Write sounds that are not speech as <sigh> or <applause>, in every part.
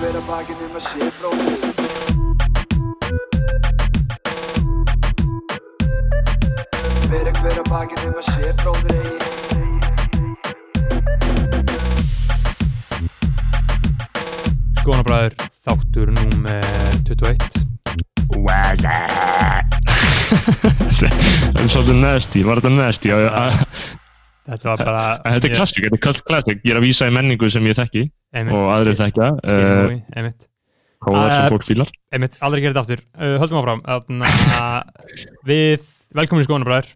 hver að bakinn um að sé bróðir. Bera hver að bakinn um að sé bróðir eigi. Skoðanabræður, þáttur númer 21 <laughs> Þetta er svolítið nasty, var þetta nasty? Þetta var bara Þetta er klassik, þetta er cult classic. Ég er að vísa í menningu sem ég þekki Einmitt, og aðrir þekkja. Skilur Uh, nú í, Einmitt, Hóðar sem Uh, fólk fílar. einmitt, aldrei gera þetta aftur uh, Höldum áfram Þarna, <laughs> Við, velkomin í skoðanabræður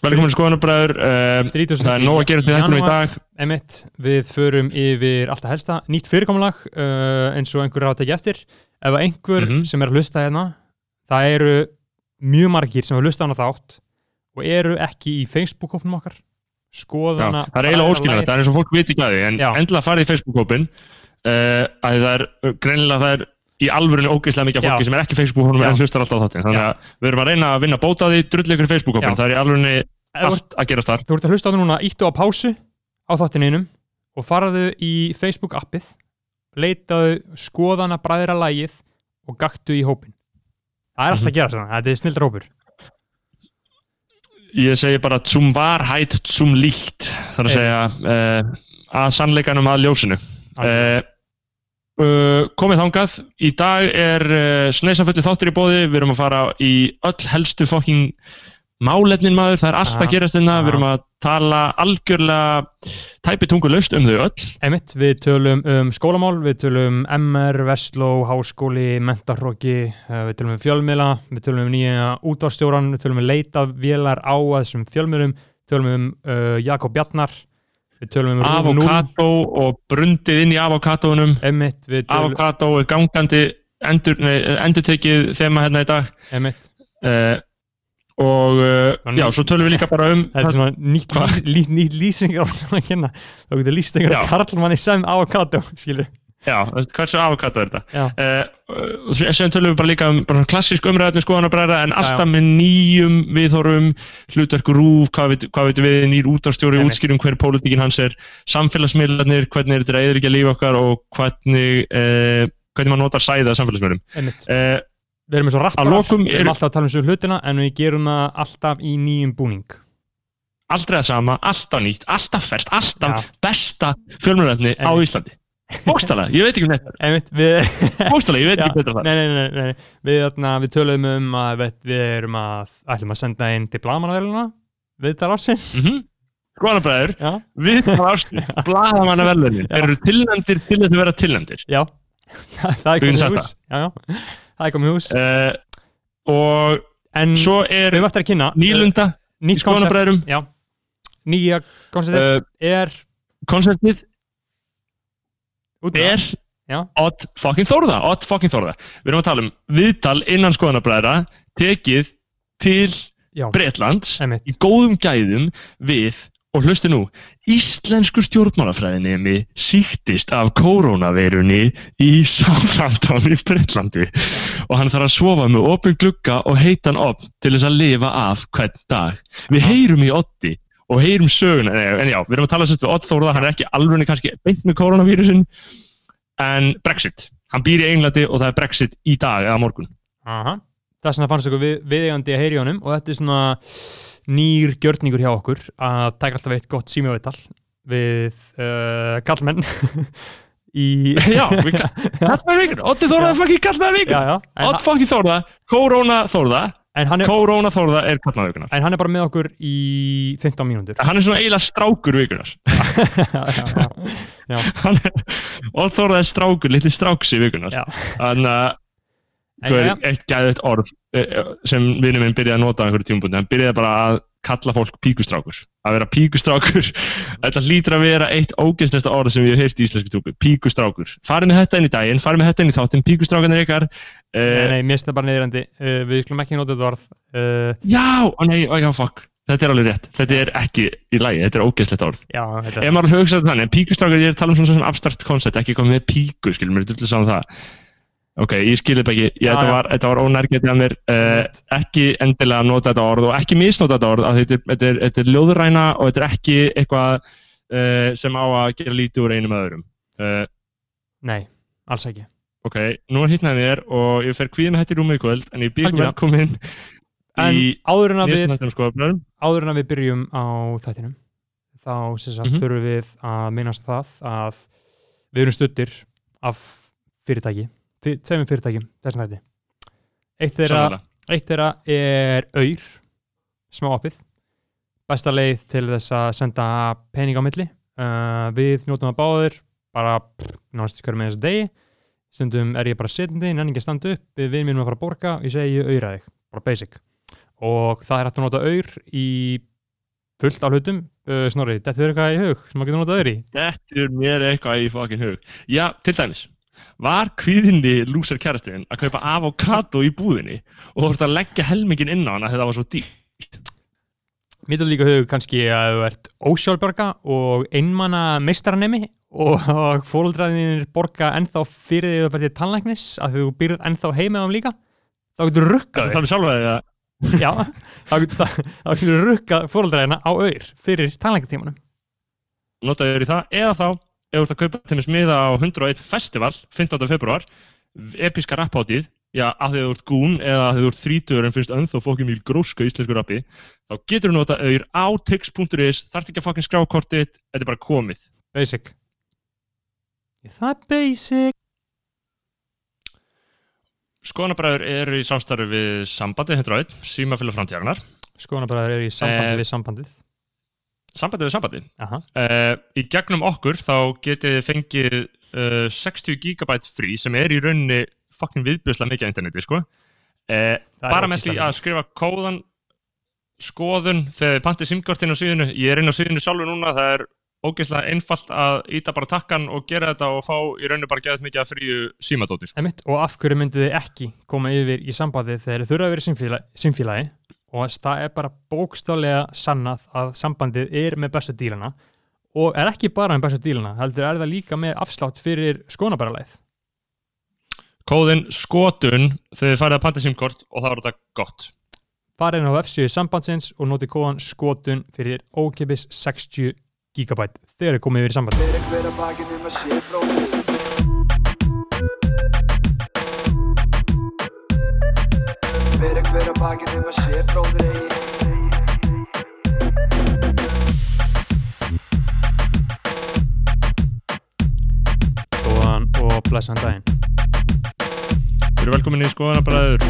Velkomin skoðanabræður. Uh, 30. það er nóg að gera til þetta í dag. Einmitt, við förum yfir alltaf helsta Nýtt fyrirkomulag uh, eins og einhver ráð tekið eftir Ef að einhver Mhm. sem er að hlusta hérna Það eru mjög margir sem hefur hlustað hana þátt og eru ekki í Facebook-hófnum okkar Já, skoðana það er eiginlega óskiljanlegt, það er eins og fólk viti ekki að því, en Já. endilega farið í Facebook-hópin uh, að það er, uh, greinilega það er í alvörinu ógeðslega mikið af Já. fólki sem er ekki Já. en hlustar alltaf á þáttinn. Þannig Já. að við erum að reyna að vinna bóta því, drull ykkur í Facebook-hópin, Já. það er í alvörinu allt að gerast þar. Þú ert að hlusta á þetta núna, íttu á pásu á þáttininum og faraðu í Facebook appið leitaðu skoðana bræðra lægið og gaktu í hópin Það er alltaf Mhm. að gera svona, þetta er snildar hópur Ég segi bara zum Wahrheit zum Licht, þar að segja uh, að sannleikanum að ljósinu. Uh, komið þangað, í dag er uh, sneisaföldi þáttur í bóði, við erum að fara í öll helstu fokking málefnin maður, það er allt Aha, að gerast hérna, við erum að tala algjörlega tæpi tungulaust um þau öll. Einmitt, við tölum um skólamál, við tölum MR, Vestló, Háskóli, Mentarhróki, uh, við tölum um fjölmiðla, við tölum um nýja útvástjóran, við tölum um leita vélar á þessum fjölmiðlum, tölum um uh, Jakob Bjarnar, við tölum um Avokado og brundið inn í avokadónum, Einmitt, við tölum, avokadó er gangandi endur, nei, endurtekið þema hérna í dag. einmitt, Uh, og uh, já, svo tölum við líka bara um <laughs> þetta er svona <laughs> nýtt, lít, nýtt lýsingar svona að kynna, þá getur lýst einhverja Já. karlmanni sem avokado, skilur. já, hversu avokado er þetta Já. uh, svo síðan tölum við bara líka um bara klassísk umræðinu skoðanabræða en alltaf já. með nýjum viðhórum hlutverku rúf, hvað veit- hvað veitum við útastjóri, Einmitt. útskýrum hver pólitíkin hans er samfélagsmiðlarnir, hvernig er þetta eður ekki að lífa okkar og hvernig uh, hvernig maður notar sæða samfélagsmiðlum Við erum eins og lokum við erum eru- alltaf að tala um svo hlutina en við gerum það alltaf í nýjum búning. aldrei það sama, alltaf nýtt, alltaf ferst alltaf Já. besta fjölmjörnefni á. Íslandi. Bókstala, ég veit ekki um þetta bókstala, ég veit ekki betra það nei, nei, nei, nei. Við, við töluðum um að við, við erum að ætlum að senda inn til blamanavéluna við þar ársins. Mm -hmm. Skoðanabræður, Já, við það ástu blaðamanna <laughs> velunin, Já. þeir eru tilnæmdir til þess að vera tilnæmdir já. <laughs> Það er Við það er komið hús. Uh, og En svo við er höfum eftir að kynna nýlunda uh, nýtt koncept. Já, nýja konceptið uh, er konceptið er Odd fucking Þórða, Odd fucking Þórða. Við erum að tala um viðtal innan skoðanabræðra tekið til einmitt. í góðum gæðum við og hlusti nú, íslensku stjórnmálafræðinemi síktist af koronaveirunni í Southampton í Breitlandi og hann þarf að sofa með opin glugga og heitan opn til þess að lifa af hvern dag. Við heyrum í Oddi og heyrum söguna, en, en já, við erum að tala sérst við Odd Þórða, hann er ekki alveg kannski beint með koronavírusin, en Brexit. Hann býr í Englandi og það er Brexit í dag eða morgun. Aha. Það er svona fannst okkur við, viðeigandi að heyri honum og þetta er svona nýr gjörningur hjá okkur að taka alltaf eitt gott símjóvital við uh, kallmenn <laughs> í <laughs> Já, kallmaður vikur, Oddi Þórða fucking kallmaður vikur. Odd fucking Þórða, Korona Þórða er, Korona Þórða er kallmaður vikunar en hann er bara með okkur í 15 mínútur. Hann er svona eiginlega strákur vikunar <laughs> Odd Þórða er strákur, litli stráksi vikunar já. Þannig að En, það er já, eitt gæðið orð eh, sem vinnum minn byrjaði að nota á einhverju tímabúndi hann byrjaði bara að kalla fólk píkustrákur. Að vera píkustrákur. <laughs> Þetta hlýtur að vera eitt ógeðsnesta orð sem ég hef heyrt í íslensku trúku, píkustrákur. Farið með þetta inn í daginn, farið með þetta inn í þáttinn píkustrákarnir ykkar Nei, uh, nei, finnst það bara neyðrandi uh, Við skulum ekki nota þetta orð. Uh, já, ó nei, ó já, fuck. Þetta er alveg rétt, þetta er ekki í lagi þetta er ógeðslegt orð. Já, þetta ef maður hugsaði þannig, en píkustrákar, ég er að tala um svona, svona abstrakt koncept, ekki komið með píku, skilur mér, er saman það. Ok, ég skilði þetta ekki, ég, Já, þetta, var, þetta var ónærgetið að mér, uh, ekki endilega nota þetta orð og ekki misnota þetta orð, að þetta, er- þetta, er, þetta er ljóðræna og þetta er ekki eitthvað uh, sem á að gera lítið úr einum öðrum. Uh, Nei, alls ekki Ok, nú er hittnaði mér og ég fer kvíðin hætti rúmið í kvöld en ég bygg Algjörlega. velkomin En í að skoðabræðum. áður en að við byrjum á þættinum þá sagt Mhm. þurfum við að minnast það að við erum stuttir af fyrirtæki tveimur fyrirtækjum þessum þætti eitt þeirra, er auður smá appið. Besta leið til þess að senda pening á milli. Uh, við njótum að báðir bara náttúrulega hverju með þessu degi. Stundum er ég bara setjandi, nenni ekki að standa upp við vinnum að fara að borga og ég segi ég auðra þig. Bara basic. Og það er hægt að nota auður í fullt af hlutum. Uh, snorri, þetta er eitthvað í hug sem maður getur notað auður í? Þetta er mér eitthvað í fucking hug. Já, til dæmis, var kvíðinni lúsar kærastiðin að kaupa avokado í búðinni og þú ert að leggja helmingin inn á hana þegar það var svo dýrt? Mér er líka hug kannski að þú ert ósjálfbörga og einmanna meistaranemi og <laughs> fóldraðinir borga ennþá fyrir því þú fyrir tannlæknis að þú byrð ennþá heima um líka. Þá getur Það rukkað er þannig sjálf að það Já, þá getur, getur rukkað fóldraðina á auður fyrir tannlæknatímanum notaðu þér í það eða þá ef þú ert að kaupa til með smiða á 101 festival 15. februar episka rappháttíð já, að því að þú ert gún eða að þú ert þrítur en finnst ennþá fokkin mjög gróska íslensku rappi þá getur þú nota auður á tix.is þarf ekki að fokkin skrá kortið þetta er bara komið. Basic. Það er basic? Skoðanabræður eru í samstarfi við sambandi 101, símafélag framtíðarnar Skoðanabræður eru í sambandi Eh, við sambandið sambandi við sambandi uh, í gegnum okkur þá getið þið fengið uh, 60 gigabyte frí sem er í rauninni fucking viðbjörslega mikið á interneti sko. uh, bara með því að skrifa kóðan skoðun þegar þið pantið simkortin á síðinu ég er inn á síðinu sjálfur núna það er ógeðslega einfalt að íta bara takkan og gera þetta og fá í rauninni bara geðað mikið að fríu símadóti sko. Og af hverju myndið þið ekki koma yfir í sambandið þegar þið þurfa að vera í símfélagi og það er bara bókstálega sannað að sambandið er með bestu dílana. Og er ekki bara með bestu dílana heldur er það líka með afslátt fyrir skonabæralæð kóðin skotun þegar þið farið að pantið simkort og það var þetta gott. Farið inn á F7 sambandsins og notið kóðan skotun fyrir ókipis 60 gigabæt þegar þið komið yfir í Fyrir hver að bakið um að sé bróðir eigi Góðan og blessan daginn Við erum velkominni í skoðanabræður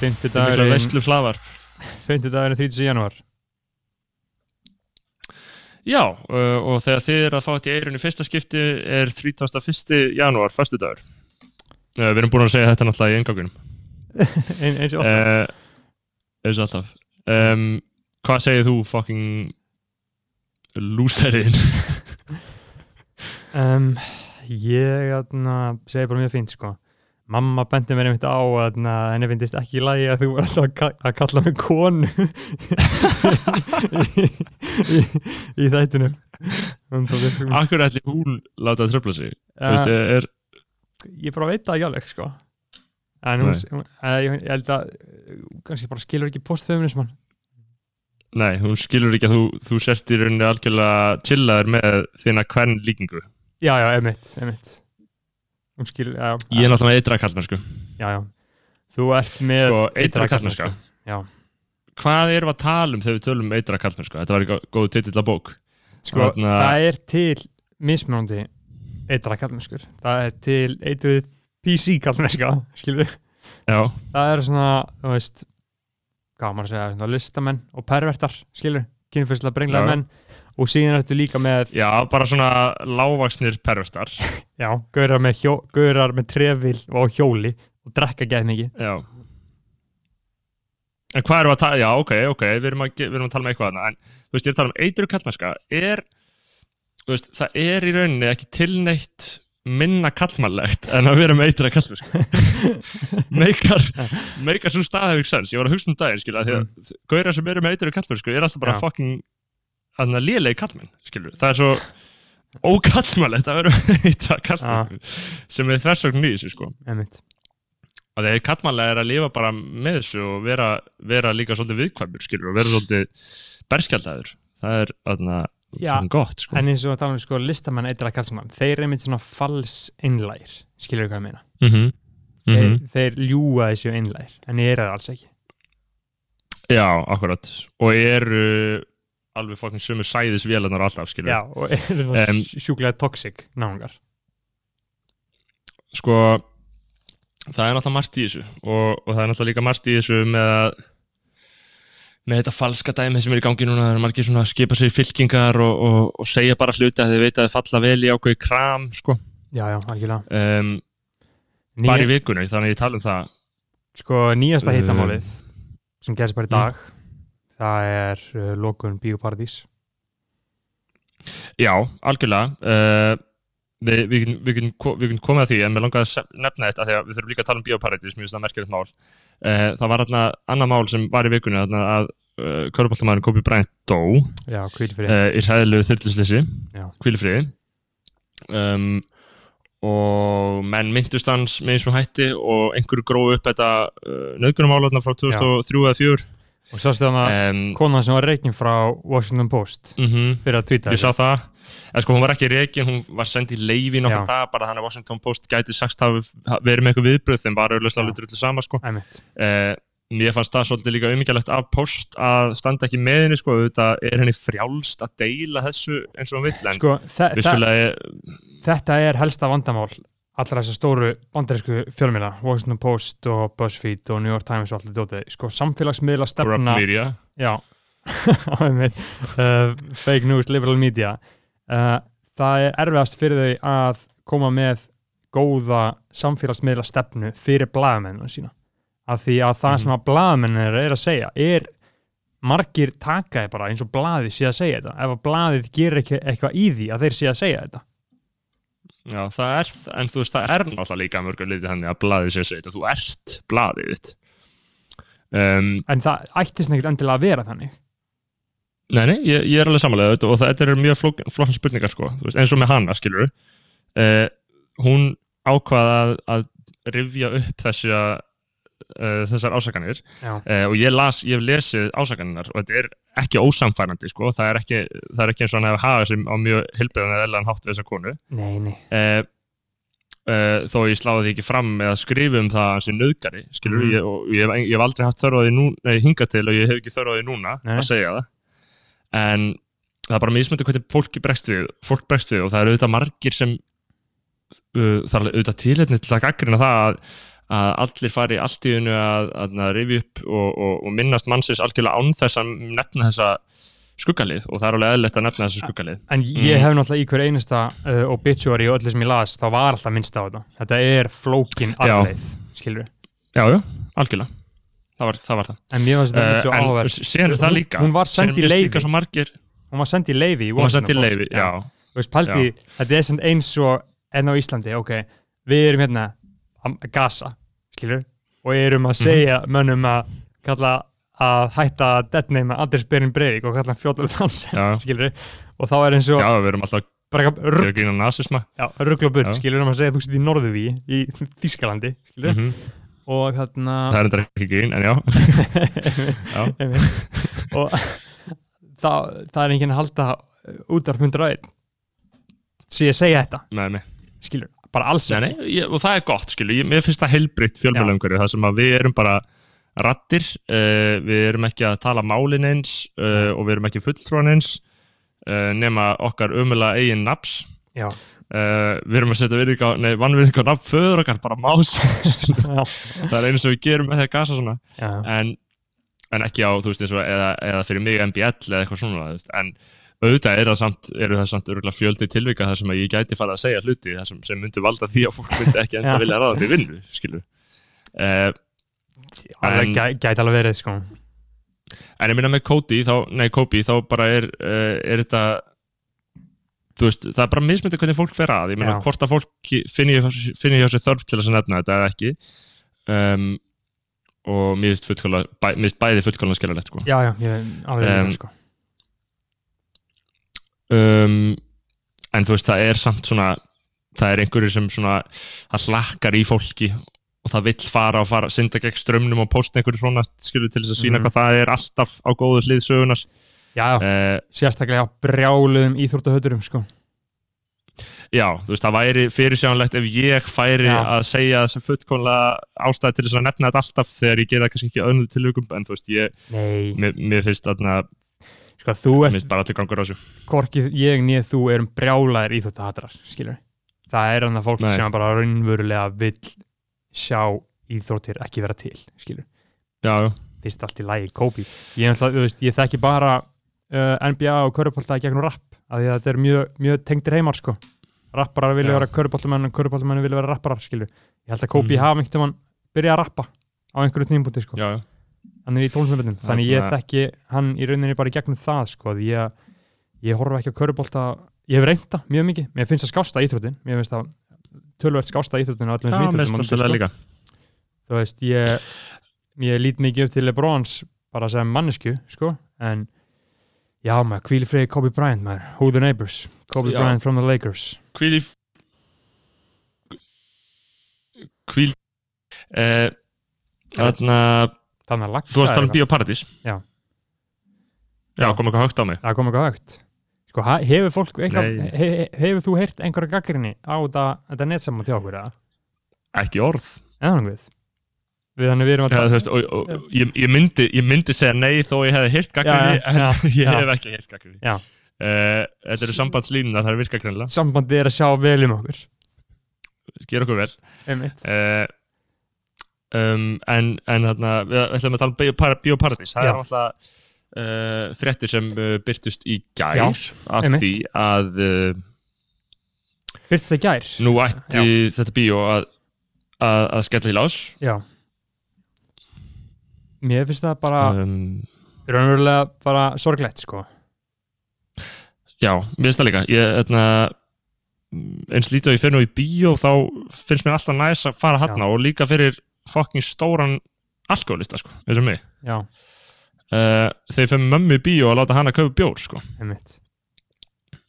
50 mikla dagurinn veistlu flafar 50 dagurinn 30. januar Já, uh, og þegar þið er að fá þetta í eirun í fyrsta skipti er 31. janúar, förstu dagur. Við erum búin að segja þetta náttúrulega í engangunum. Ein, <laughs> eins og alltaf Uh, eins og alltaf. Um, hvað segir þú, fucking lúseriðin? Um, <laughs> ég atna, segi bara mjög fínt sko. Mamma bendi mér einmitt á að henni finnist ekki í lagi að þú er alltaf að, ka að kalla mig konu <laughs> í, í, í þættinum. Ég, Akkur ætli hún láta að tröfla sig? Uh, Veistu, er, ég bara veit það ekki alveg sko. En hún, eh, ég, held að eh, kannski bara skilur ekki postfeminisman. nei, hún skilur ekki að þú, þú sért í rauninni algjörlega chillaður með þína hvern líkingu. Já, já, emitt, emitt. Hún skilur, já, Ég er náttúrulega eitra kallmennsku. já, já. Þú ert með Sko, eitra kallmennska. Já. Hvað erum við að tala um þegar við tölum um eitra kallmennsku? Þetta var ekki góð titill að bók. Sko, Þarna- það er til mismunandi eitra kallmennskur. Það er til eitruð PC kallmennska, skilur við. Já, Það er svona, þú veist, maður að segja, svona listamenn og pervertar, skilur við, kynfyrslega brenglega menn og síðan ertu líka með, já, bara svona lágvaksnir pervertar. <laughs> já, gaurar með, hjó, með trefil og hjóli og drekka gæð mikið. Já. En hvað við að tala, já, ok, ok, við erum að, við erum að tala um eitthvað þarna, en þú veist, ég er að tala um eitru kallmennska, er, þú veist, það er í rauninni ekki tilneitt minna kallmannlegt en að vera með eitra kallmennska. <laughs> meikar, meikar svo staðhefing sens, ég var að hugsa um daginn, skilja, því að gauðra sem eru með eitru kallmennsku er alltaf bara Já. fucking, þannig að lélegi kallmenn, skilju, það er svo ókallmannlegt að vera með eitra kallmennsku, sem er þversögn í þessu, sko Emitt. að því að kallmannlega er að lifa bara með þessu og vera, vera líka svolítið viðkvæmur skilur og vera svolítið berskjaldæður það er aðna Já, fucking gott sko. en eins og tala um sko listamenn eitthvað kallsamann, þeir eru einmitt svona fals innlægir, skilur hvað ég meina? Mm -hmm. þeir, þeir ljúga þessu innlægir, en ég er það alls ekki. Já, akkurat. Og eru alveg fokkin sömu sæðis vélarnar alltaf skilur Já, og eru um, sjúklega toxic náungar. Sko það er náttúrulega margt í þessu. Og, og það er náttúrulega líka margt í þessu með að með þetta falska dæmi sem er í gangi núna það er margir svona að skipa sér fylkingar og, og, og segja bara hluti að þið veit að þið falla vel í ákveði kram sko, Já, já, algjörlega. Um, Nýja, bara í vikunni þannig að ég tala um það. Sko, nýjasta Um, hittamálið sem gerist bara í mm. dag það er uh, lokun Bíóparadís Já, algjörlega. Uh, við, við, við, við getum komið að því en mér langaði að nefna þetta þegar við þurfum líka að tala um bioparætis, mér finnst það merkilegt mál. Uh, það var þarna annað mál sem var í vikunni þarna að uh, Köruboltamæðurinn Kobi Bryant dó. Já, fyrir í hræðilegu þyrluslisi Já. kvílifriði um, og menn myndust hans með eins og hætti og einhverju gróðu upp þetta uh, nöðgunumál þarna frá 2003 eða 2004 og svo stöðum að um, konan sem var reikin frá Washington Post mm fyrir að tweeta ég sá það en sko hún var ekki reikin, hún var sendið í leifi Já. nokkur dag, bara þannig að Washington Post gæti sagst hafi verið með eitthvað viðbröð þeim var auðvitað alveg drullu sama sko. Eh, mér fannst það svolítið líka umíkjalegt af Post að standa ekki með henni sko, auðvitað er henni frjálst að deila þessu eins og hún vill en Sko, vissulega er, þetta er helsta vandamál allra þessar stóru bandarísku fjölmiðla Washington Post og BuzzFeed og New York Times og allir dótið. Sko samfélagsmiðla stefna já. <laughs> Uh, fake news, liberal media uh, það er erfiðast fyrir þau að koma með góða samfélagsmiðla stefnu fyrir blagamennina sína. Af því að það Mhm. sem að blagamennina er að segja er margir takaði bara eins og blaðið sé að segja þetta. Ef að blaðið gerir ekki eitthvað í því að þeir sé að segja þetta. Já, það er, en þú veist það er náttúrulega líka mörgur litið henni að blaðið sé að segja þetta. Þú ert blaðið um, en það ættist neitt endilega að vera þannig Nei, nei, ég, ég er alveg samanlega og þetta eru mjög flóknar spurningar sko, veist, eins og með hana, skilur uh, hún ákvaða að, að rifja upp þessi uh, þessar ásakanir. Uh, og ég las, ég hef lesið ásakanirnar og þetta er ekki ósamfærandi sko, það er ekki, það er ekki eins og hann hefur hafað sem á mjög hilbæðan eða eðlan hátt við þessa konu. Nei, nei. Uh, uh, þó ég sláði því ekki fram með að skrifa um það í nöðgari, skilur Mhm. ég, og ég, ég hef aldrei haft þörfaði hingað til og ég hef ekki þörfaði núna Nei. að segja það en það er bara mismöndu hvernig fólki bregst við, fólk bregst við og það eru auðvitað margir sem uh, það er auðvitað tilhætni til að gaggrina það að, að allir fari allt í unnu að, að, að rifi upp og, og, og minnast mannsins algjörlega án þess að nefna þessa skuggalið og það er alveg eðlilegt að nefna þessa skuggalið En ég Mm. hef náttúrulega í hver einasta uh, obituary og öllu sem ég las, þá var alltaf minnst á þetta. Þetta er flókin Já. arleið, skilur við. Já, já, algjörlega það var það, var það. En mér finnst þetta en áhverð. síðan er það Hún- líka? hún var send Síðan í margir, Hún var sendið í leifi hún var sendið í leifi já, Þú veist, paldi, þetta er eins og enn á Íslandi, ok, við erum hérna að gasa, skilur og erum Mhm. að segja mönnum að kalla að hætta að deadname Anders Berin Breivik og kalla hann Fjóðal Fransen, Já. skilur og þá er eins og já, við erum alltaf bara rugg, og bull, Já. skilur um að segja þú sitt í Norðuví í Þískalandi, skilur mm og þarna það er enda ekki gín, en já, <laughs> já. Og það, það er enginn að halda útvarp 101 sé að segja þetta, Nei, nei. skilur bara alls Nei, ég, og það er gott, skilu, ég, mér finnst það heilbritt fjölmjölöngur, það sem að við erum bara rattir, uh, við erum ekki að tala málin eins uh, og við erum ekki fulltrúan eins uh, nema okkar umulega eigin nafs já, uh, við erum að setja virðing á, nei, vannvirðing á nafn föður okkar, bara más <laughs> <laughs> það er einu sem við gerum með því að gasa svona já. en, en ekki á, þú veist, eins og eða, eða fyrir mig MBL eða eitthvað svona, þú veist, en auðvitað er það samt, eru það samt örgulega fjöldi tilvika þar sem að ég gæti fara að segja hluti þar sem, sem myndi valda því að fólk myndi ekki enda Já. vilja ráða mig vinnu, skilur uh, En- gæ, gæti alveg verið sko. en ég minna með Cody, þá, nei Kobe þá bara er, uh, er þetta veist, það er bara mismyndi hvernig fólk fer að, ég meina hvort að fólk finni, finni hjá sér þörf til að nefna þetta eða ekki um, og mér finnst bæ, bæði fullkóla skiljanlegt sko. já, já, ég alveg Em, um, sko. um, en þú veist það er samt svona það er einhverju sem svona það hlakkar í fólki og það vill fara og fara, synda gegn strömmnum og posta einhverju svona skilu til þess að sína Mhm. hvað það er alltaf á góðu hlið sögunar já, uh, sérstaklega brjáluðum íþróttahöturum sko. já, þú veist, það væri fyrirsjánlegt ef ég færi Já. að segja sem fullkomlega ástæði til þess að nefna þetta alltaf þegar ég gera kannski ekki önnum tilugum en þú veist, ég, mér, mér finnst þarna, sko, þú mér finnst bara allir gangur á þessu. hvorkið ég nýð þú erum brjálaðir íþróttahatrar, skilur það er annað fólk Nei. sem bara raunverulega vill sjá íþróttir ekki vera til, skilur Já, já, fyrst allt í lagi, Kobe. Ég, ég þekki bara uh, NBA og körubólta gegnum rapp af því að þetta er mjög, mjög tengdir heimar sko. rapparar vilja Já. vera körubóltamenn og körubóltamenn vilja vera rapparar skilur. ég held að Kobe Mhm. hafa einhvern veginn byrjað að rappa á einhverju tímpúti sko. já, já. hann er í tónlismöndum, þannig ég þekki hann í rauninni bara gegnum það sko, því ég, ég horfa ekki á körubólta ég hef reynda mjög mikið, mér finnst það skásta íþróttin mér finnst það tölvert skásta íþróttin á öllum Íslandi, líka þú veist, ég ég lít mikið upp til Lebrons bara sem mannesku, sko en já, maður, hvíli fregi Kobe Bryant maður, who the neighbors? Kobe Já. Bryant from the Lakers. Hvíl uh, Þarna þannig að Þú varst að tala um Bíóparadís Já. Já, kom eitthvað högt á mig. Það kom eitthvað högt. Sko, hefur fólk eitthvað, hefur þú heyrt einhverja gaggrinni á þetta, netsamann til okkur eða, Ekki orð. Eða hann við þannig við erum að Já, veist, og, og, og, ég, ég, myndi, ég myndi segja nei þó ég hefði heyrt gaggrinni Já, en já, <laughs> ég já. hef ekki heyrt gaggrinni Já. uh, Þetta eru sambandslínunar, það er virka greinlega sambandi er að sjá vel um okkur. Ger okkur vel. Uh, um, En, en þarna, við ætlum að tala um Bíóparadís Það Já. er alltaf uh, fréttir sem uh, byrtust í gær Já, af einmitt. því að byrst það í gær? nú ætti þetta bíó að, að, að skella í lás. Já mér finnst það bara um, raunverulega bara sorglegt sko. Já, mér finnst það líka. Ég, etna, eins lítið og ég fyrir nú í bíó þá finnst mér alltaf næs að fara hann og líka fyrir fucking stóran alkoholista sko, eins og mig. Já, uh, þegar fyrir mömmu í bíó að láta hana kaupa bjór sko, einmitt,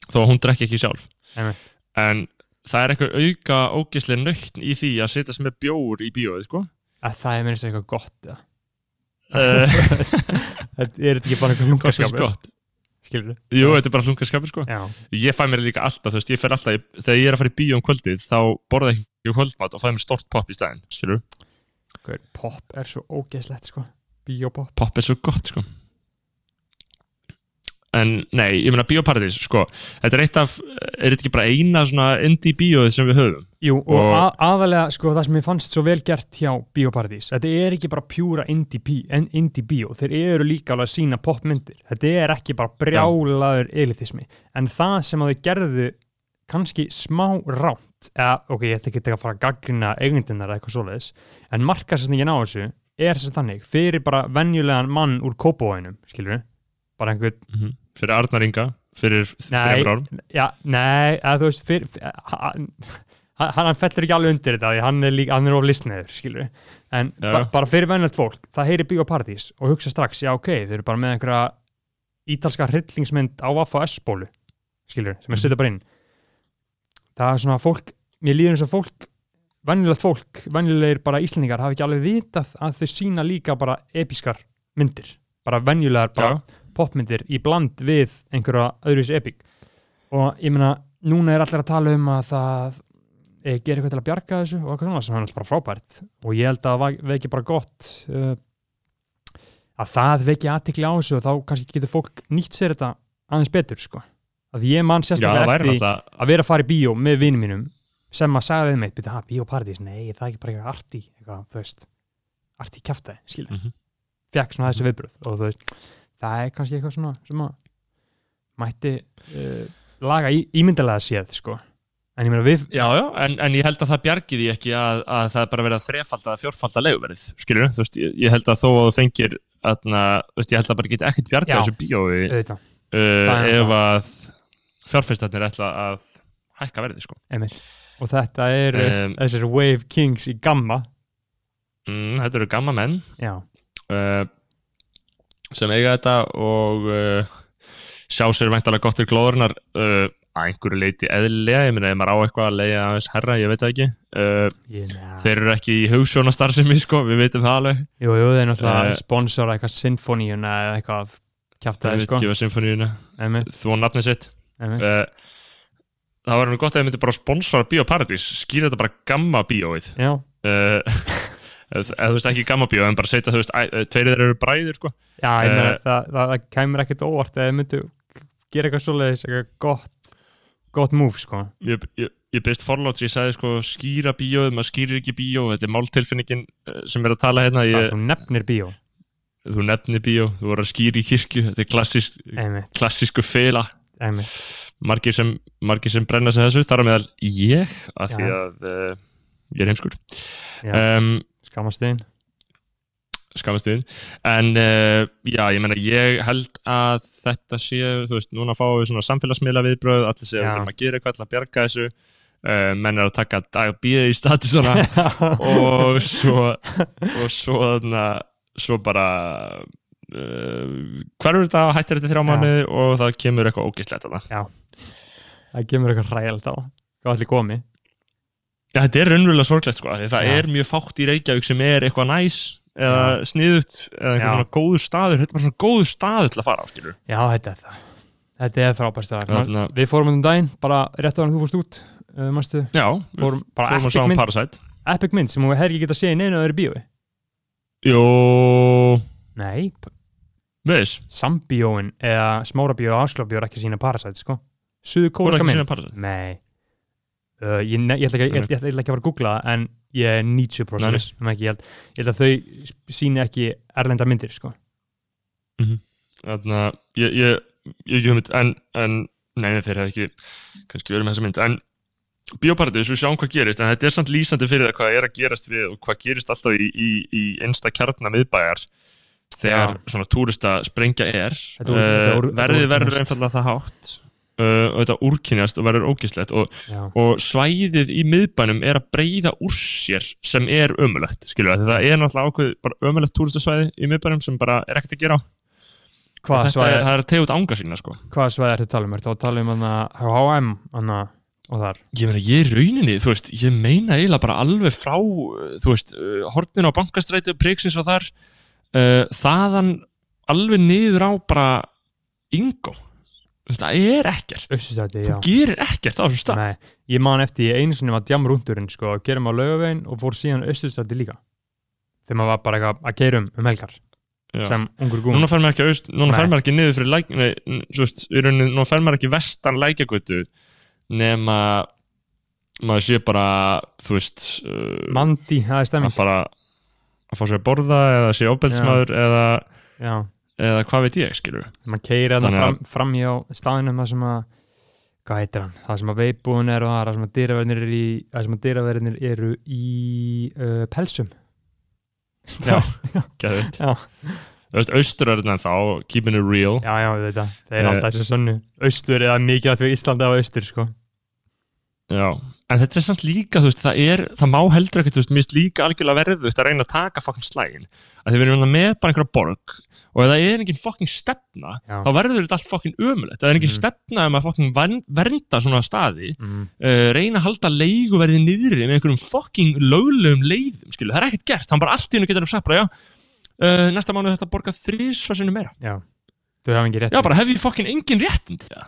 þó að hún drekki ekki sjálf. Einmitt. en það er eitthvað auka ógislega nögt í því að setja sem er bjór í bíóið sko. Að það er minnst eitthvað gott eða <laughs> þetta er ekki bara finnst lungaskapur? skilur Jú, þetta er bara hlungaskapur sko. Já, ég fæ mér líka alltaf, þú veist, ég fer alltaf þegar ég er að fara í bíó um kvöldið, þá borða ég ekki kvöldmat og fæ mér stort pop í stæðin skilur, Hver, pop er svo ógeðslegt sko. Biopop pop er svo gott sko en nei, ég meina Bíóparadís, sko þetta er eitt af, er þetta ekki bara eina svona indie bíóið sem við höfum? Jú, og, Og- aðalega, sko, það sem ég fannst svo vel gert hjá Bíóparadís, þetta er ekki bara pjúra indie, bí, indie bíó, þeir eru líka alveg að sína popmyndir, þetta er ekki bara brjálaður elitismi, en það sem að þau gerðu kannski smá ránt, eða, ok, ég ætla ekki að fara að gaggrina eigundunar eða eitthvað svoleiðis, en markasendingin á þessu er sem þannig, fyrir bara venjulegan mann úr kópóinum, skilur við, bara einhvern fyrir Arnar Inga, fyrir þreifur árum Já, nei, að þú veist fyr, fyr, hann, hann, fellur ekki alveg undir þetta hann er, líka, hann er of listneður skilur en ba bara fyrir venjulegt fólk það heyri Bíóparadís og hugsa strax já ok, þeir eru bara með einhverja ítalska hryllingsmynd á Vaffa S-bólu skilur sem er Mhm. stöða bara inn það er svona fólk mér líður eins og fólk, venjulegt fólk venjulegir bara Íslendingar hafa ekki alveg vitað að þau sína líka bara episkar myndir, bara venjulegar bara Já. Popmyndir í bland við einhverja öðruvísi epík og ég meina, núna er allir að tala um að það e, gera eitthvað til að bjarga þessu og eitthvað svona sem er alltaf bara frábært. Og ég held að það veki bara gott uh, að það veki aðtikli á þessu og þá kannski getur fólk nýtt sér þetta aðeins betur sko. Að ég man Já, sérstaklega það eftir náttúrulega að vera að fara í bíó með vinum mínum sem að sagði við mig, byrja, ha, bíóparadís nei, það er ekki bara eitthvað arti eitthvað, þú veist, arti kjaftaði, skilja Mhm. fekk svona þessi viðbröð og þú veist, það er kannski eitthvað svona sem að mætti uh, laga í, ímyndilega séð sko, en ég meina við Já, já, en, en ég held að það bjargi því ekki að, að það er bara verið að þrefalda eða fjórfalda leiguverið, skilur þú veist, ég, ég held að þó að þú fengir atna, veist, ég held að bara geti ekkert bjarga Já. þessu bíói uh, ef að fjárfæstarnir ætla að hækka verði, sko. Og þetta er Um, þessir Wave Kings í Gamma. mm, Þetta eru gamma menn. Já, uh, sem eiga þetta og uh, sjá sér væntalega gott til glóðurnar uh, að einhverju leiti eðlilega, ég meina ef maður á eitthvað að leiða aðeins herra, ég veit það ekki. Uh, ég, na, þeir eru ekki í hugsjónastarfsemi <laughs> sko, við veitum það alveg. Jú, jú, þeir náttúrulega Eh, sponsora eitthvað sinfoníuna eða eitthvað kjaftaði sko. gefa symfóníuna Einmitt, þú nafnið sitt. Einmitt. uh, það var nú gott að þið myndi bara sponsora Bíóparadís, skýra þetta bara gamma bíóið. Já, eða þú veist ekki gamma bíó en bara setja þú veist, eh, tveir þeir eru bræður sko. já ég meina, Eh. það, það, það kæmur ekkert óvart eða myndu gera eitthvað svoleiðis eitthvað gott gott move sko. Ég, ég, ég byrst forláts, ég sagði sko skýra bíóið, maður skýrir ekki bíó þetta er máltilfinningin eh, sem er að tala hérna ég, þú nefnir bíó. Þú nefnir bíó, þú voru að skýra í kirkju þetta er einmitt, klassísku fela. Einmitt. Margir sem, margir sem brenna sig þessu þar á meðal ég af því að uh, ég er heimskur. Um, skamastuðin skamastuðin en uh, já, ég meina ég held að þetta sé, þú veist, núna fáum við svona samfélagsmiðla viðbröð, allir segja Já. við þurfum að gera eitthvað til að bjarga þessu. Uh, menn er að taka dag bíða í statusana. <laughs> Og svo og svo þarna svo bara uh, hverfur þetta hættir þetta þrjá Já. mánuði og það kemur eitthvað ógislegt þarna. Það kemur eitthvað ræðalt á. Hvað allir komi Já, þetta er raunverulega sorglegt sko, það er mjög fátt í Reykjavík sem er eitthvað næs eða sniðut eða eitthvað svona góður staður, þetta er bara svona góður staður til að fara á, skilur. já þetta er það. Þetta er frábært staðar við fórum um daginn bara rétt á hann þú fórst út uh, manstu, Já, Fórum bara fórum að epic sjá um mynd. Parasite. epic mynd sem við hefði ekki getað séð í neina öðru bíói. Jó, nei, veist, sambíóin eða smárabíó og afslabíó er ekki sína Parasite sko. Suðu ekki mynd. síðan Parasite. nei uh, ég, ég, ætla ekki, að fara að googla en ég er 90% Nei, nei. viss um ekki, ég, held, ég held að þau síni ekki erlenda myndir sko. Þannig að ég, ég, ég ekki hugmynd, en, en, nei, nei, þeir hefði ekki kannski verið með þessa mynd, en Bíóparadís, við sjáum hvað gerist, en þetta er samt lýsandi fyrir það hvað er að gerast við og hvað gerist alltaf í, í, í einsta kjarnar miðbæjar þegar Já. svona túrista sprengja er. Þetta verðið verður einfallega það hátt og þetta úrkynjast og verður ógislegt og, og svæðið í miðbænum er að breyða úr sér sem er ömulegt, skilju það er náttúrulega ákveð bara ömulegt túristasvæði í miðbænum sem bara er ekkert að gera. Á hvað þetta er, svæði það er út ánga sína sko. Hvað svæði ertu að tala um, ertu að tala um H&M og þar? Ég meina, ég er rauninni, þú veist, ég meina eiginlega bara alveg frá, uh, þú veist, uh, hornin á bankastræti, priksins og þar, uh, þaðan alveg niður á bara Ingo. Þú Það er ekkert. Össustræti, Þú já gerir ekkert á þessum stað. Nei, ég man eftir ég einu sinni var djamrúndurinn sko, að gerum á laugavegin og fór síðan Össustræti líka þegar maður var bara eitthvað að geirum um helgar Já. sem ungur gún Núna fer maður ekki, aust, núna Nei. fer maður ekki niður fyrir læk, nei, þú veist, í rauninni, núna fer maður ekki vestan lækjagötu nema maður sé bara, þú veist, uh, Mandi, það er að stemming fara að fá sér að borða eða sé óbeltsmaður eða, Já, eða hvað veit ég, skilur maður keiri að- fram, fram hjá staðinum það sem að hvað heitir hann, það sem að veipbúin er og það sem að dyraverðinir eru í það sem að dyraverðinir eru í uh, pelsum Já, Geðveikt. Já. Þú veist, austur er þetta þá, keeping it real já, já, við veit það, þeir eru Eh. alltaf þessu sönnu austur eða mikið að við Íslandi á austur sko. Já, en þetta er samt líka, þú veist, það er það má heldur ekkert, þú veist, finnst líka algjörlega verðugt að reyna að taka fokkin slægin að þið verðum með bara einhverja borg og ef það er engin fokkin stefna Já. þá verður þetta allt fokkin ömulegt það er engin Mhm. stefna um að fokkin vernda svona staði, mm. uh, reyna að halda leiguverði niðri með einhverjum fokkin löglegum leiðum, skilu, það er ekkert gert hann bara allt í hennu getur sagt bara, já uh, næsta mánuð þetta borga þrísvarsinu meira já, þau hafa ekki rétt Já, bara hef ég fokkin engin réttindi það.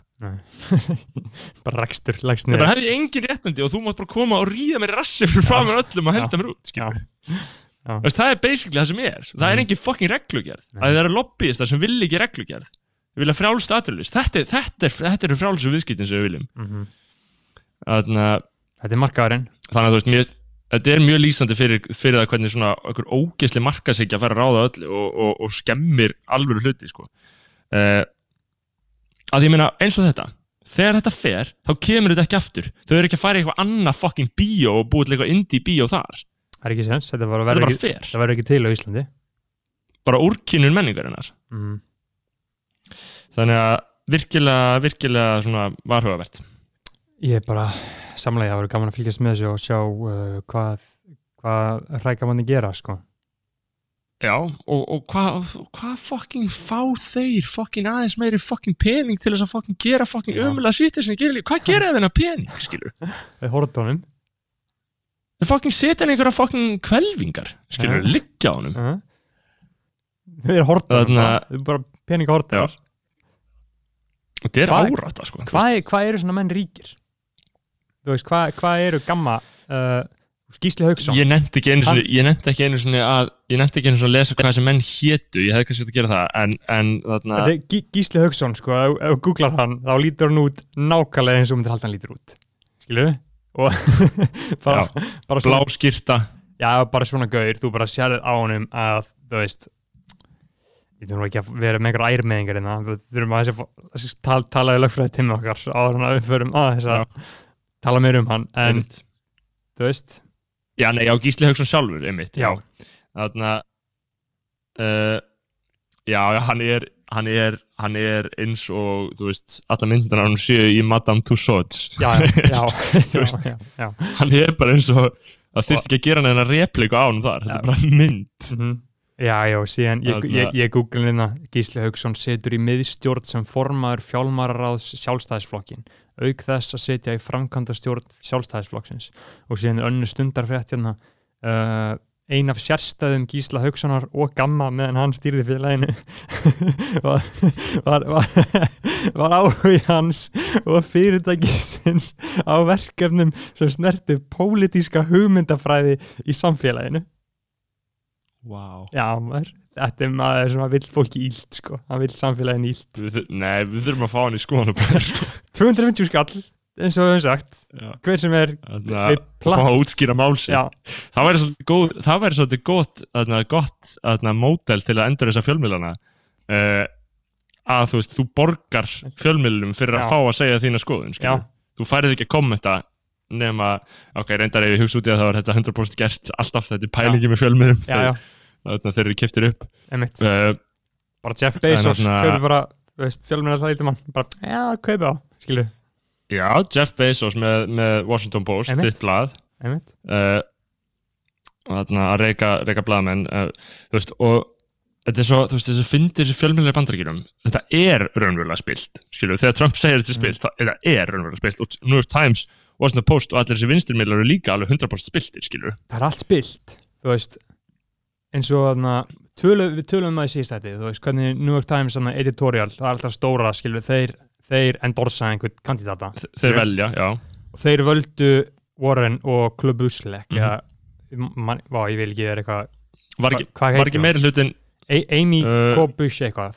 <laughs> bara rekstur, leggst Ég niður bara hef ég engin réttindi og þú mátt bara koma og ríða mér rassi fyrir frá mér öllum og henda mér út. Veist, það er basically það sem er. Það er Mhm. engin fokkin reglugerð. Nei. Það eru lobbyistar sem vil ekki reglugerð. Við vilja frjálst aðurlist. Þetta, þetta, er, þetta eru frjálsu viðskiptin sem við viljum. mm Þannig að, þetta er markaðurinn þannig að þú veist, mér, þetta er mjög lýsandi fyrir, fyrir það hvernig svona okkur ógeðsli markaðsíkja fær að ráða öllu og, og, og skemmir alvöru hluti, sko. Uh, að ég meina, eins og þetta, þegar þetta fer, þá kemur þetta ekki aftur. Þau eru ekki að fara í eitthvað annað fokkin bíó og búið til eitthvað indie bíó þar. það er ekki sens, þetta er verður bara ekki, fer. það verður ekki til á Íslandi Bara úrkynun menningarinnar. mm. Þannig að virkilega, virkilega svona varhugavert. ég er bara samlega, það verður gaman að fylgjast með þessu og sjá uh, hvað hvað rækamanni gera sko Já, og, og hvað hva fucking fá þeir fucking aðeins meiri fucking pening til þess að fucking gera fucking Já. ömulega sýttir sem þeir gera líka. Hvað gera þeir þennan pening, skilur? við <laughs> hortónum Þeir fucking setja hann einhverja fucking kvelvingar, skilur, Já. liggja honum. uh -huh. við hortónum Þarna- við bara peningahortar Þetta er árátta sko hvað, er- eru svona menn ríkir þú veist, hvað, hvað eru gamma uh, Gísli Hauksson. Ég nefndi ekki einu sinni, ég nefndi ekki einu sinni að ég nefndi ekki einu sinni að lesa hvað þessi menn hétu. Ég hefði kannski átt að gera það en, en þarna, Þetta er Gí- Gísli Hauksson, sko, ef ef þú googlar hann þá lítur hann út nákvæmlega eins og myndir halda hann lítur út. Skilur og <laughs> bara, bara svona bláskýrta já, bara svona gaur, þú bara sérðir á honum að, þú veist við þurfum ekki að vera með einhverja ærmeðingar hérna, við þurfum að þessi tal, tala í lögfræði tíma okkar áður en að við förum að þess að tala meir um hann, en einmitt. þú veist, Já, nei, já, Gísli Hauksson sjálfur, einmitt Já. Þarna uh, Já, já, hann er hann er, hann er eins og þú veist, alla myndina hann séu í Madame Tussauds. Já, já, <laughs> já, já, já. hann er bara eins og það þurft ekki að gera neina repliku á hann þar þetta er bara mynd. Mm Já, já, síðan ég, ég, ég google hérna Gísli Hauksson setur í miðstjórn sem formaður fjálmararáðs sjálfstæðisflokkin auk þess að setja í framkvæmda stjórn sjálfstæðisflokksins. Og síðan önnu stundarfrétt hérna uh, ein af sérstæðum Gísla Haukssonar og Gamma meðan hann stýrði félaginu <laughs> var, var, var, var áhugi hans og fyrirtækisins á verkefnum sem snertu pólitíska hugmyndafræði í samfélaginu wow. Já, maður, þetta er maður sem að vill fólki ílt, sko, hann vill samfélagin ílt við, Nei, við þurfum að fá hann í skoðan sko. <laughs> 250 skall, eins og við höfum sagt. Já. hver sem er, Við fá að útskýra málsi já, það væri svolítið gott þarna, gott þarna, mótel til að endur þessa fjölmiðlana. Uh, að þú veist, þú borgar fjölmiðlum fyrir Já. að fá að segja þína skoðun þú færið ekki að kommenta nema, ok, reyndar ef ég hugsa út í að það var þetta 100% gert alltaf. Þetta er pælingi með já, þannig að þeir eru kiptir upp. Uh, bara Jeff Það Bezos, kaupir bara veist, alltaf lítið mann, bara, já, kaupa á skilu, já, Jeff Bezos með, með Washington Post, Einmitt. þitt emitt uh, þarna, að reyka, reyka blaðmenn uh, þú veist, og þetta er svo, þú veist, þess að fyndi þessi fjölmjölega bandaríkjunum þetta er raunverulega spilt skilju, þegar Trump segir þetta er spilt, mm. þetta er raunverulega spilt. Og New York Times, Washington Post og allir þessi vinstirmiðlar eru líka alveg 100% spiltir skilju, það er allt spilt, þú veist eins og þarna tölu, við tölum um það síðast þetta, þú veist, hvernig New York Times þarna, editorial, það er alltaf stóra, skilu þeir, þeir endorsa einhvern kandidata Þe- þeir Já. velja, já og þeir völdu Warren og Klubusle Mhm. eða, man, vá, ég vil ekki vera eitthvað var ekki, Hva- hvað var ekki hún? meiri hlutin Amy Uh, Klobusch eitthvað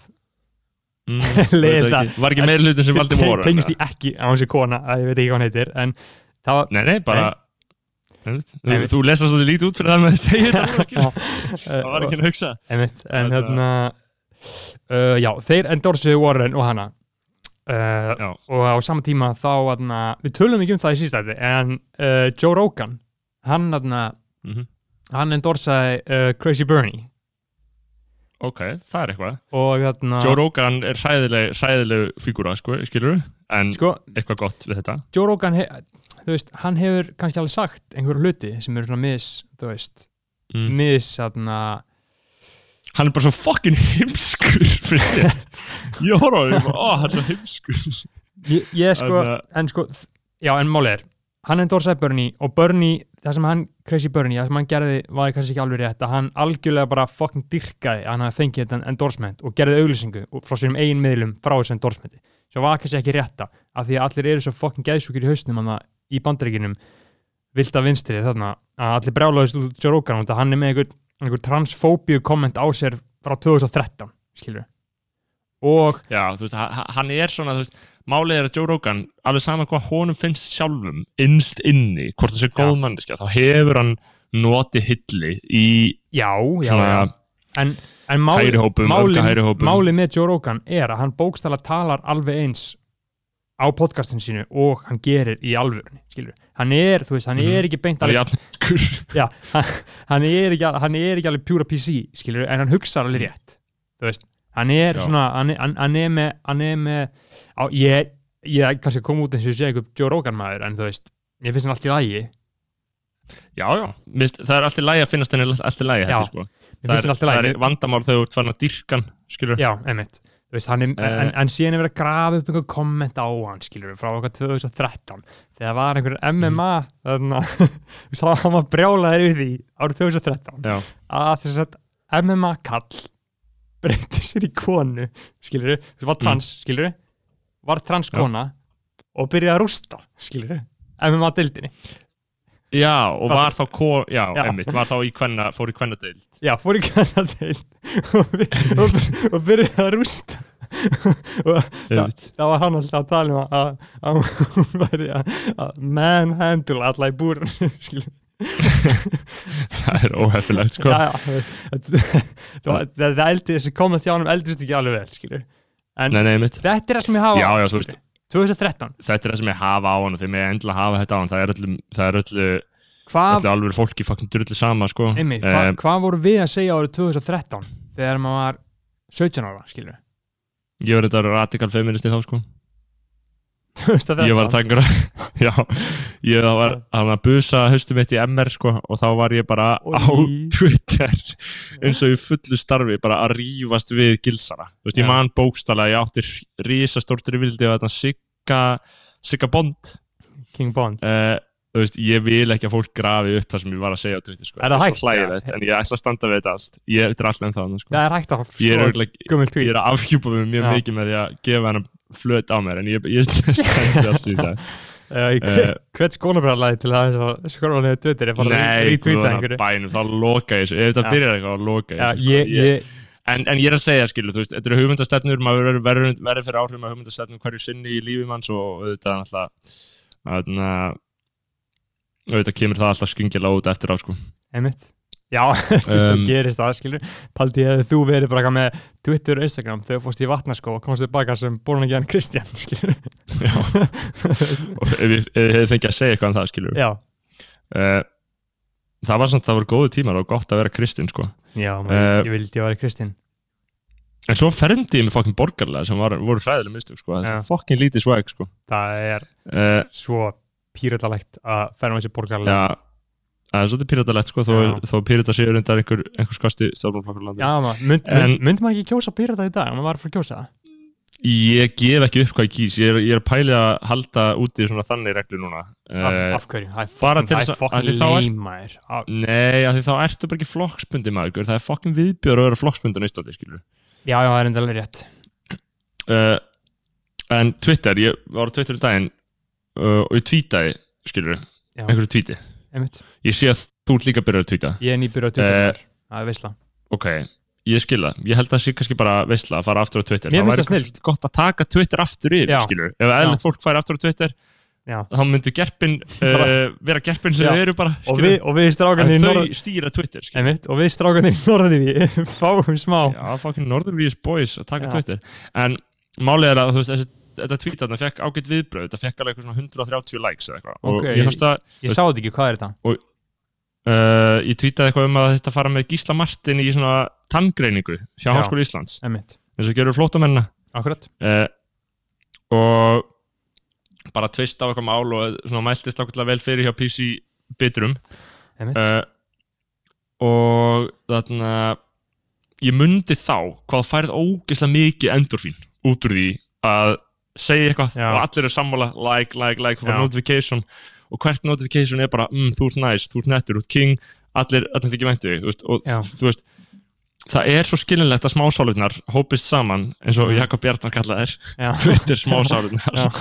mm, <laughs> Leið veit það. ekki. var ekki meiri hlutin sem valdi voru tengist í ekki á hansi kona að ég veit ekki hvað hann heitir en það var nei, nei, bara Nei, þú, við- þú lesa svolítið lítið út fyrir það með að segja þetta <laughs> það var ekki að hugsa. Einmitt, en Þetta- hérna uh, já, þeir endorsuðu Warren og hana uh, og á sama tíma þá hana, við tölum ekki um það í síðstætti en uh, Joe Rogan hann, hana, mhm. hann endorsaði uh, Crazy Bernie Ok, það er eitthvað. hérna Joe Rogan er hræðileg, hræðileg fígúra, sko, skilur en sko, eitthvað gott við þetta. Joe Rogan he, þú veist, hann hefur kannski alveg sagt einhverju hluti sem eru svona mis þú veist, Mm. mis þarna Hann er bara svo fucking heimskur. <laughs> Ég horfa á því, ó, hann er heimskur. ég, ég sko, Þarna- en sko já, en máli er, hann endorsaði Bernie og Bernie, það sem hann Crazy Bernie, það sem hann gerði var kannski ekki alveg rétt að hann algjörlega bara fucking dyrkaði að hann hafi fengið þetta endorsement og gerði auglýsingu og frá sínum eigin miðlum frá þessu endorsementi. Svo var kannski ekki rétta af því að allir eru svo fucking geðsúkir í hausnum hann í bandaríkinum vilt að vinstri þarna að allir brjálaðist út Joe Rogan að hann er með einhver, einhver transfóbíu komment á sér frá 2013 skilur og Já, þú veist, ha- hann er svona, þú veist, málið er að Joe Rogan, alveg sama hvað honum finnst sjálfum, innst inni, hvort það sé góð manneskja, þá hefur hann notið hilli í já, já, já. en, en máli, hægri hópum, máli, öfga hægri hópum. máli með Joe Rogan er að hann bókstala talar alveg eins á podcastinu sínu og hann gerir í alvörunni, skilur hann er, þú veist, hann Mhm. er ekki beint alveg, <laughs> já, hann, hann, er ekki, al- hann er ekki alveg pjúra PC, skilur en hann hugsar alveg rétt, þú veist hann er Já. svona, hann, hann, hann er með hann er með, á, ég ég kannski kom út eins og segi eitthvað Joe Rogan maður, en þú veist, ég finnst hann allt í lagi Já, já, Mist, það er alltaf lægi að finnast henni alltaf lægi, Já. sko. Það er, hann allt í það er vandamál þegar þú ert farin að dyrkan, skilur. Já, einmitt Þú veist, hann er, Eh. en, en síðan er verið að grafa upp einhver komment á hann, skilur frá okkar 2013 þegar var einhver MMA þannig <laughs> að hann var brjálaður yfir því árið 2013 Já, að þess að MMA kall breytti sér í konu skilur þú, var trans, mm. skilur var transkona og byrjaði að rústa, skilur MMA deildinni. Já, og Fattar- var þá? ko, já, Já. einmitt, var þá í kvenna, fór í kvenna deild Já, fór í kvenna deild <laughs> og, og, og byrjaði að rústa. <laughs> Og þá var hann alltaf að tala um að, hún væri að, manhandle alla í búrun <laughs> skilur Það er óhefðilegt, sko. Já, já, það það það eldi, þessi komment hjá hann eldist ekki alveg vel, skilur. En Nei, nei, þetta er það sem ég hafa Já, skilurðu. 2013, Þetta er það sem ég hafa á hann og þeir með endilega hafa þetta á hann Það er öllu, það er öllu, hvað öllu alveg fólki fucking drullu sama, sko. Einmitt, Eh, hva, hvað voru við að segja árið 2013 þegar maður var 17 ára, skilur Ég var þetta radikal feministi þá, sko. 2013 Ég var að taka <laughs> Já, ég var hann að busa haustum mitt í MR, sko og þá var ég bara á Oj. Twitter eins og í fullu starfi bara að rífast við gilsara Þú veist, ég Já. man bókstala, ég átti risastórt rivildi af þetta Sigga Sigga Bond King Bond uh, þú veist, ég vil ekki að fólk grafi upp það sem ég var að segja á Twitter sko. Er það hægt? svo hlægilegt, en ég ætla að standa við þetta allt ég er alltaf þannig, sko. það er að ég, er sko, ég er að afhjúpa mig mjög mikið með því að gefa hennar flöt á mér en ég, ég <laughs> stendi allt ég Eh, hvert skólabralagi til að skóla niður Twitter ég fara að nei, bænum, þá loka ég þessu. Ef þetta byrjar eitthvað, þá loka ég þessu. En, en ég er að segja, skilu, þú veist, þetta eru hugmyndastefnur maður verður, verður fyrir áhrifum af hugmyndastefnum hverju sinni í lífi manns og auðvitað alltaf þannig að auðvitað kemur það alltaf skyngilega út eftir á, sko. Einmitt Já, <laughs> fyrst það Um, gerist það, skilur. Paldi hefði þú verið bara eitthvað með Twitter og Instagram þegar þú fórst í vatnaskó og komst tilbaka sem borun ekki hann Kristján, <laughs> skilur? Já, og ef ég, ef ég hefði fengið að segja eitthvað um það, skilur Já, uh, það var samt, það voru góðu tímar og gott að vera kristinn, sko. Já, Eh, maður, ég vildi að vera Kristján en svo fermdi ég með fokkin borgarlega sem var, voru hræðileg mistök, sko. Það er fokkin lítið swag, sko. Það er uh, svo píratalegt að ferma þessi borgarlega. Já, það er svolítið píratalegt, sko þó, þó pírata séu reyndar einhver, einhver skasti stjórnflokkur landi. Já, maður, mynd, En- mynd, myndi maður ekki kjósa pírata í dag, maður var að fara að kjósa það. Ég gef ekki upp hvað ég kýs, ég er, ég er pælið að halda úti svona þannig reglu núna. Af, uh, af hverju, það er fokkin- Af- Nei, af því þá ertu bara ekki flokksbundi maður, það er fokkin viðbjör að vera flokksbundi á Íslandi, skilur Já, já, það er enda alveg rétt. Uh, En Twitter, ég var á Twitter í daginn uh, og ég tweetaði, skilur einhverju tweeti. Einmitt Ég sé að þú ert líka að byrja að tweeta Ég er nýbyrð á Twitter, það er veisla. Ok, ég skil það, ég held að það sé kannski bara veistla að fara aftur á Twitter. Mér Það finnst væri það snillt. kannski gott að taka Twitter aftur yfir, skilur Ef eðlilegt fólk færi aftur á Twitter Já, þá myndu gerpin <laughs> uh, vera gerpin sem þau eru bara og við, og við En strákanir í þau norð stýra Twitter skilur. Einmitt, og við strákanir í norðiví <laughs> fáum smá. Já, fucking Northernvíus boys að taka Já. Twitter. En málið er að þú veist, þessi, þetta tweet þarna fekk ágætt viðbröð þetta fekk alveg eitthvað svona 130 likes eða eitthvað. Og Ok. ég að Ég sá þetta ekki, hvað er þetta? Uh, ég tweetaði eitthvað um að þetta fara með Gísla Martin í svona tanngreiningu hjá Já. Háskóli Íslands. Einmitt, eins og gerur flóttamennina. Akkurat. Uh, og bara tvist á eitthvað mál og svona mæltist ákveðlega vel fyrir hjá PC Bitrum. Uh, og þarna ég mundi þá hvað þú færið ógeðslega mikið endorfín út úr því að segja eitthvað Já. og allir eru sammála like, like, like, for Já. notification. og hvert notification er bara mm, þú ert nice, þú ert nettur, þú ert king allir, allir þykir mæntu þig þú veist, og Já. þú veist það er svo skilinlegt að smásálutnar hópist saman eins og Mhm. Jakob Bjarnar kallaði já, <laughs> Twitter smásálutnar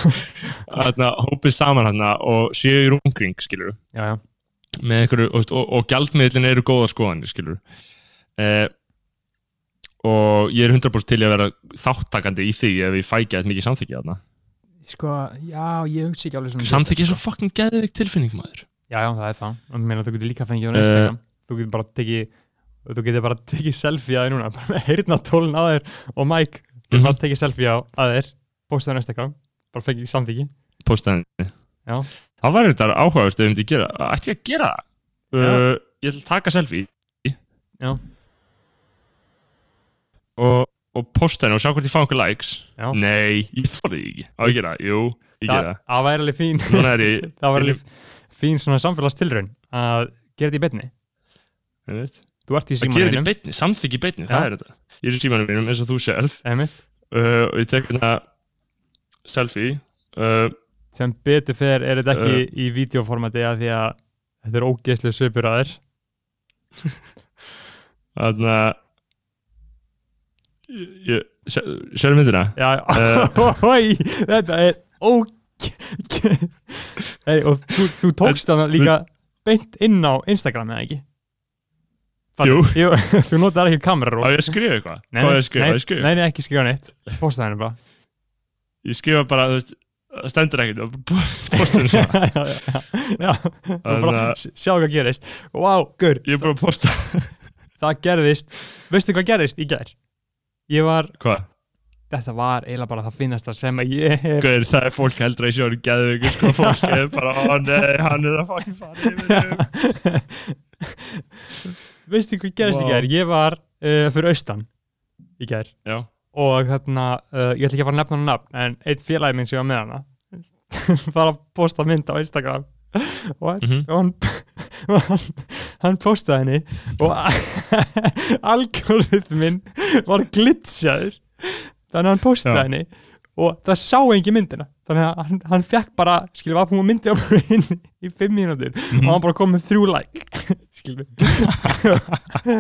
<laughs> hópist saman hana og séu í rungring skilur já, með einhverju, og, og, og gjaldmiðlin eru góða skoðanir, skilur eh, og ég er 100% til að vera þáttakandi í því ef ég fæ ekki að mikið samþykki þarna Sko, já, ég hugsi ekki alveg svona samþykki er svo fucking geðvik tilfinning maður. Já, já, það er það og meina, þú getur líka fengið á Eh. Instagram Þú getur bara tekið Þú getur bara tekið selfie að þér núna. <laughs> Bara með heyrna tólun á þér og Mike Þú getur Mhm. bara tekið selfie á að þér Bóstaði á Instagram. Bara fengið samþyggi postaði Já. það var þetta áhugavert ef ég myndi gera ætti ég að gera það? Uh, ég ætla að taka selfie. Já. og, og posta henni og sjá hvort ég fá einhver likes. Já. nei, ég þorði ekki. Á ég gera, jú, ég gera. það væri alveg fín. <laughs> Það er væri alveg fín svona samfélagstilraun að gera þetta í betni. Þú ert í símanum beinni, samþykki í beinni, Já. það er þetta. Ég er í símanum mínum eins og þú sjálf. Uh, og ég tek hérna selfie. Uh, sem betur fer er þetta ekki Eh. í videoformati að því að þetta er ógeðslu svipur að þér. <laughs> Þarna ég, sérðu myndina? Já, <laughs> Oi, þetta er hey, og þú, þú tókst hana líka beint inn á Instagram eða ekki? Jú. Jú <laughs> Þú notaði ekki kamera Á ég skrifa eitthvað? Nei, nei, nei, ekki skrifa neitt <laughs> Posta henni bara Ég skrifa bara, þú veist, það stendur ekkert. Og Þannig að- s- Sjá hvað gerist Vá, gaur, Ég er bara að posta það gerðist Veistu hvað gerðist í gær? Ég var, Hvað? þetta var eiginlega bara það finnasta sem að ég hef Gauður, það er fólk heldur að ég sjóður geðveikur sko, fólk <laughs> er bara, ó nei, hann er að fucking fara. <laughs> Veistu hvað gerðist í Vá. gær? Ég var uh, fyrir austan í gær Já, og hérna, uh, ég ætla ekki að fara að nefna hann nafn en einn félagi minn sem ég var með hana <laughs> var að posta mynd á Instagram og hann, Mhm. og hann, postaði henni og <laughs> algoritminn var glitchaður. Þannig að hann postaði Já. henni og það sá engin myndina. Þannig að hann, hann fekk bara, skilur, var hún myndi á mig inn í fimm mínútur og hann bara kom með þrjú like <laughs> skilur. <laughs>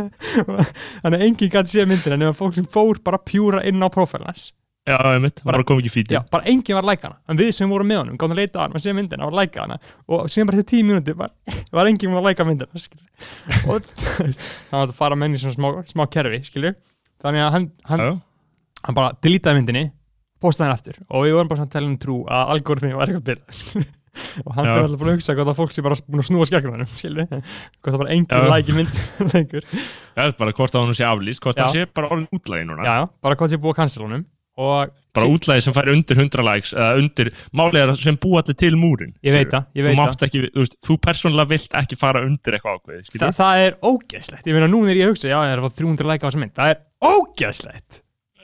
Þannig að enginn gæti séð myndina nema fólk sem fór bara pjúra inn á prófælans já, ég mitt, bara kom ekki fíti Já, bara enginn var að læka hana. En við sem vorum með honum, gáðum að leita á hann og séð myndina og læka hana. Og síðan bara til tíu mínúti var, <laughs> var enginn að læka myndina skilur. og <laughs> hann var að fara með henni svona smá, smá kerfi skilju, þannig að hann, hann, hann bara deletaði myndinni postaði hann aftur. Og við vorum bara svona að tella um trú að algoritmi var eitthvað byrð og hann fyrir alltaf búin að hugsa hvað það fólk sem bara búin að snúa hann skilju, hvað það bara enginn Já. læki mynd <laughs> lengur, já, bara hvort að hún sé aflýst, hvort að hann sé bara orðin útlægi núna. Já, bara hvað sé búið að cancela honum og Bara útlægi sem fær undir 100 likes eða undir, málið að sem búa allir til múrin ég veit það, Þú ekki, þú veist, þú persónulega vilt ekki fara undir eitthvað ákveðið, Þa, það er ógeðslegt, ég meina nú er ég að hugsa já, ég er að fá 300 læka á þessa mynd, það er ógeðslegt.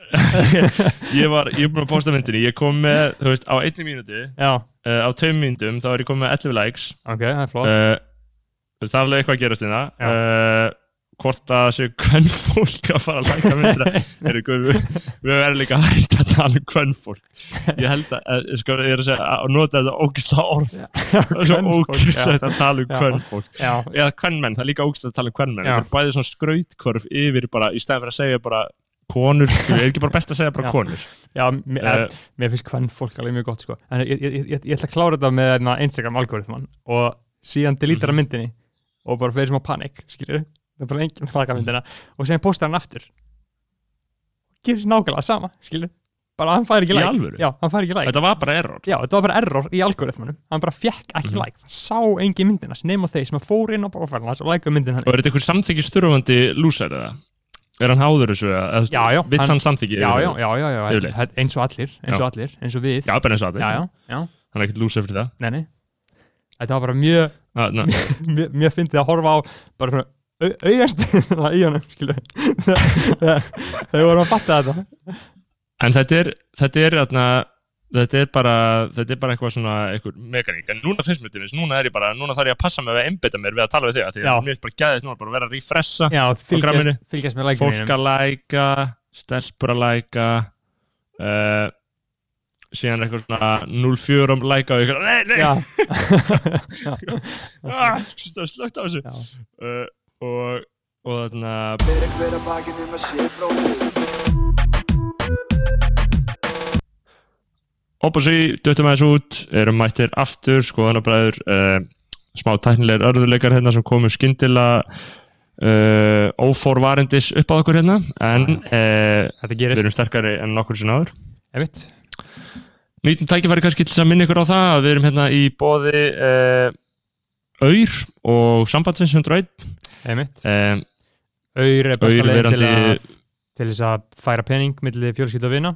<laughs> Ég var, ég er búin að posta myndinni, ég kom með, þú veist, á einni mínútu já, uh, á tveim mínútum, þá er ég komið með 11 likes. Ok, það er flott. Uh, það er alveg eitthvað að gerast inn Já. það uh, hvort að séu hvern fólk að fara að læka myndina er við, <laughs> við verðum líka hægt að tala um hvern fólk ég held að, uh, sko, ég er að segja að nota þetta ógisla orð. <laughs> Það ógisla að tala um hvern fólk já, eða hvern menn, það er líka ógisla að tala um hvern menn það er bæðið svona skrautkvörf yfir bara í stæðan fyrir að segja bara konur, er ekki bara best að segja bara Já. konur. Já mér, uh, mér finnst hvern fólk alveg mjög gott sko. en ég, ég, ég, ég ætla að klára þetta með hérna, Instagram algoritman og síðan deletar Mhm. myndinni og bara fyrir smá panik, skilur það er bara enginn að taka myndina og síðan postar hann aftur. Gerir sér nákvæmlega sama, skilur bara hann fær ekki like. já, hann fær ekki like. Þetta var bara error. Já, þetta var bara error í algoritmanum hann bara fekk ekki Mhm. like, það sá engin myndina nema þeir sem fór inn á hans og likeðu myndin hann og er þetta einhver samþykisturfandi lúsar eða? er hann háður þessu já, vill hann- samþykki já, já, já, já, já, eins og allir eins og allir, eins og við. Já, bara eins og allir. Já, já, hann er ekkert lúsar fyrir það? Nei, nei. Þetta var bara mjög, ah, <laughs> mjög, mjög fyndið að horfa á bara augastina <laughs> í honum, þau voru að fatta þetta. En þetta er þetta er, atna, þetta er bara þetta er bara eitthvað svona eitthvað mekaník. En núna finnst mér til þess, núna er ég bara núna þarf ég að passa mig að einbytta mér við að tala við þig því að mér finnst bara gæðið núna bara að vera að refressa já, fylgjast, fylgjast með lækinu fólk að læka stelpur að læka uh, síðan eitthvað svona 04 um læka og eitthvað, nei, nei, <laughs> <laughs> ah, slögt á þessu og og þarna Opposí, döttum aðeins út, erum mættir aftur, skoðanabræður, uh, smá tæknilegar örðuleikar hérna sem komu skyndilega uh, óforvarendis upp á okkur hérna, en uh, við erum sterkari en nokkur sinna áður. einmitt Nýtum tækifæri kannski til að minna ykkur á það að við erum hérna í bóði Auður og Sambandsins 101. einmitt. Uh, Auður er besta leið til, að- til þess að færa pening millir fjölskyld og vina.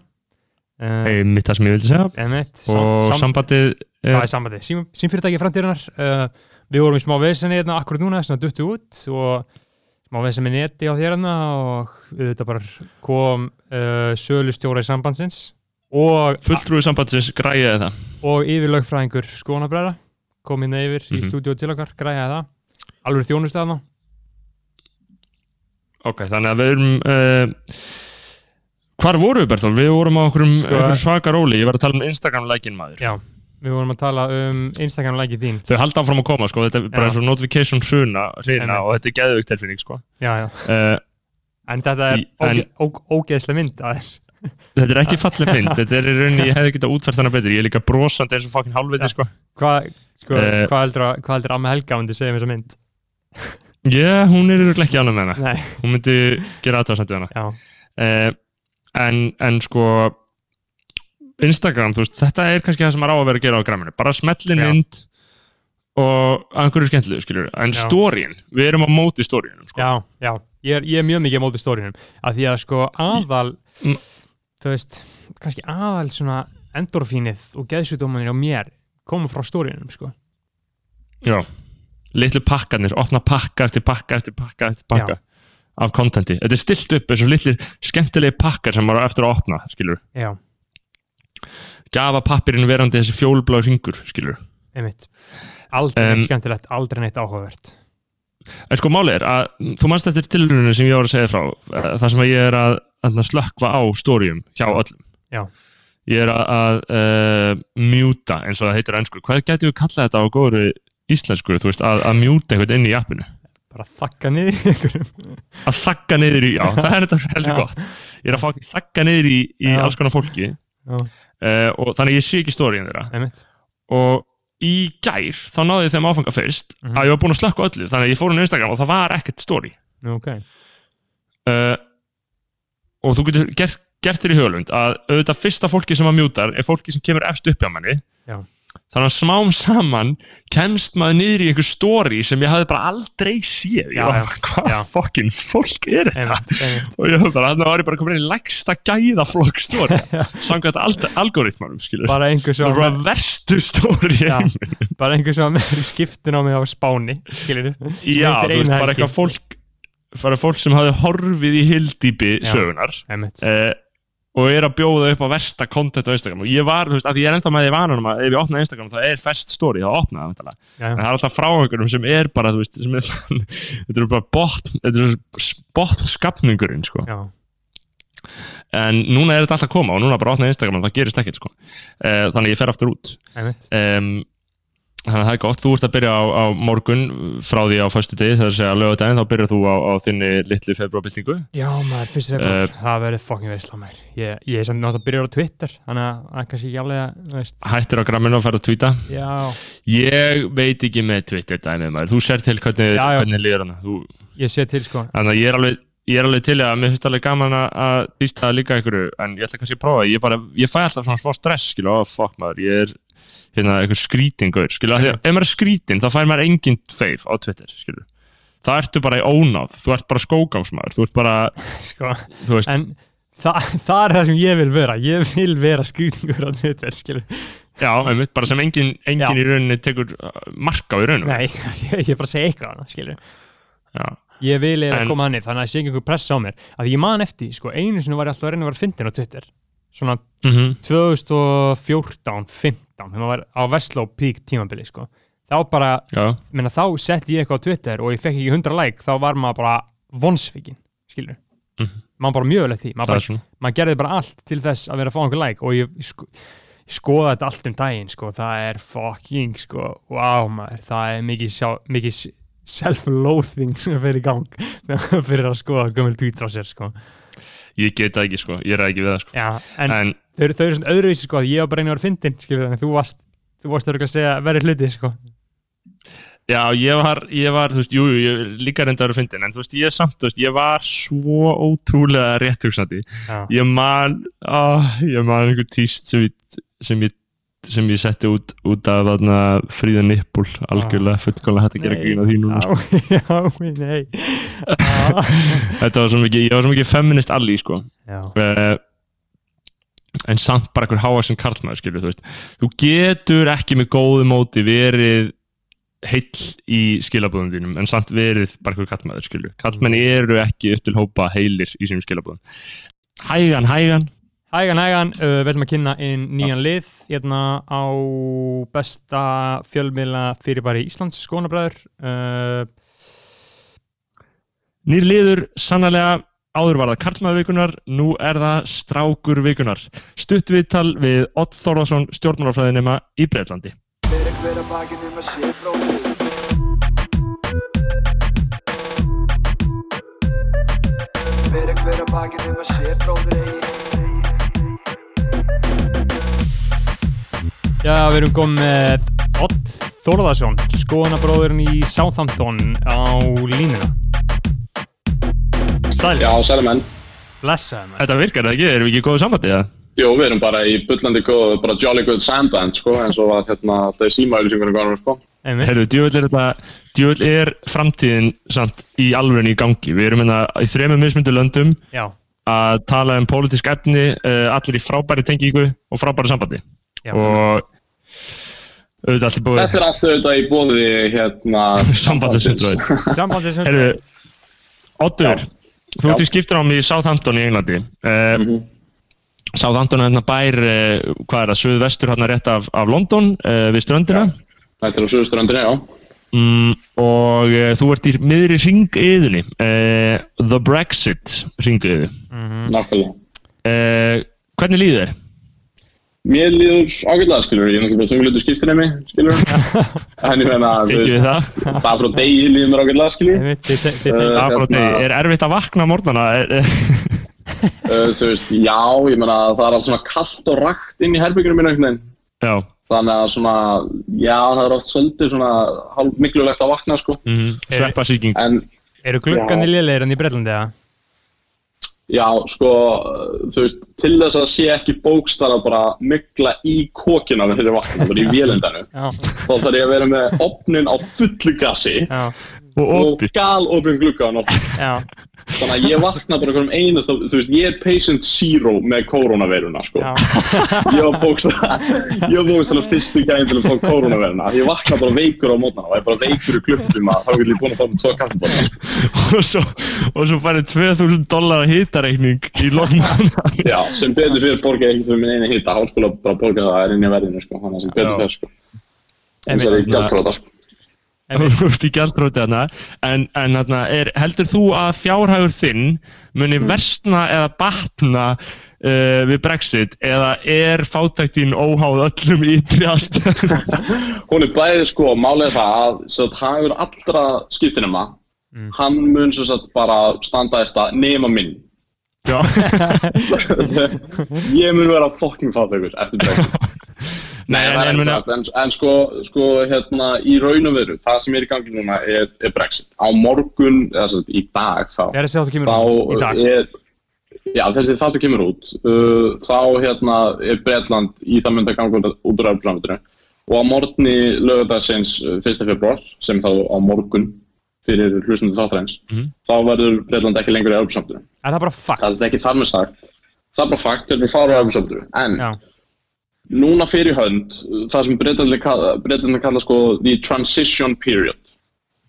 Uh, mitt það sem ég vildi segja, einmitt. Og sam, sambandið það er, er sambandi, Sím, símfyrirtæki framtíðunar uh, við vorum í smá vesenni hérna akkurat núna svona duttu út og smá vesen með neti á þér hérna og þetta bara kom uh, sölustjóra í sambandsins og, fulltrúi sambandsins græjaði það. og yfirlögfræðingur skonabræða kom inn yfir í Mhm. stúdíu til okkar, græjaði það. Alveg þjónustu af það Ok, þannig að við erum uh, Hvar vorum við Bertól? Við vorum á okkur, Sko- svaka róli Ég var að tala um Instagram-lækin maður Já, við vorum að tala um Instagram-lækið þín Þau halda áfram að koma, sko Þetta er bara eins og notification hrina Einmitt. og þetta er geðvögt tilfinning, sko Já, já, uh, En þetta er Í- en- óge, ógeðslega mynd að þér. <laughs> þetta er ekki falleg mynd, þetta er í rauninni ég hefði getað útfært hana betur, ég er líka brosandi eins og fucking halvviti sko Hvað sko, Eh. hvað heldur að, hvað heldur Amma Helga myndi segja um þessa mynd? Já, hún er örugglega ekki ánægð með hana. Nei, hún myndi gera aðtöðsandi hana. Já, uh, en, en sko Instagram, þú veist, þetta er kannski það sem maður á að vera að gera á græminu, bara smellin Já. mynd og einhverju skemmtilegu, skiljur en Já. stórin, við erum á móti stórinum sko. já, já. Ég er, ég er mjög mikið á móti stórinum af því að sko aðal Mm. þú veist, kannski aðal svona endorfínið og geðsjúdómanir á mér koma frá stórinum sko. Já, litlu pakkarnir, opna pakka eftir pakka eftir pakka eftir pakka af kontenti. Þetta er stilt upp eins og litlu skemmtilegi pakkar sem maður eftir að opna, skilur. Já, Gafa pappirinn verandi þessi fjólblá ringur, skilur. einmitt Aldrei neitt Em, skemmtilegt, aldrei neitt áhugavert En sko málið er að þú manst eftir tilhörunum sem ég var að segja frá, eh, þar sem ég er að, að slökkva á stórium hjá öllum. Já. Ég er að, að uh, mjúta, eins og það heitir ennsku. Hvað getur við kallað þetta á góður íslensku, þú veist, að, að mjúta einhvern inn í appinu? bara þakka niður í einhverjum. Að þakka niður í, já, <laughs> það er þetta heldur gott. Ég er að fá þakka niður í, í alls konar fólki. Uh, og þannig að ég sé ekki stóriðin þeirra. Einmitt. Og í gær þá náði ég þeim áfanga fyrst Mhm. að ég var búinn að slökka öllu þannig að ég fór hún á Instagram og það var ekkert stóri Nú, ok. Uh, og þú getur gert, gert þér í hugulund að auðvitað fyrsta fólki sem að mjútar er fólki sem kemur efst upp hjá manni. Já. Þannig að smám saman kemst maður niður í einhver stóri sem ég hafði bara aldrei séð. Já, var, hvað já. fokkin fólk er þetta? Einmitt, einmitt. Og ég höfði bara, þannig var ég bara komin í lægsta gæða flokk stóri <laughs> samkvæmt al- algoritmanum, skilur Bara einhver það sem var var bara verstu stóri bara einhver sem var með í skiptin á mig á Spáni skilur já, þú veist, bara eitthvað fólk bara fólk sem hafði horfið í hildýpi sögunar eh, og er að bjóða upp á versta content á Instagram. Og ég var, þú veist, að ég er ennþá með því vanunum að ef ég opna Instagram þá er fest story þá opna það já, en það er alltaf frá einhverjum sem er bara, þú veist, sem er <laughs> þetta er bara bot, þetta er bot skapningurinn, sko. Já, en núna er þetta alltaf að koma og núna bara opna Instagram og það gerist ekkert, sko. Eh, þannig ég fer aftur út. Um, þannig að það er gott, þú ert að byrja á, á morgun frá því á föstu degi þegar það segja lögadaginn, þá byrjar þú á, á þinni litlu februarbyltingu já maður, fyrst Eh, uh, það verður fucking veistla mér ég, ég er samt náttúrulega að byrja á Twitter þannig að það er kannski ekki þú veist, hættir á gramminu og fer að tvíta já, Ég veit ekki með Twitter dæmið maður, þú sér til hvernig, hvernig líður hana. Þú, ég sé til sko. Þannig að ég er alveg Ég er alveg til að mér finnst alveg gaman að- að týsta líka einhverju, en ég ætla kannski að prófa. Ég, bara, ég fæ alltaf svona smá stress, skilu, oh fuck maður. Ég er hérna einhver skrítingur skilu, mm. ef maður er skrítin, þá fær maður engin feif á Twitter, skilu það ertu bara í ónáð, þú ert bara skógámsmaður þú ert bara, <laughs> sko, þú veist. en það, það er það sem ég vil vera ég vil vera skrýtingur á Twitter skilur, já, einmitt, bara sem engin, engin í rauninni tekur uh, marka á í rauninni nei, <laughs> ég, ég bara segja eitthvað annað, skilur já, ég vil eða koma hann þannig að það sé ekki einhver pressa á mér. Að ég man eftir, sko, einu sinni var ég alltaf að reyna að vera fyndin á Twitter svona mm 2014, 15 þegar maður var á Vestló pík tímabili sko. þá bara, menna þá setti ég eitthvað á Twitter og ég fekk ekki 100 like þá var maður bara vonsvikinn skilur, Mhm. maður bara mjög vel því maður, maður gerði bara allt til þess að vera að fá einhver like og ég, sko, skoða þetta allt um daginn sko, það er fucking sko, wow maður, það er mikið, sjá, mikið self-loathing sem í gang <laughs> fyrir að skoða gömul tweets á sér sko. Ég get það ekki, sko, ég er ekki við það, sko Já, en, en, þau, eru- eru svona öðruvísi sko, ég var bara vera fyndin skilur, en þú varst, þú varst örugglega að segja verið hluti sko. Já, ég var, ég var, þú veist, jú, jú, ég líka reyndar að fyndin, en þú veist, ég samt, þú veist, ég var svo ótrúlega rétt hugsandi. Já, Ég man, á, ég man einhver tíst sem ég, sem ég, sem ég setti út, út af þarna fríða nippul, algjörlega, fullkomlega hægt að gera grína því núna, sko. <laughs> já, nei. Já, <laughs> Þetta var svo mikið, ég var svo mikið feminist alli, sko. Uh, en samt bara einhver háa sem karlmaður, skilur, þú veist. Þú getur ekki með góðu móti verið heill í skilabúðum þínum en samt verið bara einhver kallmaður skilju kallmenn eru ekki upp til hópa heilir í sínum skilabúðum hægan, hægan Hægan, hægan, uh, við ætlum að kynna inn nýjan lið hérna á besta fjölmiðla fyrirbæri Íslands skónabræður uh, nýr liður sannlega áður var það karlmaður vikunar nú er það strákur vikunar stutt viðtal við Ott Þórðarsson stjórnmálafræðinema í Breitlandi Fyrir hver að bakið um að sé bróður eigi Já, við erum komið með Ott Þórðarsson, skoðanabróðurinn í Southampton á línuna. Sæl, Já, sæli menn. blessaði maður. Þetta virkar það ekki, erum við ekki í góðu sambandi það? Jú, við erum bara í bullandi góð, bara jolly good sandband, sko, eins og var hérna alltaf í símaauðlýsingunum góðanum, sko. Herru, djúvel er þetta, djúvel er framtíðin samt í alvegni í gangi. Við erum hérna í þremur mismundu löndum Já, að tala um pólitísk efni, uh, allir í frábæri tengingu og frábæri sambandi. já. Og auðvitað allir búið Þetta er allt auðvitað í bóði, hérna... <laughs> <laughs> Herru, Oddur, Já. þú ert í skiptur á mig í Southampton í Englandi. Uh, Mhm. Southampton er hérna bær, uh, hvað er það, suðvestur hérna rétt af, af London uh, við ströndina. Þetta er á Suðuströndinni, já. Mm, og þú ert í miðri ringiðunni, uh, The Brexit ringiðu. Mhm. Nákvæmlega. Uh, hvernig líður þér? Mér líður ágætlega, skilur, ég er náttúrulega bara þunglutur skiptinemi, skilur. <laughs> en ég meina, þú Tengjum við veist, það frá degi líður mér ágætlega, skilur. Einmitt, þið te- þið Uh, te- Það hérna- er erfitt að vakna á morgnana. Eh, þú veist, já, ég meina, það er allt svona kallt og rakt inn í herbyggjunum mínu einhvern veginn. Já, Þannig að svona, já, það er oft svolítið svona hálf miklulegt að vakna, sko. mm, sveppasíking. En Eru gluggarnir lélegir enn í Breitlandi eða? Já, sko, þú veist, til þess að sé ekki bókstara bara mikla í kokina með þeirri vakna, bara í vélindanu, Já, þá þarf ég að vera með opnin á fullu gasi já, Og og opið. gal opin glugga á nótt. Þannig að ég vakna bara hverjum einast, þú veist, ég er patient zero með koronaveiruna, sko. Já, <laughs> Ég var var bókstara fyrstu gæðin til að fá koronaveiruna. Ég vakna bara veikur á mótnana og ég er bara veikur í klubbtíma, þá vil ég búin að fá með tvo kaffibóta. <laughs> og svo, og svo færið 2000 dólar hitareikning í loknum. <laughs> Já, sem betur fyrir borgið ekki fyrir minn eini hitta, háskóla bara borgið það er inn í verðinu, sko, þannig að sem betur fyrir, sko. En það er einmitt. gjaldróta, sko. En, en er, heldur þú að fjárhægur þinn muni versna eða batna uh, við Brexit eða er fátæktin óháð öllum ytri aðstöðum? <laughs> Hún er bæðið sko, er það að að hagur allra skiptinema Mm. hann mun svo að bara standa í stað nema minn Já. <laughs> ég mun vera fucking fátækur eftir breyting <laughs> Nei, Nei, en, það en, sagt, en, en sko, sko hérna, í raun og veru, það sem er í gangi núna er, er Brexit. Á morgun, eða sem sagt í dag þá, Er þessi áttu kemur þá út í dag? er, já þessi þáttu kemur út, uh, þá hérna er Bretland í það myndi að ganga út- úr Európa-samvitinu og á morgunni lögadagsins uh, 1. februar, sem þá á morgun fyrir hlustundu þáttaræns, Mhm. þá verður Bretland ekki lengur í Európa-samvitinu. Er það bara fakt? Það er ekki þar með sagt, það er bara fakt, þeir eru fara á Európa-samvitinu, en Já, núna fyrir hönd, það sem breytanlega kalla, sko the transition period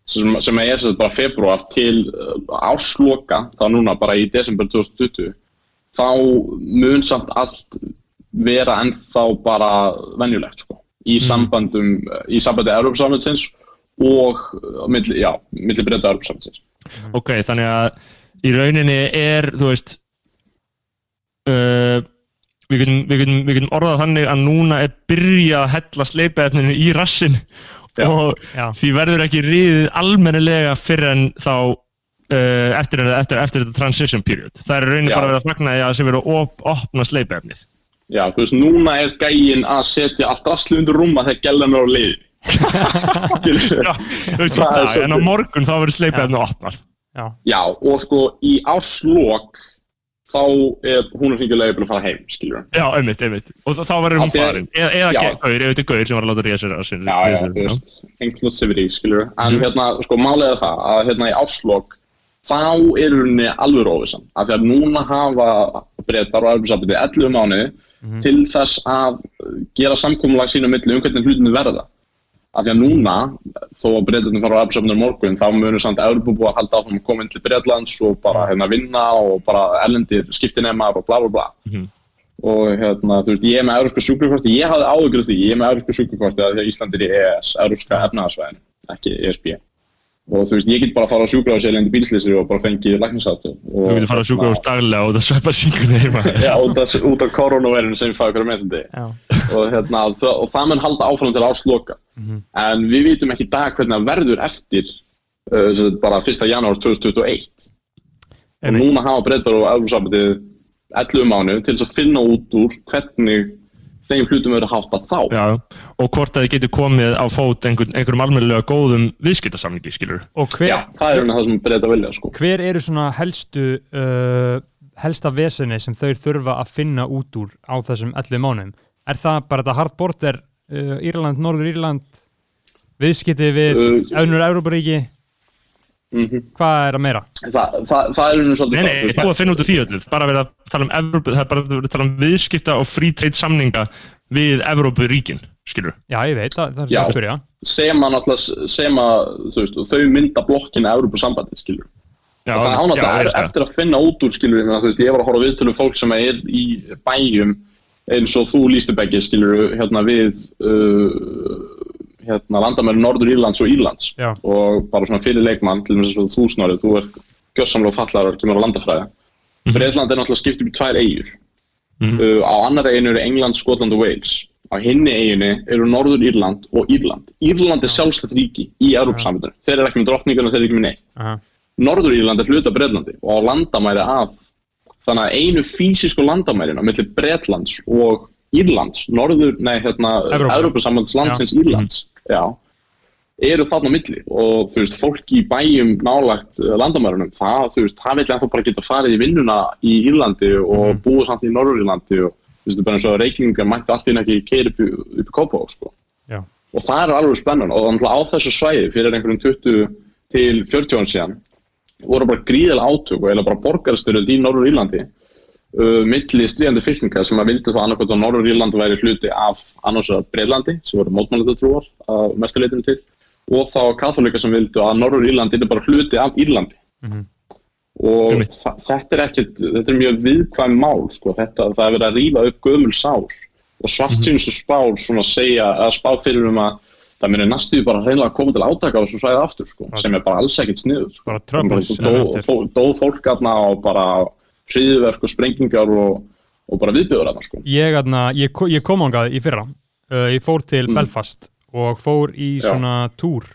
sem, sem er sagt bara februar til uh, ársloka, þá núna bara í desember 2020 þá mun samt allt vera ennþá bara venjulegt sko í sambandum, í sambandi Európa-samvætsins og uh, milli, breyta Európa-samvætsins ok, þannig að í rauninni er, þú veist, uh, við getum, við, getum, við getum orðað þannig að núna er byrjað að hella sleipaefninu í rassin Já. og já, því verður ekki riðið almennilega fyrir en þá uh, eftir, eftir, eftir þetta transition period. Það er í rauninni Já. bara að vera að fagna því að það sé verið að op, opna sleipaefnið. Já, þú veist, núna er gægin að setja allt rastlu undir rúma þegar gellan er á leiði <laughs> Já, þú veist, Það er dag, en á morgun þá verður sleipaefnið opnað. já, Já, og sko í árslok þá er hún er hringilega búin að fara heim, skilur Já, einmitt, einmitt. Og þá- verður hún að- farin. Eða, eða þetta er gaur sem var að láta ríða sér að sinni. Já, já, þú veist, inclusivity, skilur En hérna, sko, málið er það að hérna í árslok þá er henni alveg rófisann af því að núna hafa breytar og erfisabiti 11 mánuði til þess að gera samkomulag sína milli um hvernig hlutinu verða af því að núna, þó að breytarnir fara á erfisabitinu morgun, þá munur samt Európa að halda áfram að koma inn til Breitlands og bara hérna vinna og bara erlendir skiptinemar og bla bla bla Mhm. og hérna, þú veist, ég er með európska sjúkrakorti, ég hafði áhugur af því, ég er með európska sjúkrakorti að því að Ísland er í EES, európska efnaðarsvæðin, ekki ESB. Og þú veist, ég get bara að fara á sjúkrahús eða lendi bílslýsir og bara fengið læknisáttu. Þú getur að sjúka úr daglega og það sveppa síkunni heima. Já, út af, út af koronaveirinu sem ég fæði hverju meðsandi. já, Og, hérna, og það mun halda áfram til ásloka. En við vitum ekki dag hvernig það verður eftir uh, sem sagt bara 1. janúar 2021. og Einmitt. núna hafa breytar og Európsambandið 11 mánu til þess að finna út úr hvernig þeim hlutum verður hátta þá Já, og hvort að þið getur komið á fót einhver, einhverjum almennilega góðum viðskiptasamningi, skilur. Og hver, Já, það er hérna það sem breytar vilja sko. hver eru svona helstu uh, helsta vesenni sem þau þurfa að finna út úr á þessum 11 mánum? Er það bara þetta hard border uh, Írland, Norður Írland viðskipti við Uh, önnur Európaríki? Mm Hvað er að meira? það, það, það er hérna svolítið Nei, nei, þú að finna út úr því öllu. Bara verið að tala um, Evrópu, það er bara verið að tala um viðskipta og free trade samninga við Evrópuríkin, skilur. Já, ég veit, það, það er það að spyrja. sem að náttúrulega sem að þú veist, þau mynda blokkina Európa-sambandið skilur Já, það ég er það. eftir að finna út úr skilur þú veist, ég var að horfa viðtölu fólk sem er í bæjum eins og þú lístu beggi skilur hérna við uh, hérna landamæri Norður Írlands og Írlands. Já. og bara svona fyrir leikmann til þess að þú snárið, þú ert gjörsamlega fallar og kemur á landafræða Mhm. Breitland er náttúrulega skipt upp í tvær eigur Mhm. uh, á annar eiginu eru England, Skotland og Wales. Á hinni eiginu eru Norður Írland og Írland. Írland er sjálfslætt ríki í Európsamöndinu þeir eru ekki með drottningun og þeir eru ekki með neitt. Aha. Norður Írland er hluta Breitlandi og á landamæri af þannig að einu fysisku landamærin á milli Breitlands og Írlands, Norður, nei hérna Evrópu. Európusambands landsins Írlands já, eru þarna milli og þú veist, fólk í bæjum nálagt uh, landamærunum, það, þú veist, það vil ennþá bara geta farið í vinnuna í Írlandi og búið samt í Norður Írlandi og þú veist, bara eins og reikningar mætti allt inn ekki keira upp, upp í Kópavog, sko. Já. og það er alveg spennan og þannig á þessu svæði fyrir einhverjum 20 til 40 án síðan voru bara gríðilega átök og eða bara borgarstyrjöld í Norður Írlandi uh, milli stríðandi fylkinga sem að vildu þá annarkvæmt að Norður Írlandi væri hluti af annars vegar Breitlandi sem voru mótmælendatrúar að mestuleitinu til og þá katholika sem vildu að Norður Írlandi er bara hluti af Írlandi Mhm. og Einmitt. þa- þetta er ekkert þetta er mjög viðkvæm mál sko. þetta, það er verið að rífa upp gömul sár og svartsýnsu spár svona segja að spá fyrir um að það muni næstuði bara hreinlega að koma til átaka og svo svæði aftur sko, sem er bara alls ekkert sniður sko. Bara troubles dó, enn eftir. fó, dó fólk aðna og bara hriðverk og sprengingar og, og bara viðbjöður aðna sko. Ég, aðna, ég, ég kom ángað í fyrra uh, ég fór til Mm. Belfast og fór í Já. svona túr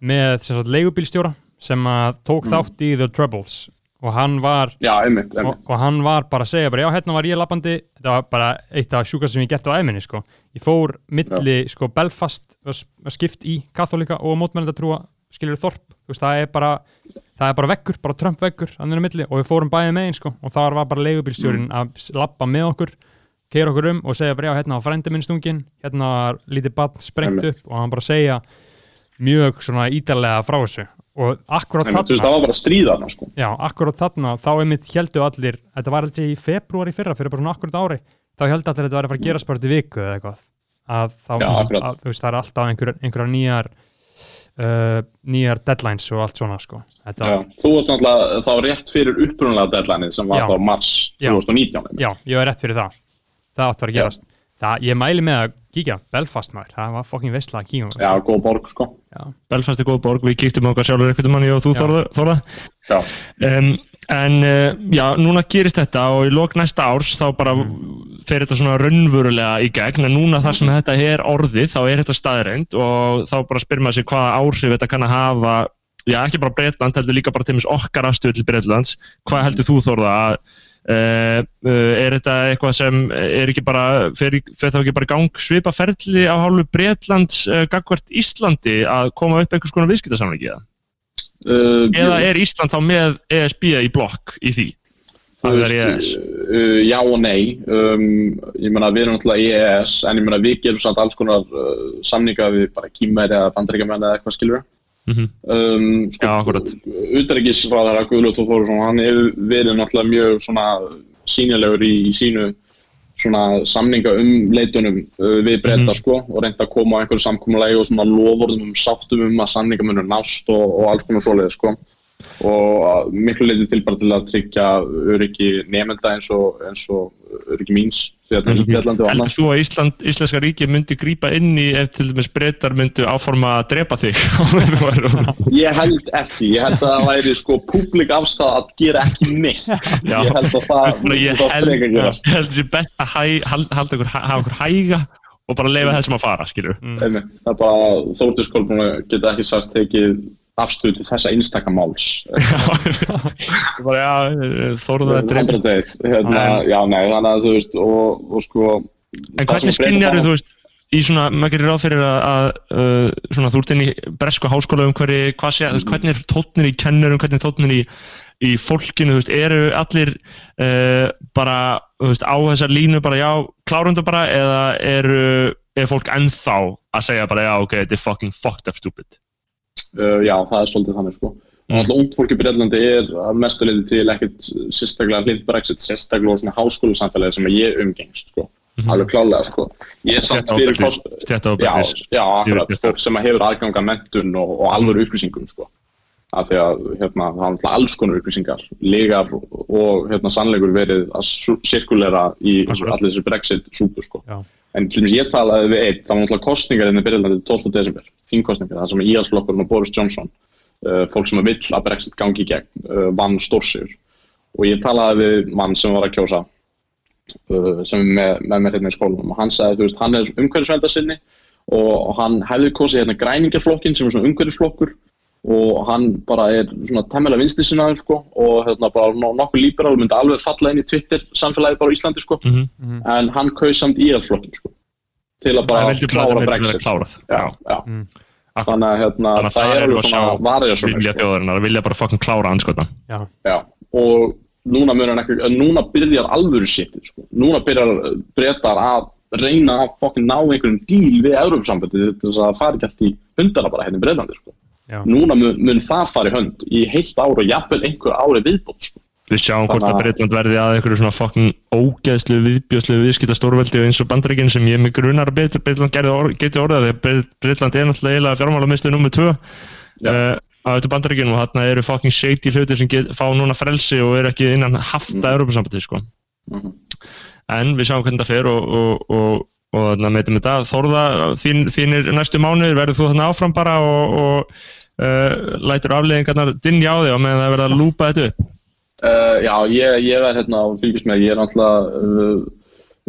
með leigubílstjóra sem að tók Mm. þátt í The Troubles og hann var já, einmitt, og, einmitt. og hann var bara að segja bara, já, hérna var ég lappandi þetta var bara eitt af sjúkast sem ég gett á æminni sko. ég fór milli sko, Belfast var skipt í katholika og mótmælendatrúa skilur þorp, þú veist, það er bara það er bara veggur, bara Trump er milli. Og við fórum bæðið megin sko, og þar var bara leigubílstjórin að s- labba með okkur keira okkur um og segja bara, já, hérna var frændi minn stungin hérna var lítið barn sprengt upp. Og hann bara segja mjög svona ítalega frá þessu. Og veist, þarna það var bara stríðarna sko. Já, akkurat þarna, þá einmitt heldu allir, þetta var alltaf í februar í fyrra, fyrir bara svona akkurat ári, þá heldu allir að þetta var að fara að gerast bara til viku eða eitthvað. Að þá, Já, að, þú veist, það er alltaf einhver, einhverjar nýjar, uh, nýjar deadlines og allt svona, sko. Þetta, Já. Þú varst náttúrulega þá rétt fyrir upprunlega deadlineið sem var Já. þá mars Já. 2019 einmitt. já, ég var rétt fyrir það. Það átti að vera að gerast. Það, ég mæli með að kíkja, Belfast maður, það var fokkin veistla að kíkja. Já, góð borg sko. Já. Belfast er góð borg, við kíktum okkar sjálfur einhvern mann, ég og þú. Já, Um, en uh, já, núna gerist þetta og í lok næsta árs þá bara fer þetta svona raunverulega í gegn en núna þar sem þetta er orðið þá er þetta staðreind og þá bara spyrir maður sig hvaða áhrif þetta kann að hafa já, ekki bara Breitland, heldur líka bara til dæmis okkar afstöðu til Breitlands. Hvað heldur þú Þórða að uh, er þetta eitthvað sem er ekki bara, fer, fer þá ekki bara gang svipa ferli á hálfu Breitlands uh, gagvart Íslandi að koma upp einhvers konar viðskiptasamlingi eða? uh, Eða er Ísland þá með ESB í blokk í því? Þú Það er uh, já og nei um, ég meina við erum náttúrulega í EES en ég meina við gerum samt alls konar samninga við bara kýmæri eða bandaríkjamenn eða eitthvað skilur Mm um, sko, Já, akkúrat. Utanríkisráðara Guðlúð Þórsson hann hefur verið náttúrulega mjög svona sínilegur í, í sínu svona samninga um leitunum uh, við breyta Mhm. sko og reynda að koma á einhverju samkomulagi og svona lofórðum um sáttum um að samninga munur nást og, og alls konar svoleiði sko og að miklu leiti til bara til að tryggja öryggi nefnda eins og, eins og öryggi míns að og Heldur þú að Ísland, Íslenska ríki myndi grípa inn í ef til dæmis breytar myndu áforma að drepa þig? <laughs> Ég held ekki, ég held að það væri sko públik afstæð að gera ekki neitt. Ég held að það myndi ég þá held, freka gerast held þessi best að hæ, hald, halda ykkur, hafa ykkur hæga og bara leifa þessum að fara, skilur Mm. Það er bara Kolbrún geta ekki sagst tekið afstöðu til þessa einstaka máls. <laughs> Bara, já, þóruðu þetta hérna, já, nei, þannig að þú veist, og, og sko En hvernig skinjar þú veist, í svona, maður gerir ráð fyrir að, að uh, svona, þú ert inn í bresku háskóla um hverju, hvað sé, þú veist, hvernig er tótnir í kennurum, hvernig er tótnir í, í fólkinu, þú veist, eru allir uh, bara, þú veist, á þessar línu bara, já, klárundu bara, eða eru, er fólk ennþá að segja bara, já, ok, þetta er fucking fucked up stupid? Uh, já, það er svolítið þannig, sko. Og alltaf ungt fólk í Breitlandi er að mestu leiti til ekkert sérstaklega hlýtt Brexit, sérstaklega á svona háskólusamfélagi sem ég umgengst, sko. Alveg klálega, sko. Ég er samt fyrir kost... Stjætta og Já, já, akkurat, fólk sem hefur aðgang að mentun og, og alvöru upplýsingum, sko. Af því að, hérna, það er alltaf alls konar upplýsingar, legar og, hérna, sannleikur verið að sirkulera í allir þessi Brexit-súpu, sko. Já. En til dæmis ég talaði við einn, það var náttúrulega kostningar inn í Byrjlandi 12. desember, þingkostningar, það sem íhalsflokkurinn og Boris Johnson, uh, fólk sem vill að Brexit gangi í gegn, uh, vann stórsigur. Og ég talaði við mann sem var að kjósa, uh, sem er með, með mér hérna í skólanum, og hann sagði, þú veist, hann er umhverfisvænda sinni og, og hann hefði kosið hérna græningaflokkin sem er svona umhverfisflokkur og hann bara er svona temmilega vinstri sinnaður sko og hérna bara no- nokkuð líberal myndi alveg falla inn í Twitter samfélagi bara á Íslandi sko Mhm. en hann kaus samt íhaldsflokkin sko til að bara klára Brexit já, já. Mm. Þannig að hérna, Þannig að það er alveg svona sjá varðið vilja þjóðarinnar, að vilja bara fucking klára anskotan. Já, Já, og núna, mun hann ekki, núna byrjar alvöru shitið, sko. Núna byrjar breytar að reyna að fokkin ná einhverjum díl við Európsambandið til þess að það fari ekki allt í hundana bara hérna í Breitlandi, sko. Já, Núna mun, mun það fara í hönd í heilt ár og jafnvel einhver ári viðbót, sko. Við sjáum hvort að Breitland verði að einhverju svona fucking ógeðslu viðbjöðslu viðskipta stórveldi eins og bandaríkinn sem ég með grunar að Breit- Breitland geti orðað að Breitland er náttúrulega eiginlega fjármálamistu nummið tvö Já. uh, á þetta bandaríkinn og þarna eru fucking shady hluti sem get, fá núna frelsi og eru ekki innan hafta mm. Europasambandi sko. Mhm. En við sjáum hvernig það fer og, og, og, og þarna meitum þetta. Þórða, þín, þínir næstu mánuðir verður þú þarna áfram bara og, og uh, lætur afleðingarnar dinja á þig og meðan það er verið að lúpa þetta upp. Uh, já, ég, ég verð hérna og fylgjast með, ég er náttúrulega uh,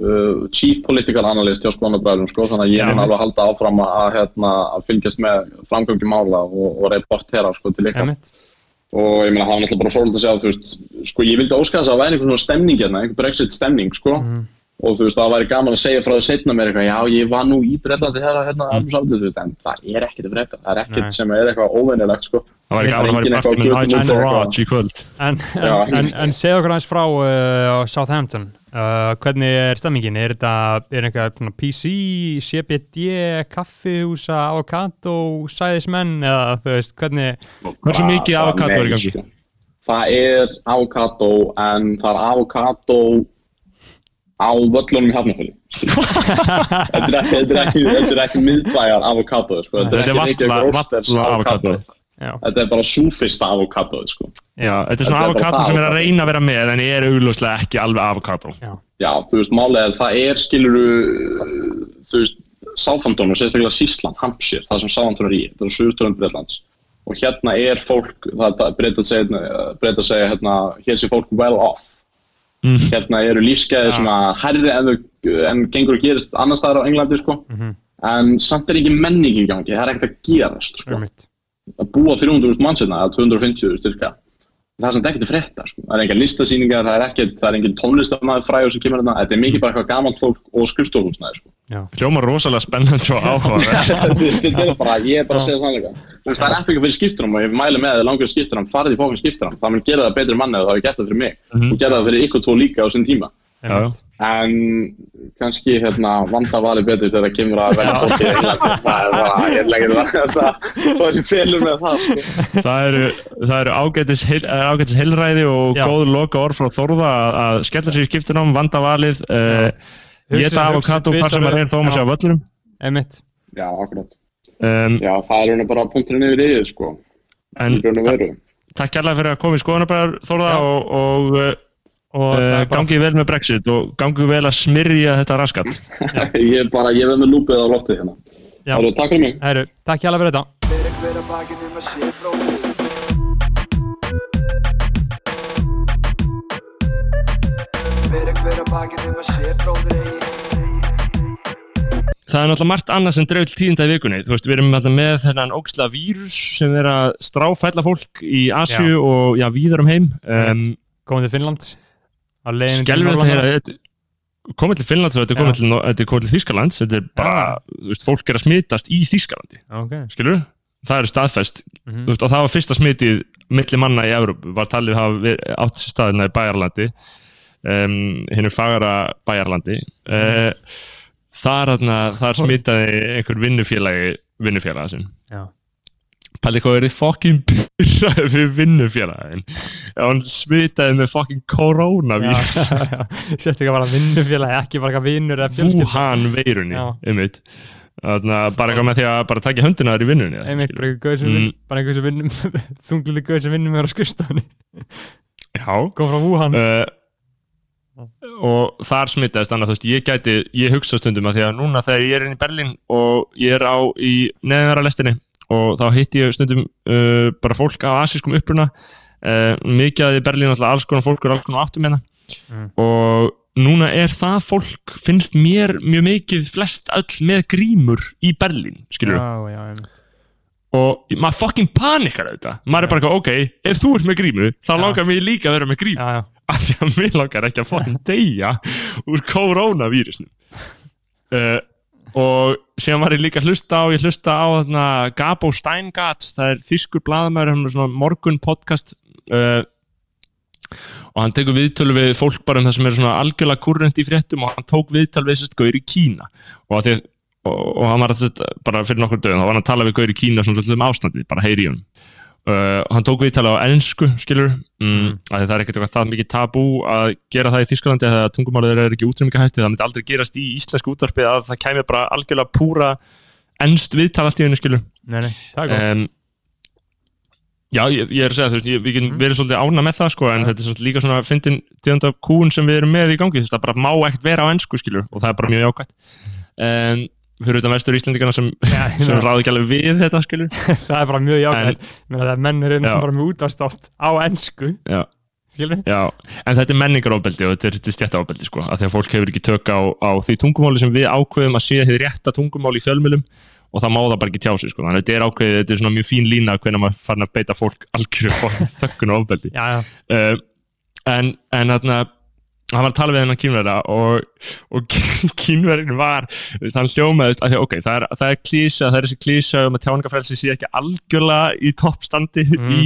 uh, chief political analyst hjá Spánabræðum, sko, þannig að ég Já. mun alveg halda áfram að, að, hérna, að fylgjast með framgangi mála og, og reportera, sko, til ykkar. og ég meina það var náttúrulega bara fórhald að segja þú veist, sko ég vildi óska þess að það væri einhver svona stemning hérna, einhver brexit stemning sko Mhm. Og þú veist það væri gaman að segja frá því setna mér eitthvað, já ég var nú í Bretlandi hérna, hérna, mm. þú veist, en það er ekkert að breyta, það er ekkert sem er eitthvað óveinilegt sko Það væri gaman að fara í eitthvað með Nigel Farage í kvöld. En, Já, en, en, víst. en segðu okkur aðeins frá uh, Southampton uh, hvernig er stemmingin? Er þetta er eitthvað svona PC, CBD kaffihúsa, avokado sæðismenn eða þú veist hvernig Hversu mikið avokado er í gangi? sko. Það er avokado en það er avokado á völlunum í Hafnarfjöli <laughs> Þetta er ekki, þetta ekki, þetta ekki miðbæjar avokado sko. Þetta er ekki Reykjavík valla- Roasters valla avokado. Já, Þetta er bara súfista avokado sko. Já, þetta er svona bara avokado það sem er að reyna að vera með en ég er augljóslega ekki alveg avokado. já, Já, þú veist, málið er það er skiluru þú veist, og sérstaklega Sísland, Hampshire, það sem Southampton er í þetta er suðusturinn Breitlands og hérna er fólk, það er breyta að segja, breyta að segja hérna, hér sé fólk well off Mm. hérna eru lífsgæði Já. svona herri en, en gengur að gerist annar staðar á Englandi sko. mhm, en samt er ekki menning í gangi, það er ekkert að gerast sko. að búa 300.000 manns hérna eða 250 styrka það er samt ekkert að frétta sko. það er engin listasýningar, það er ekkert það er engin tónlistamæður fræður sem kemur hérna þetta er mikið bara eitthvað gamalt fólk og skrifstofhúsnæði sko. Já, Hljómar rosalega spennandi og <laughs> áhuga. Þetta er bara, ég er bara að segja sannleika Þú veist, það er ekki fyrir skipturum og ég mæli með að langar skipturum farið í fókn skipturum, það mun gera það betri manni og það hefur gert það fyrir mig Mhm. og gera það fyrir ykkur tvo líka á sinn tíma en kannski hérna, vanda valið betur þegar það kemur að velja fólki í Englandi. Það er bara, ég ætla ekki að það. Það er félur með það sko. Það eru, það eru ágætis, heil, er ágætis heilræði og Já. góð loka orð frá Þórða að, að skella sér í skiptunum, vanda valið, uh, Hugsa- geta avokado hvar sem er þó maður sé á völlunum. emitt Já, akkurat. Um, Já, það er hérna bara punkturinn yfir yfir sko. En í raun og veru. takk kærlega fyrir að koma í skoðanabæðar Þórða Já. og, og uh, og uh, er bara gangi vel með Brexit og gangi vel að smyrja þetta raskat. <laughs> Ég er bara, ég verð með lúpið á loftið hérna. Það takk fyrir mig. Herru, takk hjá fyrir þetta. Fyrir eigi það er náttúrulega margt annað sem dreif til tíðinda í vikunni. Þú veist, við erum þarna með þennan ógislega vírus sem er að stráfælla fólk í Asju og já, víðar um heim. Um, komið til Finnlands Norðurlanda. hér þetta komið til Finnlands og þetta er komið til, komið til Þýskalands. Þetta er bara, þú veist, fólk er að smitast í Þýskalandi, ok. Skilur það eru staðfest, Mhm. þú veist, og það var fyrsta smitið milli manna í Evrópu, var talið hafa verið- átt staðina í Bæjarlandi um, hinn er fagara Bæjarlandi. Uh, þar, þarna, þar smitaði einhver vinnufélagi vinnufélaga sinn. Já, Palli hvað er þið fokkin byrraði við vinnufélagin hann smitaði með fokkin já. sérst ekki að vera vinnufélagi ekki bara eitthvað vinnur eða fjölskyld Wuhan veirunni einmitt. Þannig að bara eitthvað með því að bara taka höndina þar í vinnunni einmitt, bara einhver gauð sem Mm. sem vinnum <laughs> þunglili gauð sem vinnum mér á skrifstofunni. Já. Kom frá Wuhan. Uh, og þar smitaðist annað, þú veist, ég gæti ég hugsa stundum að því að núna þegar ég er inn í Berlín og ég er á í neðanvara lestinni og þá hitti ég stundum uh, bara fólk af asískum uppruna. Uh, mikið að í Berlín alltaf alls konar fólk og alls konar áttum hérna. Mm. og núna er það fólk finnst mér mjög mikið flest öll með grímur í Berlín skilur já, já, einmitt. og maður fucking panikar þetta maður er bara eitthvað, ok, ef þú ert með grímu þá Já. langar mér líka að vera með grímu. Já, já, <laughs> af því að mér langar ekki að fucking deyja úr koronavírusnum uh, og síðan var ég líka að hlusta á ég hlusta á þarna Gabo Steingart það er þýskur blaðamæður hann er svona morgun podcast uh, og hann tekur viðtölu við fólk bara um það sem er svona algjörlega kurrent í fréttum og hann tók viðtölu við sérst gaur í Kína. Og, því, og, og hann var að þetta bara fyrir nokkur dögum, þá var hann að tala við gaur í Kína svona svolítið um ástandið, bara heyri í honum uh, hann tók viðtölu á ennsku skilur, mm, Mm. að það er ekkert eitthvað það mikið tabú að gera það í Þýskalandi eða tungumálið er ekki útrýmingahætti það myndi aldrei gerast í íslensku útvarpi að það kæmi bara algjörlega púra ennst viðtal allt í henni skilur nei, nei, það er gott um, Já, ég, ég er að segja, þú veist, við getum Mhm. verið svolítið ána með það, sko, en Ja. þetta er svolítið líka svona fyndin tíðand af kúun sem við erum með í gangi, það bara má ekkert vera á ennsku, skilur, og það er bara mjög jákvæmt. En fyrir utan vestur Íslandingana sem, ég sem ráði ekki alveg við þetta, skilur. <laughs> það er bara mjög jákvæmt það er Já. sem bara með útvarstátt á ennsku en þetta er menningaróbeldi og þetta er, þetta stjættaóbeldi, sko, af því að fólk hefur ekki tök á, á því tungumáli sem við ákveðum að sé hefur rétta tungumál í fjölmjölum og það má það bara ekki tjá sig, sko, þannig að þetta er ákveðið, þetta er svona mjög fín lína hvernig maður farin að beita fólk algjörðu <laughs> hann var að tala við hennan kínverða og, og <laughs> kínverðin var hann hljómaðist að því, ok, það er, það er klísa það er þessi klísa um að tjáningafrelsi sé ekki algjörlega í toppstandi Mm. í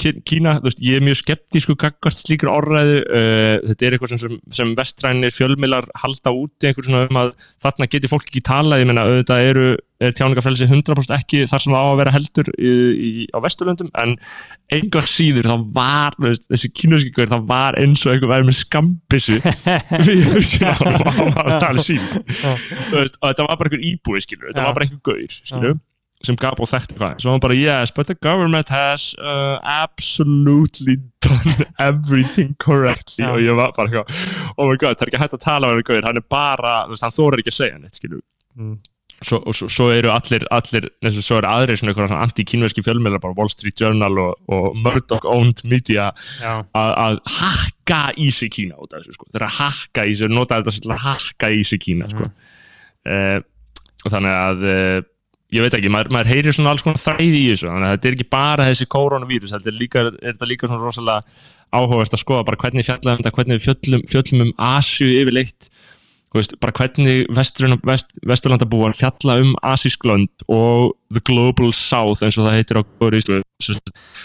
Kína, þú veist, ég er mjög skeptísku gaggvart slíkur orðræðu uh, þetta er eitthvað sem, sem, vestrænir fjölmiðlar halda úti einhver svona um að þarna geti fólk ekki talað, ég meina auðvitað eru er tjáningafrelsi 100% ekki þar sem það á að vera heldur í, í, á vesturlöndum en einhver síður það var veist, þessi kínverski gaur það var eins og einhver væri með skambissu <laughs> við hugsin á hann á að tala sín. Þú veist, og þetta var bara einhver íbúi skilur þetta Já. var bara einhver gaur skilur sem gaf og þekkti hvað svo hann bara yes but the government has uh, absolutely done everything correctly. Og ég var bara oh my god það er ekki hægt að tala um hann hann er bara hann þórar ekki að segja neitt Mm. svo, og svo, svo eru allir, allir þessu, svo eru aðrir svona einhverja anti-kínverski fjölmiðlar bara Wall Street Journal og, og Murdoch owned media að, hakka í sig Kína út af þessu sko, þeir að hakka í sig nota þetta að hakka í sig Kína sko. uh, og þannig að uh, ég veit ekki, maður, maður heyrir svona alls konar þræði í þessu, þannig að þetta er ekki bara þessi koronavírus, þetta er, líka, er þetta líka svona rosalega áhugavert að skoða bara hvernig fjallaðum þetta, hvernig fjöllum, fjöllum um Asju yfirleitt. Veist, bara hvernig vest, vesturlandabúar fjalla um asísk lönd og the global south eins og það heitir á íslu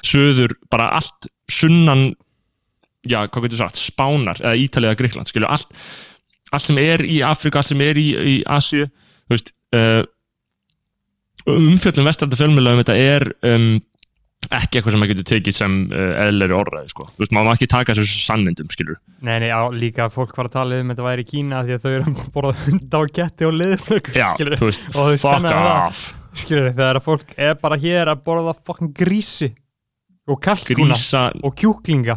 söður, bara allt sunnan já, hvað getur sagt, Spánar eða Ítalið eða Gríkland, skilju, allt allt sem er í Afrika, allt sem er í, í Asíu, þú veist uh, umfjöllum vesturlanda fjölmjöla um þetta er um, ekki eitthvað sem maður getur tekið sem uh, eðleri orðræði, sko, þú veist, maður má ekki taka þessu sannindum, skilju nei, nei, já, líka fólk var að tala um þetta væri í Kína því að þau eru að borða hunda og ketti og liðflögg Já, skilur, þú veist, Og fuck að það- off. skilur, þegar að fólk er bara hér að borða fucking grísi og kalkuna Grísa, og kjúklinga.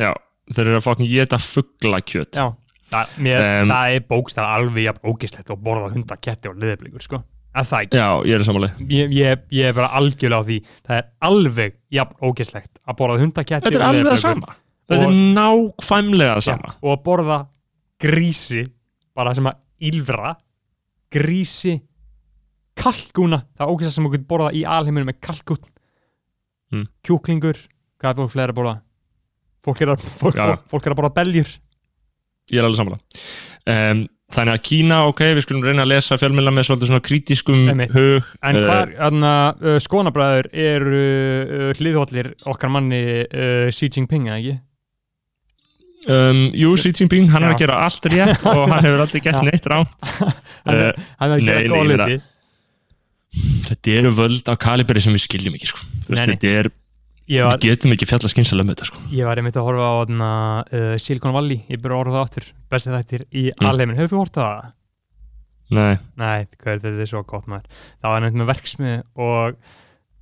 Já, þeir eru að fucking geta fugglakjöt já, það, mér, Em. það er bókstaf alveg jafn ógislegt að borða hunda, ketti og liðflöggur, sko að það ekki. Já, ég er samanlega ég, ég, ég er bara algjörlega á því. Það er alveg jafn ógeslegt að borða hundaketti Þetta er alveg það sama. Þetta er nákvæmlega það sama. Og að borða grísi bara sem að ylfra grísi kalkúna, það er ógæst sem getur borðað í alheiminu með kalkún Mm. kjúklingur, hvað er fólk fleira að borða? Fólk er að, fólk, fólk er að borða beljur. Ég er alveg sammála. Um, þannig að Kína, ok, við skulum reyna að lesa fjölmjöla með svolítið svona kritískum Einmitt. hug En Eh, hvar, þannig að uh, skonabræður eru uh, hliðhóllir okkar manni uh, Xi Jinping, eða ekki? um, Jú, Xi Jinping, hann er Já. að gera allt rétt og hann hefur aldrei gert <laughs> neitt rá <laughs> Hann er, hann er að gera hluti. þetta eru völd á kaliberi sem við skiljum ekki sko. Þú veist, þetta er, var, við getum ekki fjalla skynsalega með þetta sko. ég var einmitt að horfa á þarna, uh, Silicon Valley, ég byrja að horfa á það aftur, bestið þættir í Mm. alheimin. Hefur þú horfað á það? Nei, Nei, hvað er þetta er svo gott maður. Það var nefnt með verksmið og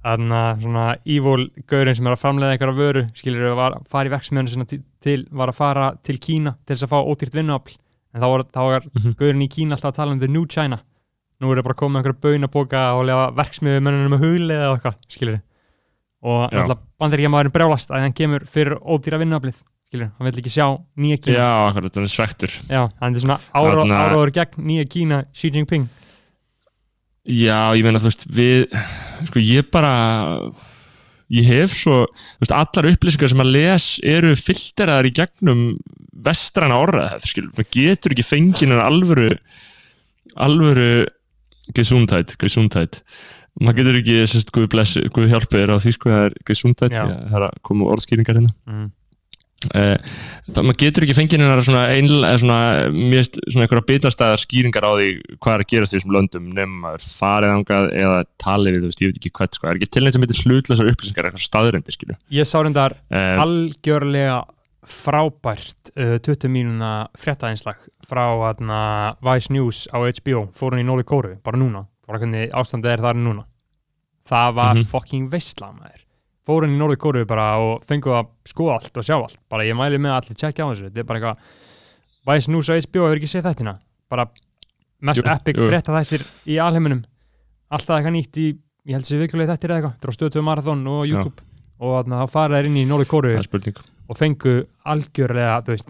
þarna svona evil gaurinn sem er að framleiða einhverja vöru, skilur við að fara í verksmiðinu sinna til, var að fara til Kína til þess að fá ódýrt vinnuafl. En þá var, þá var Mhm. gaurinn í Kína alltaf að tala um the new China. Nú er það bara að með einhverja og alltaf bandaríkjamaðurinn brjálast að hann kemur fyrir ódýra við. Hann vil ekki sjá nýja Kína. já, þetta er svektur Já, hann er svona ára, Þarna- áraður gegn nýja Kína, Xi Jinping. Já, ég meina, þú veist, við sko, ég bara ég hef svo, þú veist, allar upplýsingar sem að les eru filteraðar í gegnum vestræna orðað, skil, maður getur ekki fengið en alvöru alvöru gesundheit, gesundheit maður getur ekki, sérst, Guð Guð hjálpi þér á því, sko, það er gesundheit Já. það er að koma orðskýringar hérna. Mm. Uh, það, maður getur ekki fengið hennar svona, einl, eða svona, mist, svona einhverja bitastæðar skýringar á því hvað er að gerast í þessum löndum nefnum maður farið angað eða talið við, þú veist, ég veit ekki hvað sko, það er ekki til neitt sem heitir hlutlæsar upplýsingar eitthvað staðrendir, skilju Ég sá reyndar uh, algjörlega frábært uh, 20 mínuna fréttaðinslag frá atna, Vice News á HBO fór hann í Nóri Kóru, bara núna bara hvernig ástandið er þar núna. Það var Mhm. fucking veistla maður fór hann í Nóri Kóru bara og fenguð að skoða allt og sjá allt. Bara ég mæli með að allir tjekkja á þessu. Þetta er bara eitthvað Vice News á HBO hefur ekki séð þættina. Bara mest Jú, epic jú. fréttaðættir í alheiminum. Alltaf eitthvað nýtt í ég held sér vikulega þættir eða eitthvað. Þetta er á stöðtöðu marathon og YouTube. Og þarna þá fara þær inn í Nóri Kóru það og fengu algjörlega þú veist,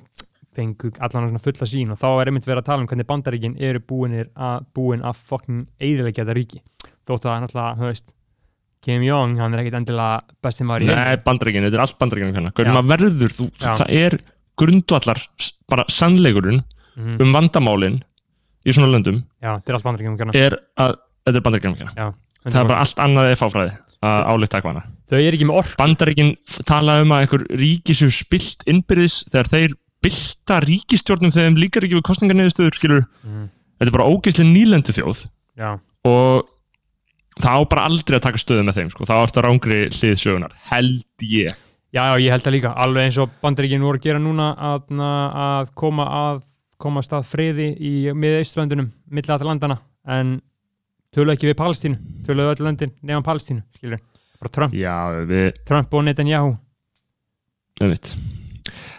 fengu allan svona fulla sín og þá er einmitt verið að tala um hvernig bandaríkin eru búinir að búin að fucking eiginlega þetta ríki. Þótt að náttúrulega, þú veist Kim Jong, hann er ekkit endilega besti maður í Nei, bandaríkinn, þetta er allt bandaríkinn hérna. Hvernig maður verður, þú, það er grundvallar, bara sannleikurinn mm, um vandamálin í svona löndum já, þetta er allt bandaríkin um hvernig er að, þetta er bandaríkinn hérna. það er bara allt annað eða fáfræði að álita eitthvað hana þau eru ekki með ork Bandaríkin f- tala um að einhver ríki séu spilt innbyrðis þegar þeir bylta ríkistjórnum þegar þeim líkar ekki við kostningarniðurstöður skilur, mm, þetta er bara ógeðslega nýlendi þjóð. Já, og það á bara aldrei að taka stöðu með þeim sko. þá er þetta rángri hlið sögunar held ég. Já, já, ég held það líka. Alveg eins og bandaríkin voru að gera núna að, að koma að komast að friði í miðausturlöndunum milli allra landana en töluðu ekki við Palestínu töluðu öll löndin nefn Palestínu skilur, bara Trump, já, við, Trump og Netanyahu. Einmitt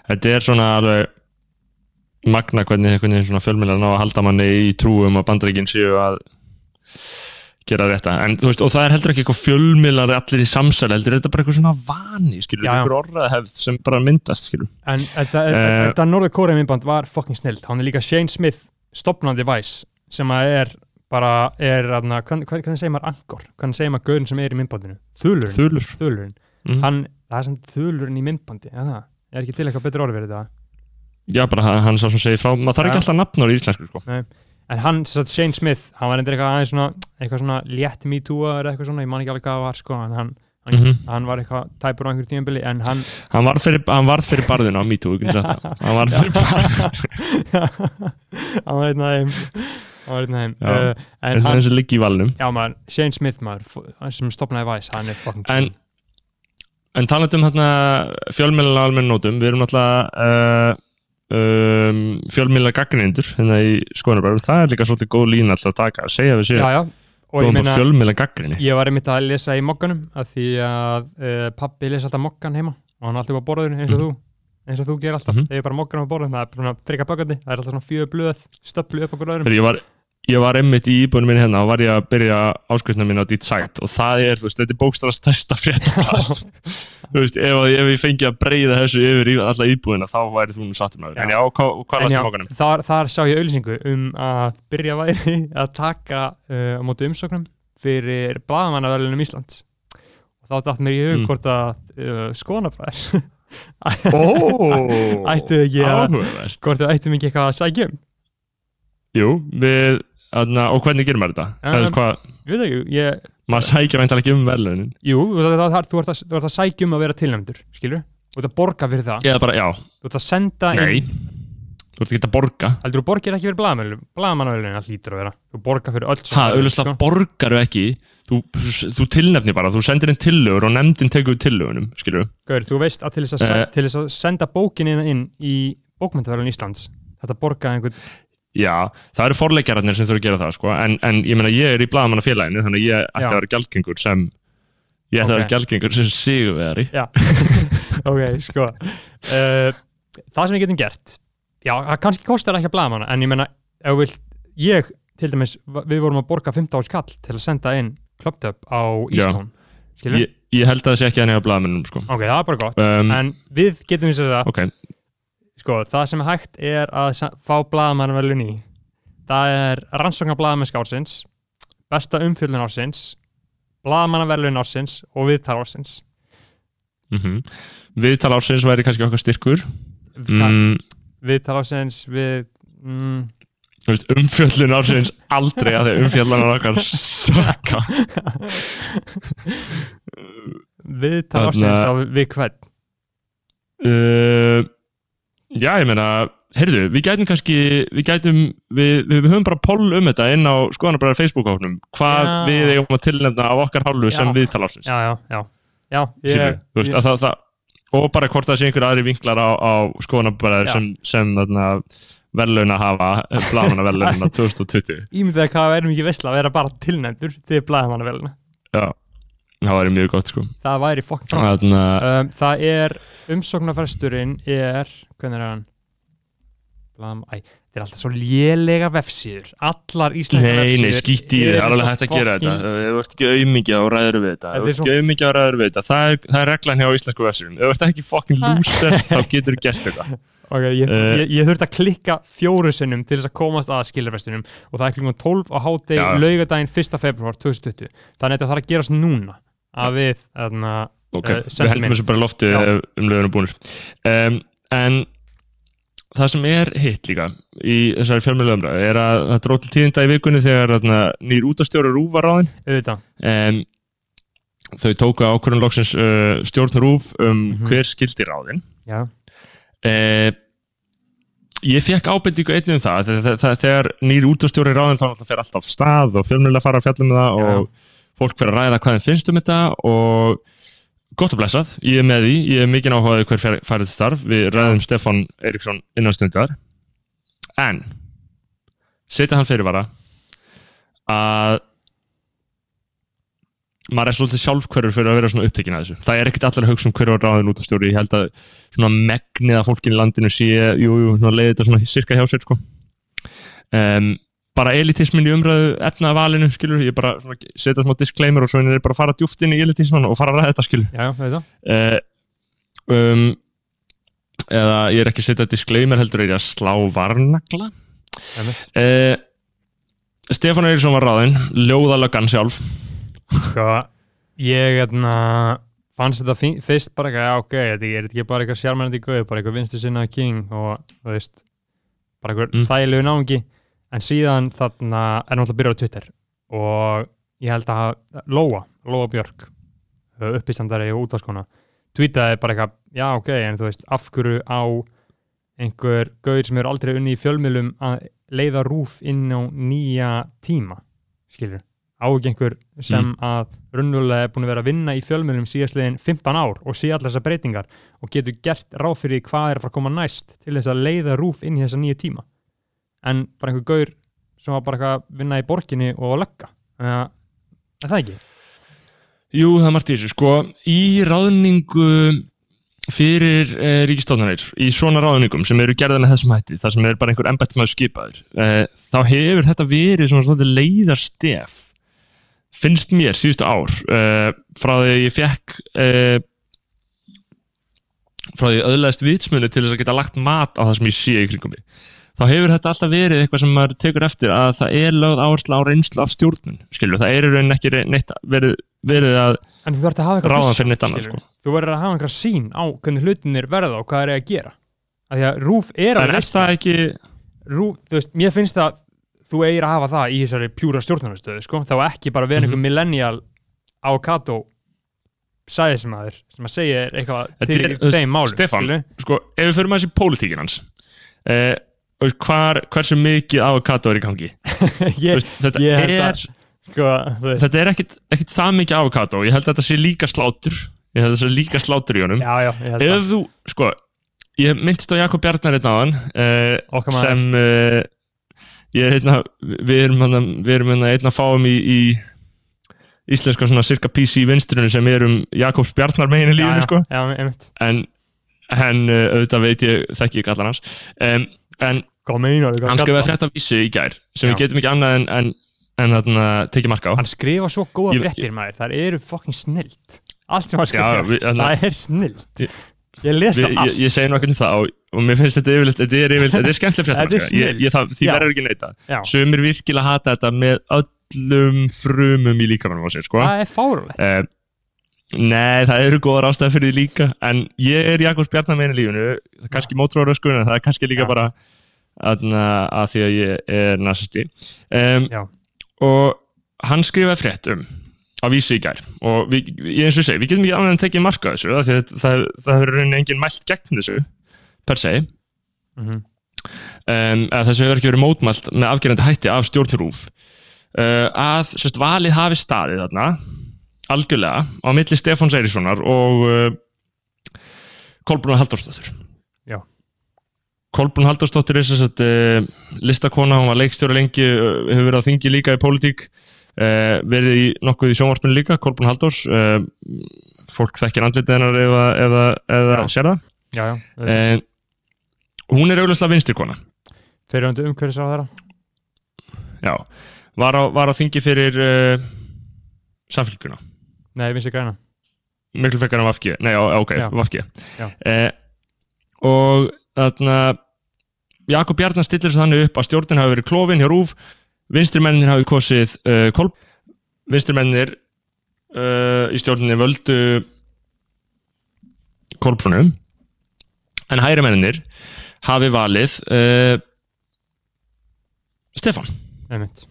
þetta er svona alveg magna hvernig, hvernig svona fjölmjölar ná að halda manni í trúum að Bandaríkin séu að gera þetta, en þú veist, og það er heldur ekki eitthvað fjölmiðlar allir í samsæl, heldur er þetta bara eitthvað svona vani, skilur, eitthvað orðahefð sem bara myndast, skilur En þetta, Eh. Norður Kórea myndband var fucking snilt. Hann er líka Shane Smith, stopnandi Vice, sem að er bara, er, aðna, hvern, hvern, hvernig segir maður angor? Hvernig segir maður gaurin sem er í myndbandinu? Þulurinn. Þulur Þulurinn. Mhm. Hann, það er sem þulurinn í myndbandi, eða það? Er ekki til eitthvað betur orð verið það? Já, bara hann, hann sá sem segir frá, maður þarf ekki alltaf nafnur í íslensku, sko. En hann, sem sagt, Shane Smith, hann var endur eitthvað aðeins svona, eitthvað svona létt me too eða eitthvað svona, ég man ekki alveg hvað það var, sko, en hann, hann, Mhm. hann var eitthvað tæpur á einhverju tímabili, en hann, Hann var fyrir, hann var fyrir barðina á MeToo, ekki sagt það. Hann var fyrir barðina <laughs> hann var einn þeim, hann var einn Já. uh, en En hann, þessi liggi í valnum. Já maður, Shane Smith maður f- sem stopnaði Vice, hann er fucking En- king. En talandi um hérna fjölmiðla almenn nótum, við erum náttúrulega uh, um, fjölmiðla gagnrýndur hérna í skoðanabræður, það er líka svolítið góð lína alltaf að taka, að segja við séu Já, já, og ég var einmitt að lesa í mokkanum að því að uh, pappi lesa alltaf mokkan heima og hann er alltaf á borðinu eins og Mhm. þú eins og þú gerir alltaf, Mhm. þegar ég bara mokkan á borðinu það er bara frika böggandi, það er alltaf svona fjögur blöð stöflu upp okkur öðrum ég var, ég var einmitt í íbúinu minn hérna og var ég að byrja áskrifna mín á Deet Site og það er, þú veist, þetta er bókstala stærsta <laughs> fréttablað þú veist, ef, ef ég fengi að breyða þessu yfir í alla íbúina þá væri þú nú sattum með Já. en já, hvað, lastum já, okkanum? þar, þar sá ég auðlýsingu um að byrja væri <laughs> að taka uh, á móti umsóknum fyrir blaðamannaverlunum Íslands. Og þá dætt mér í hug Mm. hvort að uh, skonabræðir Ó, <laughs> ættu ekki að hvort þau ættum ekki eitthvað að sækja um? Jú, við, aðna, og hvernig gerir maður þetta? Um, hvað, ég veit ekki, ég, maður sækja veintalega ekki um verðlunin jú, þú, það, það, þú, ert að, þú að sækja um að vera tilnæmdur skilur, þú ert að borga fyrir það. Eða bara, já, þú ert að senda nei. Inn Þú ert ekki að borga. Heldur þú borgir ekki fyrir blaðamannaverlunum það hlýtur að vera, þú borgar fyrir öll Ha, auðvitað borgaru ekki. Þú, þú tilnefni bara, þú sendir inn tillögur og nefndin tekur við tillögunum, skilur Gaur, þú veist að til þess að, uh, að senda bókinni inn í bókmyndaverðun Íslands þetta borga einhvern Já, það eru forleikjararnir sem þurfa að gera það, sko en, en ég meina, ég er í blaðamannafélaginu þannig að ég ætti Já. að vera gjaldgengur sem ég ætti að vera Ok. gjaldgengur sem sigurvegari Já, <laughs> ok, sko uh, Það sem við getum gert Já, það kannski kostar ekki að blaðamanna en ég menna, ef vilt ég, til dæmis, við vorum að borga 15 árs kall til að senda inn klöptöp á skilur? ég, ég held að það sé ekki að nefna blaðamennum, sko Ok, það er bara gott um, en við getum við sér það Ok, sko, það sem er hægt er að fá blaðamannverlun í. Það er rannsóknar blaðamennsk ársins besta umfjöldun ársins blaðamannverlun ársins og viðtal ársins. Mm Viðtal ársins væri kannski okkar styrkur. Mm. viðtal ársins við mm, Umfjöllun ársins aldrei að því umfjöllunar okkar sökka viðtal ársins þá við hvern? Uh, Já, ég meina heyrðu, við gætum kannski við gætum, við, við, við höfum bara poll um þetta inn á skoðanabræðar Facebook-hóknum hvað Já. við eigum að tilnefna af okkar hálfu Já. sem viðtal ársins já, já, já, já Skilur, ég, þú veist, ég, að það, það, og bara hvort það sé einhver aðri vinklar á, á skoðanabræðar Já. sem, sem þarna, verðlauna hafa bláðana verðlauna 2020 <laughs> ímyndið að hvað við erum ekki veistla að vera bara tilnæmdur til blaðamannverluna Já, það væri mjög gott sko. Það væri fokkin frá Þarna, um, það er umsóknarfresturinn er hvernig er hann? Blam, æ, þetta er alltaf svo lélega vefsíður. Allar íslenska Nei, vefsíður nei, skýtt í þið, það er alveg hægt að gera þetta. þú ert ekki auðmikið á ræður við þetta. Ert svo- ekki auðmikið á ræður við þetta. Það er, það er reglan hjá íslensku vefsum Ef þú ert ekki fucking loser <laughs> þá getur þú gert þetta. Ok, ég, Eh. ég, ég þurfti að klikka fjóru sinnum til þess að komast að skilurvestunum og það er klukkan 12 á hádegi Já. laugadaginn 1. februar 2020 þannig að þetta þarf að gerast núna að við þarna, Ok, Eh, við inn. þessu bara í lofti Já. ef um löguna búinir um, En það sem er hitt líka í þessari fjölmjöluumræðu er að það dróð til tíðinda í vikunni þegar þarna, nýr útastjóri Rúf var ráðinn auðvitað um, Þau tóku ákvörðun loksins uh, stjórn Rúf um Mhm. hver skildi ráðinn Já, uh, Ég fekk ábendingu einnig um það þegar, þegar, þegar nýr útastjóri ráðinn þá fer alltaf af stað og fjölmjölu fara að fjalla um það og fólk fer að ræða hvað þeim finnst um þetta og gott og blessað, ég er með því. Ég er mikið áhugaði hver færið starf. Við ræðum Stefán Eriksson innan stundar. En setja hann fyrirvara að maður er svolítið sjálfhverfur fyrir að vera svona upptekinn að þessu. Það er ekkert allir að hugsa um hverju var ráðin út af stjóri ég held að svona megnið að fólkin í landinu sé, jú, jú, leiði þetta svona sirka hjá sér sko. Um, bara elitismin í umræðu efnaða valinu, skilur, ég bara setja smá disclaimer og svo er bara að fara djúft inn í elitisman og fara að ræða þetta, skilur já, auðvitað uh, um, eða ég er ekki að setja disclaimer heldur er ég að slá varnagla. Uh, Stefán Eiríksson var ráðinn ljóðalöggan sjálf. Sko, ég hérna, fannst þetta fyrst bara eitthvað, já ok, þetta er ekki bara eitthvað sjálfmennandi gauð, bara eitthvað vinstu sinna king og þú veist, bara eitthvað Mm. þægilegu náungi, en síðan þarna er náttúrulega að byrja á Twitter og ég held að Lóa, Lóa Björk, uppistandari og útáskona, tweetaði bara eitthvað, já ok, en þú veist, af hverju á einhver gauð sem eru aldrei unni í fjölmiðlum að leiða rúf inn á nýja tíma, skilur á ekki einhver sem að raunverulega er búin að vera að vinna í fjölmjölum síðastliðin 15 ár og sé allar þessar breytingar og getur gert ráð fyrir hvað er að fara að koma næst til þess að leiða rúf inn í þessa nýju tíma en bara einhver gaur sem var bara eitthvað að vinna í borginni og að lögga. Þannig að er það ekki? Jú, það er margt í þessu, sko. Í ráðningu fyrir uh, ríkistóðanir í svona ráðningum sem eru gerða með þessum hætti, þar sem er bara einhver embættismæður skipaður, uh, þá hefur þetta verið svona svolítið leiðarstef finnst mér síðustu ár uh, frá því ég fekk uh, frá því öðlaðist vitsmunu til þess að geta lagt mat á það sem ég sé í kringum mig þá hefur þetta alltaf verið eitthvað sem maður tekur eftir að það er lögð áherslu á reynslu af stjórnun skilur, það er í raunin ekki neitt verið, verið að En þú þarf að hafa eitthvað Ráða fyrir neitt annað, skilurðu. Þú verður að hafa einhverja sín á hvernig hlutinir verða og hvað er að gera að Því að er að er það ekki rúf, veist, mér finnst að þú eigir að hafa það í þessari pjúra stjórnarnastöðu sko? þá ekki bara vera einhver Mhm. millennial avocado sæðismæður sem að segja þér eitthvað Þetta til er- í þú veist, þeim málum Stefán, skilurðu. sko, ef við förum að þessi pólitíkin hans eh, veist, hvar, hversu mikið avokado er í gangi? <laughs> Ég, veist, þetta, ég er, að- sko, þetta er ekkit, ekkit það mikið avokado ég held að þetta sé líka slátur. Ég held að þetta sé líka slátur í honum. Já, já, ég að ef þú, sko ég myndist á Jakob Bjarnar einn uh, Okkar maður. sem uh, ég er einna við erum, hana, við erum hana, einna fáum í, í íslenska svona cirka PC vinstrinu sem erum Jakobs Bjarnar megin í lífinu sko. já, en, en uh, auðvitað veit ég þekki ekki allan hans. Um, en meinar hann skrifaði frétt af vísi í gær sem Já. við getum ekki annað en, en, en þarna, tekið marka á. Hann skrifa svo góða Ég- fréttir maður. Það eru fucking snilt allt sem hann Já, skrifa, við- þarna- það er snilt Ég- ég les það ég, allt. ég segi nú ekkert um það og, mér finnst þetta yfirleitt þetta er, yfirleitt, þetta er skemmtileg frétt <laughs> ég, ég, það, því verður ekki neita. Já. sumir virkilega hata þetta með öllum frumum í sér sko. það er fárulegt uh, Nei, það eru góðar ástæði fyrir því líka en ég er Jakobs Bjarnar meina lífinu það er kannski mótróður öskur en það er kannski líka Já. bara aðna, að því að ég er nazisti um, og hann skrifaði frétt um á vísi í gær og við, ég eins og segi, við getum ekki annað en tekið marka þessu af því að það, það hefur raunin engin mælt gegn þessu per se. Um, Mhm. að þessu hefur ekki verið mótmælt með afgerandi hætti af stjórnrúf. Uh, að sérst, valið hafi staðið þarna algjörlega. Á milli Stefáns Eiríssonar og uh, Kolbrún Halldórsdóttur. Já. Kolbrún Halldórsdóttir er sérst uh, listakona, hún var leikstjóra lengi uh, hefur verið á þingi líka í pólitík uh, verið í nokkuð í sjónvarpinu líka Kolbrún Halldórs fólk þekkir andlitið hennar eða, eða, eða sér það. Já, já, hún er auglustlega vinstirkona fyrirhundu umhverfis á þeirra Já, var á, var á þingi fyrir samfélguna nei, ég græna. Miklu frekar en Vafki, nei, ok. Vafki eh, og þarna Jakob Bjarnar stillir svo þannig upp að stjórnin hafi verið klófin hjá Rúf vinstrimennin hafi kosið uh, kolb vinstrimennir uh, í stjórninni völdu kolbrunum en hægri menninir hafi valið uh, Stefán. Einmitt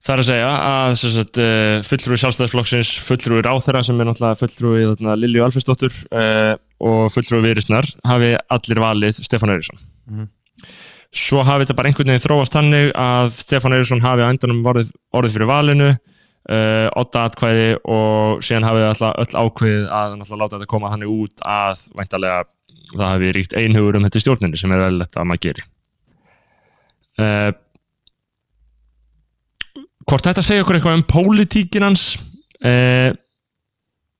Það er að segja að uh, fulltrúi sjálfstæðisflokksins, fulltrúi ráþæra sem er náttúrulega fulltrúi þarna, Lilju Alfriðsdóttur uh, og fulltrúi Virisnar hafi allir valið Stefán Eiríksson. Mhm. Svo hafi þetta bara einhvern veginn þróast þannig að Stefán Eiríksson hafi á endanum orðið, orðið fyrir valinu, uh, otta atkvæði og síðan hafi alltaf öll ákveðið að láta þetta koma þannig út að væntalega það hafi ríkt einhugur um þetta í stjórninni sem er vel að maður geri. Uh, hvort þetta segja okkur eitthvað um pólitíkin hans? Eh,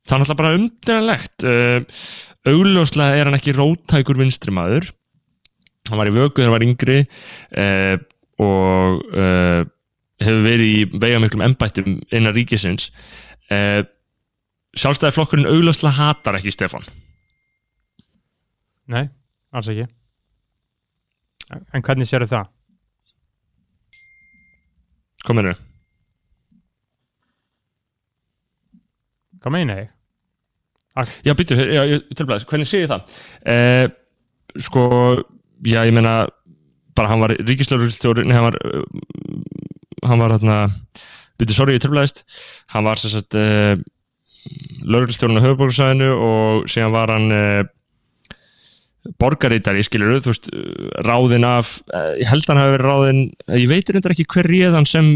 það er náttúrulega bara umdæðanlegt eh, augljóslega er hann ekki róttækur vinstri maður. Hann var í vöku þegar hann var yngri eh, og eh, hefur verið í veigamiklum embættum innan ríkisins. Eh, sjálfstæði flokkurinn augljóslega hatar ekki Stefán. Nei, alls ekki. En hvernig sérðu það? hvað mennur hvað meina ég? Já, býttu, já, ég tilbæðis, hvernig sé ég það? Eh, sko, já, ég meina bara hann var ríkislauglustjóri nei, hann var uh, hann var hérna býttu, sorry, ég tilbæðist hann var sem sagt uh, lauglustjórun á höfuborgarsæðinu og síðan var hann uh, borgarítari, skilur þú veist, uh, ráðinn af uh, ég held hann hafi verið ráðinn ég veit reyndar ekki hver réðan sem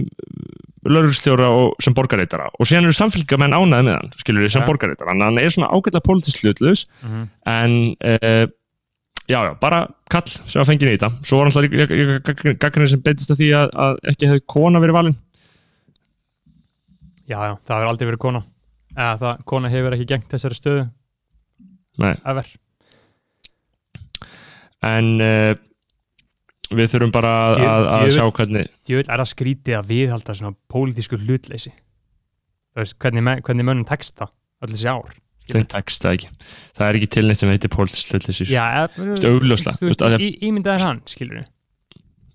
lauglustjóra og sem borgarítara og síðan eru samfélgamenn ánæði með hann skilur sem Ja. að hann er svona ágætlega pólitísk hlutlaus Mhm. en uh, já, já, bara kall sem að fengið í þetta. Svo var hann alltaf gaggrinn sem betist að því að, að ekki hefði kona verið valin. Já, já, það hefur aldrei verið kona. Eða það, kona hefur ekki gengt þessari stöðu Nei. ever. En uh, við þurfum bara að, að, að sjá hvernig ég vil er að skrítið að viðhalda svona pólitísku hlutleysi. Veist, hvernig, hvernig mönnum það öll þessi ár það ekki. Það er ekki til neitt sem heitir pólitísk hlutleysi. Augljóslega, þú veist, veist, að í, ímyndaðir hann, skilur við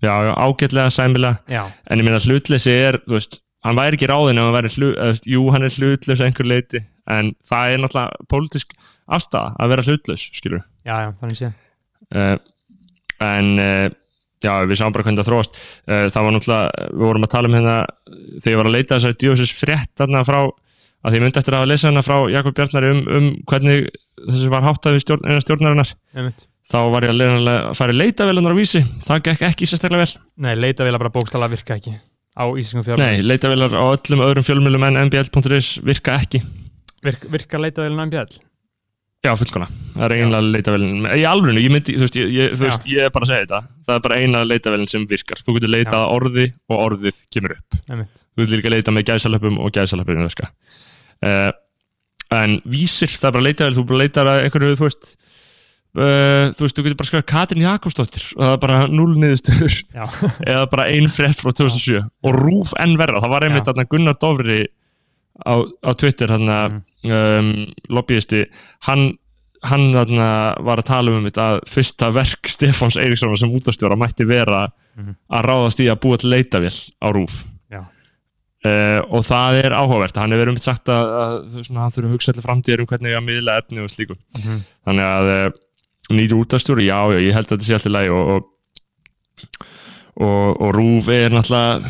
já, já, ágætlega sæmilega. En ég meina hlutleysi er veist, hann væri ekki ráðin ef hann væri hlut, jú, hann er hlutlaus að einhver leiti en það er náttúrulega pólitísk afstæða að vera hlutlaus, skilur já, já, þannig sé uh, en uh, já, við sáum bara hvernig það þróast. Uh, það var náttúrulega, við vorum að tala um hérna þegar ég var að leita þessari djóðsins frétt þarna frá, að ég myndi eftir að lesa hana frá Jakob Bjarnari um, um hvernig þessu var háttað við stjórn, eina stjórnarinnar. Einmitt. þá var ég að, að fara í leitavélunar á vísi. Það gekk ekki sérstaklega vel. Nei, leita vel að bara bókstala virka ekki á íslenskum fjármálum Nei, leitavélar á öllum öðrum fjölmjölum en mbl.is virka ekki. Virk, virka leita vel en MBL Já, fullkona, það er eiginlega leitavélin í alvörinu, ég myndi, þú veist, ég, ég, þú veist, ég er bara að segja þetta, það er bara eina leitavélin sem virkar, þú getur leitað að orði og orðið kemur upp, Einmitt. þú getur líka leitað með gæsalöpum og gæsalöpum virka uh, en vísir, það er bara leitavél þú bara leitar að einhverju, þú veist uh, þú veist, þú getur bara skræða Katrin Jakobsdóttir og það er bara null niðurstöður. Já, eða bara ein frétt frá 2007 og rúf enn verra, það var einmitt á, á Twitter þarna Mm. um, lobbyisti hann, hann þarna var að tala um þetta að fyrsta verk Stefáns Eiríksson sem útastjóra mætti vera Mhm. að ráðast í að búa til leitavél á rúf. Uh, og það er áhugavert hann hefur um sagt að, að svona, hann þurfa að hugsa allir framtíðir um hvernig að miðla efni og slíku Mhm. þannig að uh, nýtur útastjóri, já, já, ég held að þetta sé allir lægi og, og, og, og rúf er náttúrulega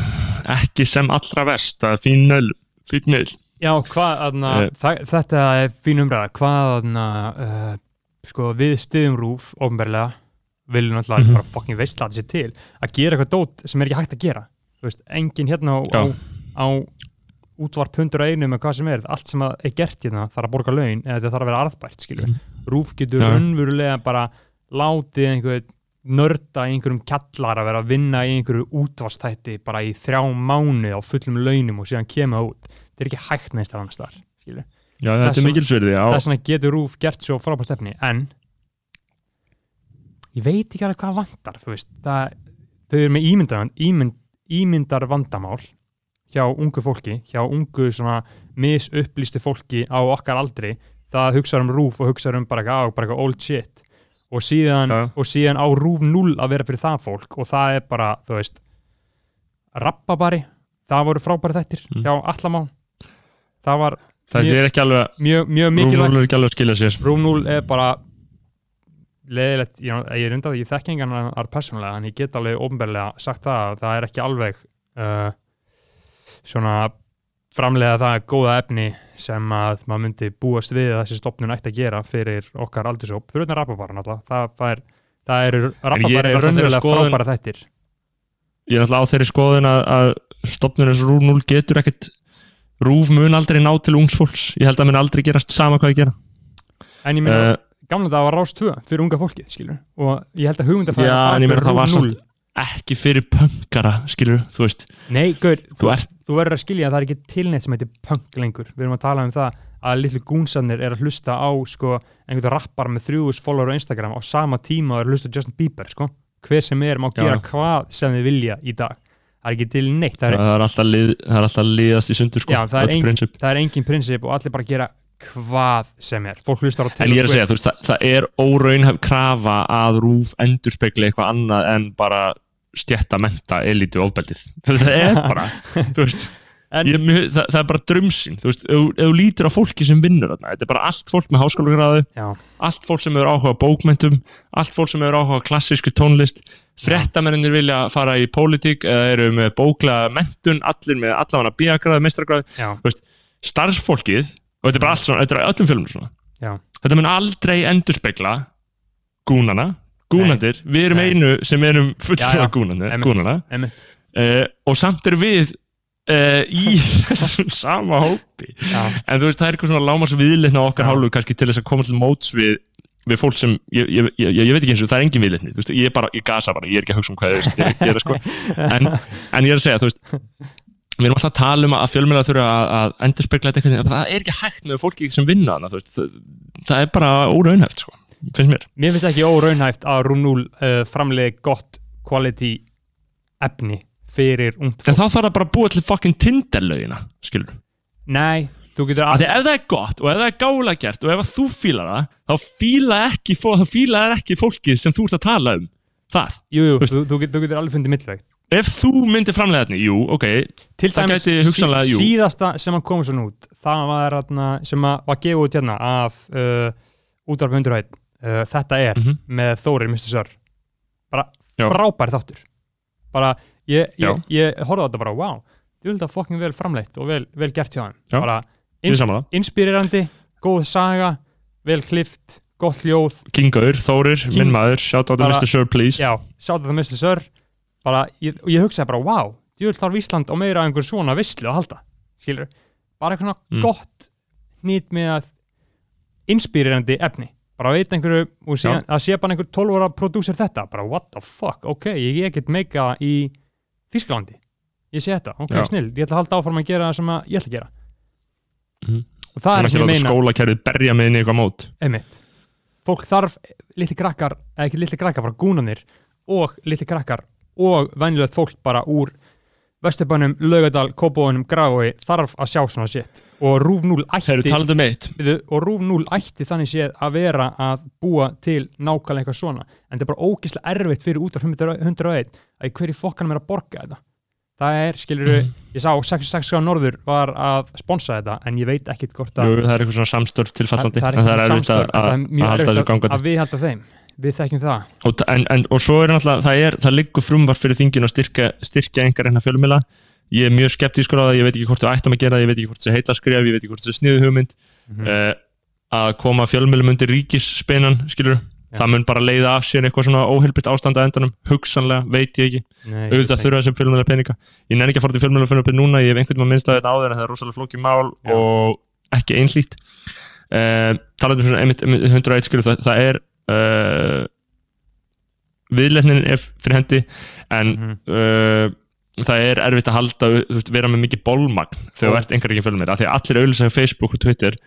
ekki sem allra verst, það er fín nöl fín nöl já hvað aðna, Eh. það, þetta er fín umræða hvað aðna, uh, sko, við stiðum rúf ofnbærlega viljum náttúrulega Mhm. bara fucking veistla þessi til að gera eitthvað dót sem er ekki hægt að gera veist, engin hérna á, á, á útvarp hundur einu með hvað sem er allt sem er gert hérna þarf að borga laun eða þetta þarf að vera arðbært skilur Mhm. rúf getur Já. raunverulega bara látið einhver nörda í einhverjum kjallar að vera að vinna í einhverju útvastætti bara í þrjá mánu á fullum launum og síðan kemur það út þetta er ekki hægt neist annars þar já, þetta er mikilsverði þess vegna getur Rúf gert svo frábært efni en ég veit ekki alveg hvað vantar þú veist, það, þau eru með ímyndar, ímynd, ímyndar vandamál hjá ungu fólki hjá ungu svona misupplýstu fólki á okkar aldri. Það hugsaður um Rúf og hugsaður um bara eitthvað, bara eitthvað old shit. Og síðan, Já. og síðan á Rúf 0 að vera fyrir það fólk og það er bara, þú veist Rappabari, það voru frábæri þettir Mm. hjá Allamá það var það mjög- er ekki alveg mjög, mjög mikilvægt. 0 er ekki alveg að skilja sér. Rúm 0 er bara leðilegt, ég, ég er undan því, ég þekki engan annar persónulega, en ég get alveg ofnbærlega sagt það að það er ekki alveg uh, svona framlega það góða efni sem að maður myndi búast við að þessi stopnun ætti að gera fyrir okkar aldursóp, fyrir utan rappabara náttúrulega, það, það er það eru ég er raunverulega frábæra þættir. Ég er alltaf á þeirri skoðin að, að stopnur eins og Rúf 0 getur ekkert Rúf mun aldrei ná til ungs fólks ég held að mun aldrei gerast sama hvað ég gera en ég meina, uh, gamla það var rás 2 fyrir unga fólkið, skilur, og ég held að hugmyndafæði já, en ég meina það var samt ekki fyrir pönkara, skilur þú veist, Nei, gaur, þú þú, ert þú verður að skilja að það er ekki tilneitt sem heitir punk lengur. Við erum að tala um það að litlu gúnsarnir er að hlusta á sko, einhvern rappar með þrjúðus follower á Instagram á sama tíma og er að hlusta Justin Bieber sko. hver sem er má Já. gera hvað sem þið vilja í dag það er ekki til neitt það er, það er alltaf, lið, alltaf liðast í sundur sko, Já, það er prinsip. það er engin prinsip og allir bara gera hvað sem er. Fólk hlustar á en ég er að segja, veist, það, það er óraunhæf krafa að Rúf endurspegli eitthvað annað en bara stjætta menta elitu ofbeldið. <laughs> Það er bara, þú veist En- ég, það, það er bara drömsinn þú veist, ef þú- lítir á fólki sem vinnur þarna, þetta er bara allt fólk með háskólagráðu Já, allt fólk sem hefur áhuga bókmentum allt fólk sem hefur áhuga klassísku tónlist. Fréttamennir vilja fara í pólitík eða eru með bóklega mentun allir með allavega bíagráðu, mestragráðu já, starfsfólkið og þetta er bara allt svona, þetta er öllum fjölum svona. Já, þetta mun aldrei endurspegla gúnana, gúnandir við erum Nei. einu sem erum gúnandir, Einmitt. gúnana einmitt. Uh, og samt er við uh, í <laughs> þessum sama hópi Já, en þú veist, það er eitthvað svona lámas viðleitna á okkar Já. hálfu kannski til þess að koma til móts við við fólk sem, ég, ég, ég, ég veit ekki eins og það er engin viðleitni, þú veist, ég er bara, ég gasa bara ég er ekki að hugsa um hvað ég er að gera sko. en, en ég er að segja, þú veist við erum alltaf að tala um að fjölmjöla þurfa að, að endur spekla þetta eitthvað, það er ekki hægt með fólki sem vinna hana, þú veist, það, það er bara óraunhæft, sko, finnst mér Mér finnst ekki óraunhæft að Rúnúl uh, framleiði gott quality efni fyrir ungt en fólk. þá þarf það bara að búa til fucking Tinder-lögina, skilur Nei, þú getur að því ef það er gott og ef það er gála gert og ef þú fílar það, þá fíla ekki fíla ekki fólkið sem þú ert að tala um það, Jú, jú, þú, þú, þú getur alveg fundið millvegt. ef þú myndir framlega þetta, jú, ok Til dæmis gæti hugsanlega, jú. síðasta sem að koma svona út, það var atna, sem að var gefið út hérna af uh, útvarp undurhætt, uh, þetta er Mhm. með Þórir Mr. Sör. Bara Já. frábær þáttur. Bara, ég, ég, ég horfði á þetta bara, wow, þú vil það fokkin vel framleitt og vel, vel gert hjá hann. Bara saman inspirerandi, góð saga, vel klift, gott hljóð, Kingaur, Þórir, King- minn maður, shout out to Mr. Sir, please. Já, sáttu það Mr. Sör, bara, ég, og ég hugsaði bara, wow, þú vil þarf Ísland og meira einhver svona visslu að halda, skilur, bara eitthvað Mm. gott nýtt með að inspirerandi efni, bara veit einhverju og síðan, að sé bara einhver 12 ára prodúser þetta, bara what the fuck, ok, ég get meika í Þísklandi, ég sé þetta, ok, Já. snill, ég ætla að halda áfram að gera það sem að ég ætla að gera Mhm. og það er ekki sem ég meina skólakerfið berja með inn í eitthvað mót Einmitt. Fólk þarf litli krakkar, eða ekki litli krakkar, bara gúnanir og litli krakkar og venjulegt fólk bara úr Vesturbænum, Laugadal, Kópavónum, Grafói þarf að sjá svona shit. Og Rúf 0 Þeir eru ætti, um og Rúf 0 ætti þannig séð að vera að búa til nákvæmlega eitthvað svona. En þetta er bara ógeðslega erfitt fyrir út af 101 að hverju fokkanum er að borga þetta. Það er, skilur Mhm. ég sá 66 á Norður var að sponsa þetta en ég veit ekkit hvort að Jú, það er eitthvað svona samstörf tilfallandi það, það er erfitt samstarf, að, að, að að við halda þeim við þekkjum það. Og, en, en, og svo er náttúrulega, það, er, það liggur frumvar fyrir þingin að styrkja, styrkja einhver reyna fjölumila ég er mjög skeptískur á það, ég veit ekki hvort við ættum að gera það ég veit ekki hvort það heita skref, ég veit ekki hvort það sniðu hugmynd Mhm. uh, að koma fjölmilum undir ríkisspenan skilur, Já. það mun bara leiða af sér eitthvað svona óheilbritt ástand að endanum hugsanlega, veit ég ekki, auðvitað þurfa þessum fjölmila peninga. Ég nenni ekki að fara til fjölmila fyrir núna ég hef einhvern veginn minnst að þetta áður en það er rosalega flókið mál Já. og ekki einhlít uh, talað um svona einmitt, einmitt 101 skilur, það, það er uh, viðletnin er fyrir hendi en Mhm. uh, það er erfitt að halda, þú veist, vera með mikið bólmagn þegar þú ert einhver ekki fjölmið af því að allir auðvitað á Facebook og Twitter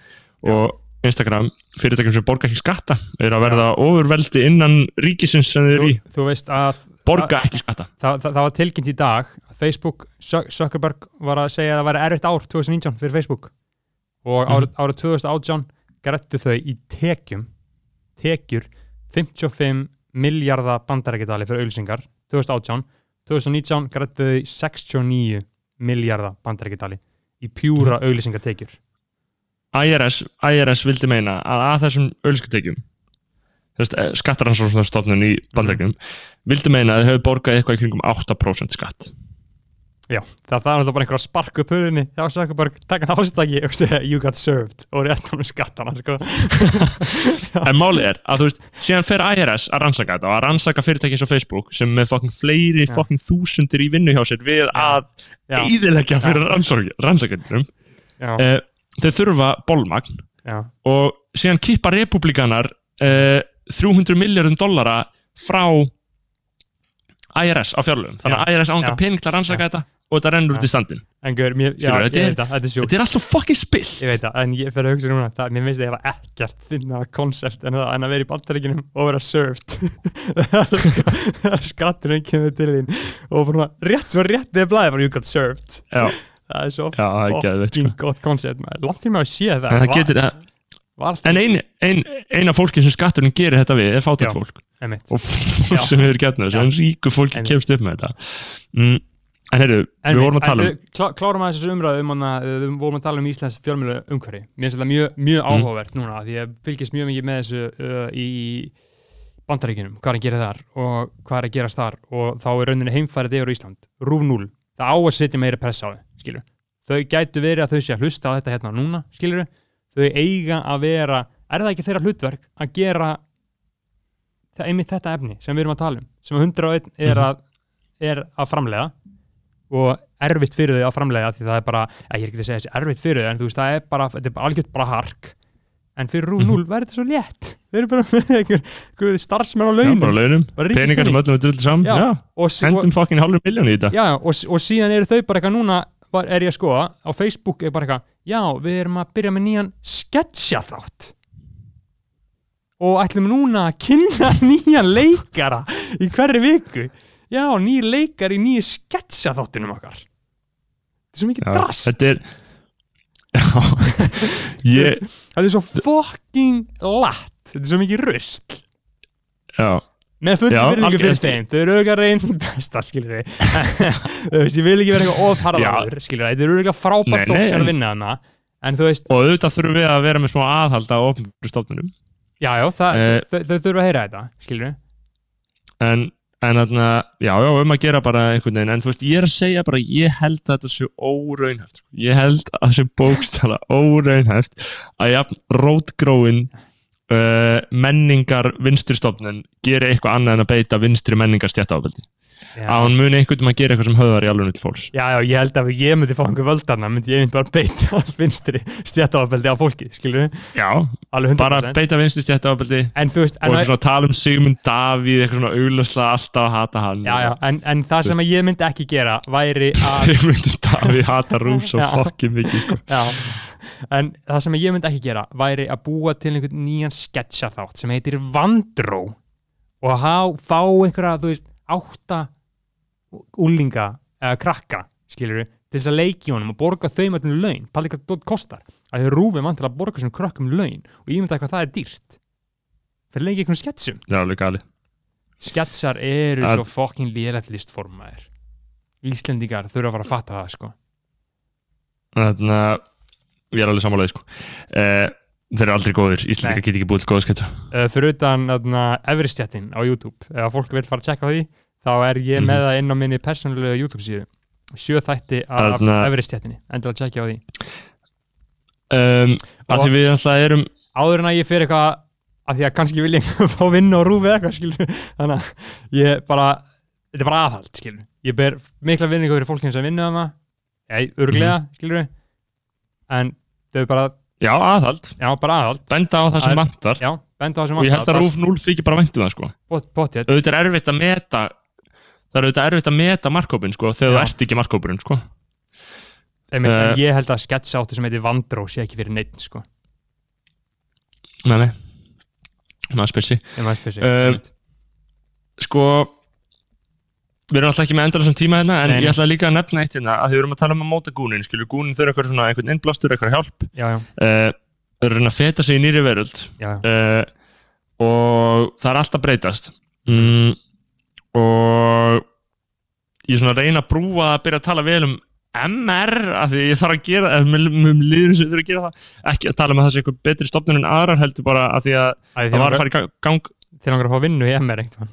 og Instagram, fyrirtækjum sem borga ekki skatta er að verða ofurveldi innan ríkisins sem þið eru í, þú, veist að borga ekki skatta. Það, það, það var tilkynnt í dag að Facebook, Zuck- Zuckerberg var að segja að það væri erfitt ár 2019 fyrir Facebook og árið, árið 2018 grættu þau í tekjum tekjur 55 miljardar bandarækjadali fyrir auðlýsingar 2018, 2019 grættu þau 69 miljardar bandarækjadali í pjúra auðlýsingartekjur IRS, IRS vildi meina að að þessum auðlískutekjum skattaransóknarstofnun í bandarækjum vildi meina að þau hefur borgað eitthvað í kringum 8% skatt Já, það, er náttúrulega bara einhver að sparka upp hurðinni þá Zuckerberg taka hann ásitaki og segja you got served. Og rétt hann með skattana sko. <laughs> en máli er að þú veist, síðan fer IRS að rannsaka þetta og að rannsaka fyrirtæki eins og Facebook sem með fokkin fleiri fokkin þúsundir í vinnu hjá sér við að Já, eðilegja fyrir rannsakendunum já, uh, þau þurfa bólmagn já, og síðan kippa republikanar uh, 300 miljardum dollara frá IRS á fjárlögum. Þannig að IRS ánga já. pening til að rannsaka þetta og þetta rennur út í standin ég þetta er- það, er er alltaf fokkin spill. Ég veit það, en ég fer að hugsa núna það, mér finnst það hefa ekkert finna koncept en, það, að vera í bandaríkinum og vera served. <laughs> Þegar skatturinn kemur til þín. Og bara rétt svo rétt eða blæði bara you got served. Já, það er svo það er geðveikt, fucking sko. gott koncept langt tíma að sé það. En það Var- getur var en ein, ein, eina fólki sem skatturinn gerir þetta við er fátækt Já. fólk Einmitt. og fólk sem hefur gert þessu Já. en ríku fólki Einmitt. kemst upp með þetta mm, en heyrðu, við vorum að tala um klá, klárum að þessu umræðu um hana, uh, við vorum að tala um Íslands fjölmjölu umhverfi mér finnst þetta mjög, mjög Mm. áhugavert núna því ég fylgist mjög mikið með þessu uh, í bandaríkinum, hvað er að gera þar og hvað er að gerast þar og þá er rauninni heimfærið yfir Ísland, rúf 0 það á að setja meira pressa á þau, skilur þau gætu verið að þau sé að hlusta á þetta hérna núna, skilur þau eiga að vera er það ekki þeirra hlutverk að gera það einmitt þetta efni sem við erum að tala um, sem 101 er Mhm. að, er að framlega og erfitt fyrir þau að framlega því það er bara, að ég er ekki að segja þessi erfitt fyrir þau en þú veist, það er bara, þetta er algjört bara hark. En fyrir Rúf Mhm. 0 verður þetta svo létt. Þau eru bara með einhver starfsmenn á já, launum. bara launum, Bara peningar sem öllum er drull saman. Já. já, hendum fokkin hálfur miljón í þetta. Já, og, og síðan eru þau bara eitthvað núna er ég að skoða á Facebook er bara eitthvað, já, við erum að byrja með nýjan sketsja þátt og ætlum núna að kynna <laughs> nýjan leikara í hverri viku. Já, nýjir leikar í nýju sketsja þáttunum okkar. Þetta er svo mikið Já, drast. þetta er <laughs> já, ég þetta er svo fucking latt. Þetta er svo mikið rust já, með full Já, virðingu fyrir þeim. Þau eru auðvitað reyn besta, skilur við þú veist, ég vil ekki vera eitthvað ofharðaður skilur við, þetta eru auðvitað frábært fólk sem er að vinna hana en þú veist, og auðvitað þurfum við að vera með smá aðhald á ofnbjörn stofnunum. Já, já, það, Eh. þau, þau þurfa að heyra þetta skilur við, en, en þarna, já, já, um að gera bara einhvern veginn, en þú veist, ég er að segja bara ég held að þetta sé óraunhæft sko. ég held að það sé bókstala <laughs> óraunhæft að jafn rótgróin uh, menningar vinstristofnun geri eitthvað annað en að beita vinstri menningar stjættaábeldi já, að hún muni einhvern veginn að gera eitthvað sem höfðar í alveg til fólks. Já, já, ég held að ef ég myndi fá einhver völdana, myndi ég myndi bara beita <laughs> vinstri stjættafabeldi á fólki, við já, alveg 100% bara beita vinstri stjættaábeldi en þú veist, og en, tala um Sigmund Davíð eitthvað svona auglöslega alltaf að hata hann. Já, já, en, en það sem ég myndi ekki gera væri <laughs> að Sigmund Davíð hata <laughs> rúf svo Já. fokkin mikið sko. Já, en það sem ég myndi ekki gera væri að búa til einhvern nýjan sketcha þátt sem heitir Vandró og há, fá einhverja, þú veist, átta úlinga eða krakka, skilur við, til þess að leiki honum og borga þeim öllum laun, palli hvað það kostar. Að þau rúfum mann til að borga þessum krökkum laun og ég myndi eitthvað það er dýrt. Þeir leiki einhvern sketsum. Já, alveg. Gali sketsar eru Að- svo fokkin lélegt listformaðir Íslendingar þurfa að fara að fatta það sko. Þannig að ég er alveg samanlega sko. uh, þeir eru aldrei góðir. Íslandika Nei. get ekki búið til góða sketsa. Uh, fyrir utan Everestjættin á YouTube. Ef fólk vil fara að checka því þá er ég Mhm. með það inn á minni persónulegu YouTube síðu sjö þætti af Everestjættinni endilega checka á því. Um, að Og- því við alltaf erum áður en að ég fyrir eitthvað að því að kannski vil ég <laughs> fá vinna og rúfi eitthvað skilur þannig að ég bara þetta er bara aðhald skilur ég ber mikla vinningu fyrir fólkinn sem vinna það ég, örglega Mhm. skilur en þau bara, já, aðhald, já bara aðhald. Benda á það sem Það vantar. Já, benda á það sem og ég held að Rúf 0 þykir bara væntum það sko. potið auðvitað er erfitt að meta það er auðvitað erfitt að meta markkópin sko, þegar Já. þú ert ekki markkópurinn sko. en Eh. ég held að sketsa áttu sem heitir Vandró sé ekki fyrir neitt sko. Nei, nei. Maður ef maður spyr sig Um, sko við erum alltaf ekki með endala sem tíma hérna en Nei, ég ætla líka að nefna eitt hérna að við erum að tala um að móta gúnin skilur gúnin þurfa eitthvað svona einhvern innblástur, eitthvað hjálp. Já, já, uh, þau eru að reyna að feta sig í nýri veröld. Uh, og það er alltaf breytast. Mm, og ég svona reyna að brúa að byrja að tala vel um MR af því ég þarf að gera eða mér mér líður sem þurfa að gera það ekki að tala um að það sé eitthvað betri stofnun en aðrar heldur bara að því að Æ, það var að fara í gang, þið langar að fá vinnu í MR einhvern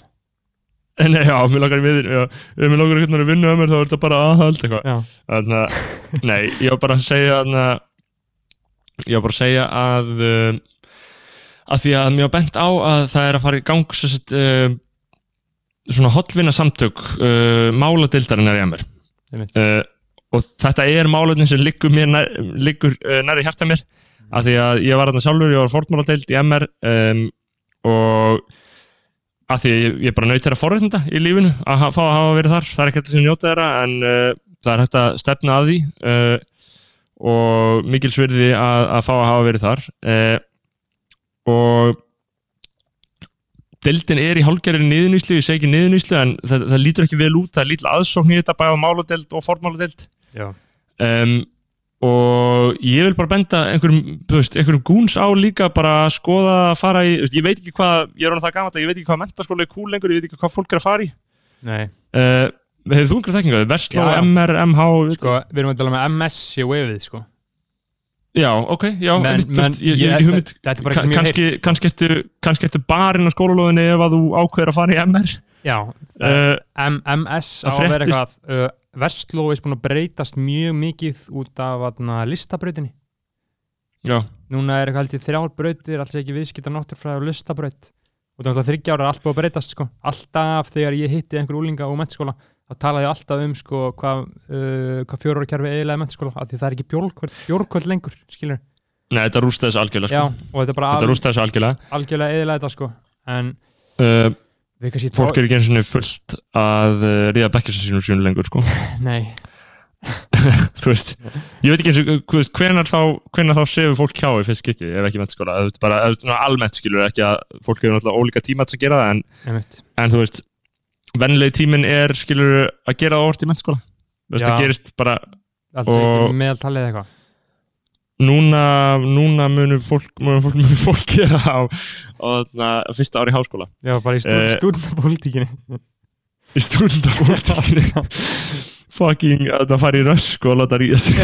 Nei, já, mér langar í miðin já, ef mér langar einhvern veginn að vinna um mér þá er þetta bara aðhald eitthvað. Þannig <laughs> að, nei, ég var bara að segja að ég var bara að segja að um, að því að mér var bent á að það er að fara í gang sem sagt, um, svona hotvinna samtök uh, máladeildarinnar í MR einmitt. uh, og þetta er málefni sem liggur mér nær, liggur uh, nær í hjarta mér af því að ég var þarna sjálfur, ég var fórtmáladeild í MR um, og af því að ég, ég bara naut þeirra forréttinda í lífinu að fá að hafa verið þar það er ekki þetta sem njóta þeirra en uh, það er hægt að stefna að því uh, og mikil svirði að, að fá að hafa verið þar uh, og deildin er í hálfgerðin niðurnýslu, ég segi ekki niðurnýslu en það, það lítur ekki vel út, það er lítil aðsókn í þetta bæða máladeild og formáladeild já. um, og ég vil bara benda einhverjum, veist, einhverjum gúns á líka bara að skoða að fara í veist, ég veit ekki hvað, ég er orðin það gamalt að ég veit ekki hvað mentaskóla er cool lengur, ég veit ekki hvað fólk er að fara í. Nei, uh, hefur þú einhverjum þekkinga, já. MR, MH sko, við erum að tala með MS í wavið, sko. Já, ok, já Men- þú men ég, ég, ég- hugmynd, þetta er bara eitthvað heyrt, sko. kannski, ertu, kannski ertu barinn á skólalóðinni ef að þú ákveður að fara í MR Já, uh, M MS á að vera eitthvað Vestló er búin að breytast mjög mikið út af atna, listabrautinni. Já, Núna er eitthvað held ég þrjár brautir alls ekki viðskipta náttúrfræði og listabraut. Og þannig að þryggja ára er allt búið að breytast sko. alltaf þegar ég hitti einhver úlinga á mennskóla þá talaði ég alltaf um sko, hvað, uh, hvað fjórar kerfi eiginlega mennskóla af því það er ekki bjórkvöld, bjórkvöld lengur skilur, nei, þetta rústa þessu algjörlega já, sko. og þetta er þetta rústa þessu algjörlega. algjörlega eiginlega þetta sko. En uh, fólk er ekki eins og fullt að uh, ríða bekkjast sínum sínum lengur sko. <laughs> nei. <laughs> Þú veist, ég veit ekki eins og þú veist, hvenar þá, hvenar þá sefur fólk hjá í fyrst skipti, ef ekki mennskóla almennt skilur ekki að fólk hefur náttúrulega ólíka tíma til að gera það en, en þú veist, vennilegi tíminn er skilur að gera það orð í mennskóla þú veist, það gerist bara Allt Og- og... meðaltalið eða eitthvað núna, núna munur fólk munur fólk, munur fólk gera á, á þarna, fyrsta ári í háskóla. Já, bara í stúd, Eh, stúdnapolítíkinni <laughs> í stúdendapolítíkinni <laughs> fucking að það fari í rösk og láta ríða sig. <laughs>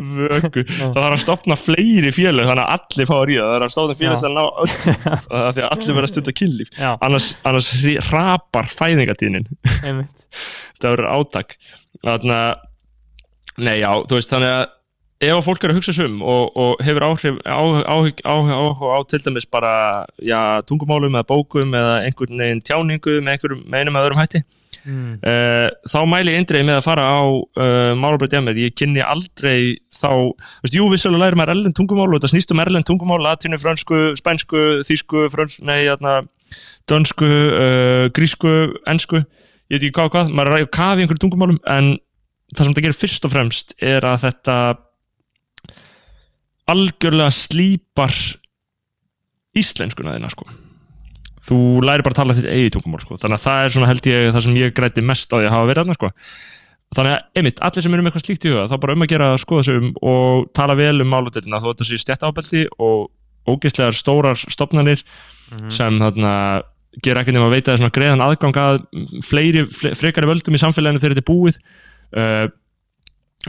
Vöku. Það þarf að stopna fleiri félög þannig að allir fá að ríða. Það þarf að stopna til að ná öll. Því að allir verða að stunda kynlíf Já, annars, annars hrapar fæðingatíðnin einmitt. Það verður átak. Þannig að nei já, þú veist þannig að ef að fólk er að hugsa sig um og, og hefur áhrif áhuga á, á, á, á til dæmis bara já, tungumálum eða bókum eða einhvern veginn tjáningu með einhverjum með einum eða öðrum hætti mm. uh, þá mæli ég eindreið með að fara á uh, málabröð djamir, ég kynni aldrei þá, þú veist, jú, vissulega læri maður erlend tungumál og þetta snýst um erlend tungumál latinu, frönsku, spænsku, þýsku fröns, nei, jæna, dönsku uh, grísku, ensku ég veit ekki hvað maður er að kafa í einhverju tungumálum en það sem þetta gerir fyrst og fremst er að þetta algjörlega slípar íslenskuna þína sko þú læri bara að tala þitt eigi tungumál sko. þannig að það er svona held ég það sem ég græti mest á því að hafa verið þarna sko. þannig að einmitt, allir sem eru með eitthvað slíkt í huga þá bara um að gera að skoða sig um og tala vel um máludeldina þó þetta sé stjætt ábeldi og ógeðslegar stórar stopnarnir Mhm. sem þarna gera ekki nema að veita svona greiðan aðgang að fleiri, fle, frekari völdum í samfélaginu þegar þetta er búið uh,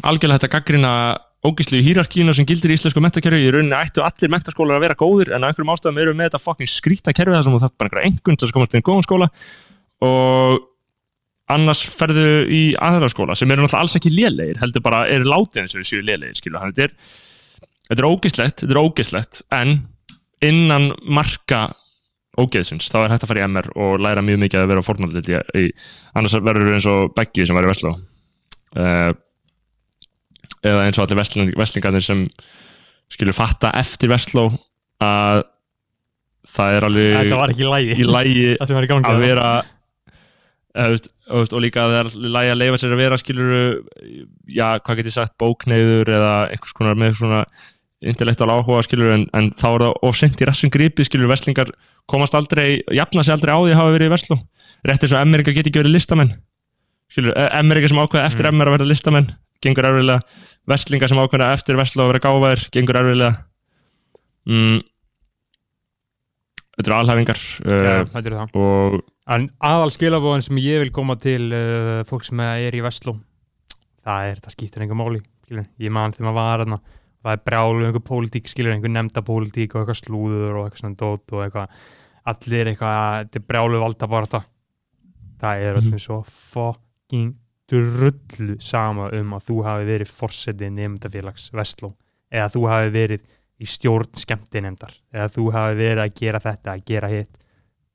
algjörlega þetta gaggrina ógíslegu hýrarkínu sem gildir í íslensku mentakerfi í rauninni ættu allir mentaskólar að vera góðir en á einhverjum ástæðum eru við með þetta fucking skrýtna kerfi þar sem þú þarf bara einhverja engun til að komast til einn góðan skóla. Og annars ferðu í aðra skóla sem eru náttúrulega alls ekki lélegir heldur bara eru látið eins og þessu lélegir skilu er, þetta er ógíslegt þetta er ógíslegt en innan marka ógeðsins þá er hægt að fara í MR og læra mjög mikið að vera fórnaldið í, í, annars verður við eins og Beggi sem var í Vestló. uh, eða eins og allir vestling, vestlingarnir sem skilur fatta eftir Vestló að það er alveg í lægi <laughs> að vera eða, veist, og líka að það er lægi að leifa sér að vera skilur já, hvað get ég sagt, bókneiður eða einhvers konar með svona intellektual áhuga skilur en, en þá er það of sent í rassum gripið skilur veslingar komast aldrei, jafna sig aldrei á því að hafa verið í Vestló rétt eins og Amerika get ekki verið listamenn skilur, Amerika sem ákveða eftir Mm. MR að vera listamenn gengur erfiðlega, Vestlingar sem ákveða eftir Vestló að vera gáfaðir, gengur erfiðlega mm. þetta eru alhæfingar uh, þetta er það og En aðal skilabóðin sem ég vil koma til uh, fólk sem er í Vestló það er, það skiptir einhver máli skilur. ég man þegar maður var þarna það er brjálu einhver pólitík, skilur, einhver nefnda pólitík og eitthvað slúður og eitthvað svona dót og eitthvað, allir eitthvað þetta er brjálu valda bara þetta það er öllum svo fucking drullu sama um að þú hafi verið forsetið nefndafélags Vestló eða þú hafi verið í stjórn skemmtinemdar eða þú hafi verið að gera þetta, að gera hitt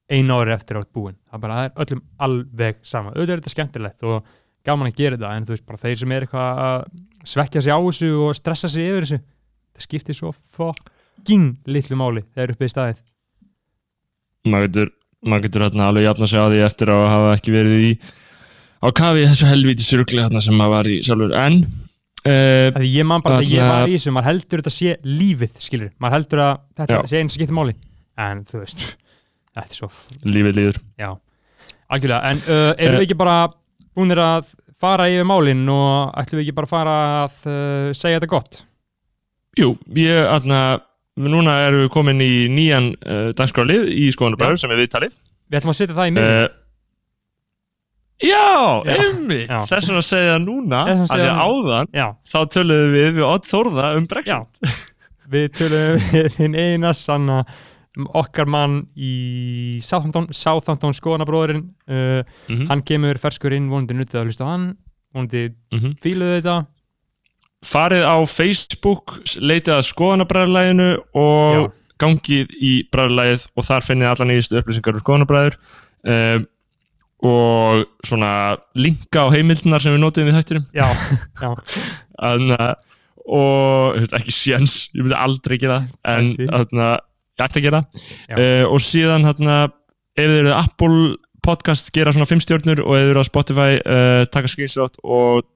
einu ári eftir átt búin það bara er öllum alveg sama. Auðvitað er þetta skemmtilegt og gaman að gera þetta en þú veist bara þeir sem er eitthvað að svekja sig á þessu og stressa sig yfir þessu það skiptir svo fucking litlu máli þegar uppið í staðið. Maður getur, maður getur alveg jafna sig á því eftir að hafa ekki verið í á kafi þessu helvíti surgli hérna sem maður var í sjálfur. En uh, Því ég man bara þegar ég Þarna- var í þessu maður heldur þetta sé lífið skilur maður heldur að þetta Já. sé eins skiptir máli. En þú veist þetta er svo lífið líður. Já. Algjörlega. En uh, erum Eh. við ekki bara búinir að fara yfir málin og ætlum við ekki bara að fara að uh, segja þetta gott? Jú, ég hérna núna erum við komin í nýjan dagskrálið í skoðanabræður sem er viðtalið. Við ætlum að setja það í miðjum uh, já, Já. einmitt. Já. þess að segja núna að því áðan já. þá töluðum við við Odd Þórða um Brexit. Við tölum við hinn eina sanna okkar mann í Southampton, Southampton skoðanabróðurinn uh, Mhm, hann kemur ferskur inn, vonandi nutið að hlusta á hann vonandi mhm. fíluðu þetta. Farið á Facebook leitið að skoðanabræðarlæginu og gangið í bræðarlægið og þar finnið alla nýjastu upplýsingar um skoðanabræður. Um, og svona linka á heimildinar sem við notum við þættinum. Já, <laughs> já, að og veist, ekki séns, ég myndi aldrei gera það, en þarna, ég ætti að gera uh, og síðan þarna, ef þið eruð Apple podcast gera svona 5 stjórnur og eða eru á Spotify uh, taka screenshot og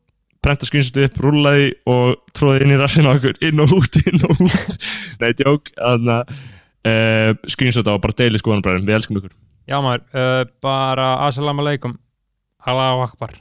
prenta screenshot upp, rúlla því og tróði inn í rassinu okkur, inn og út, inn og út. <laughs> Nei, að uh, screenshot á og bara deili skoðanabræðum, við elskum ykkur Já maður, uh, bara assalamu alaikum Allahu akbar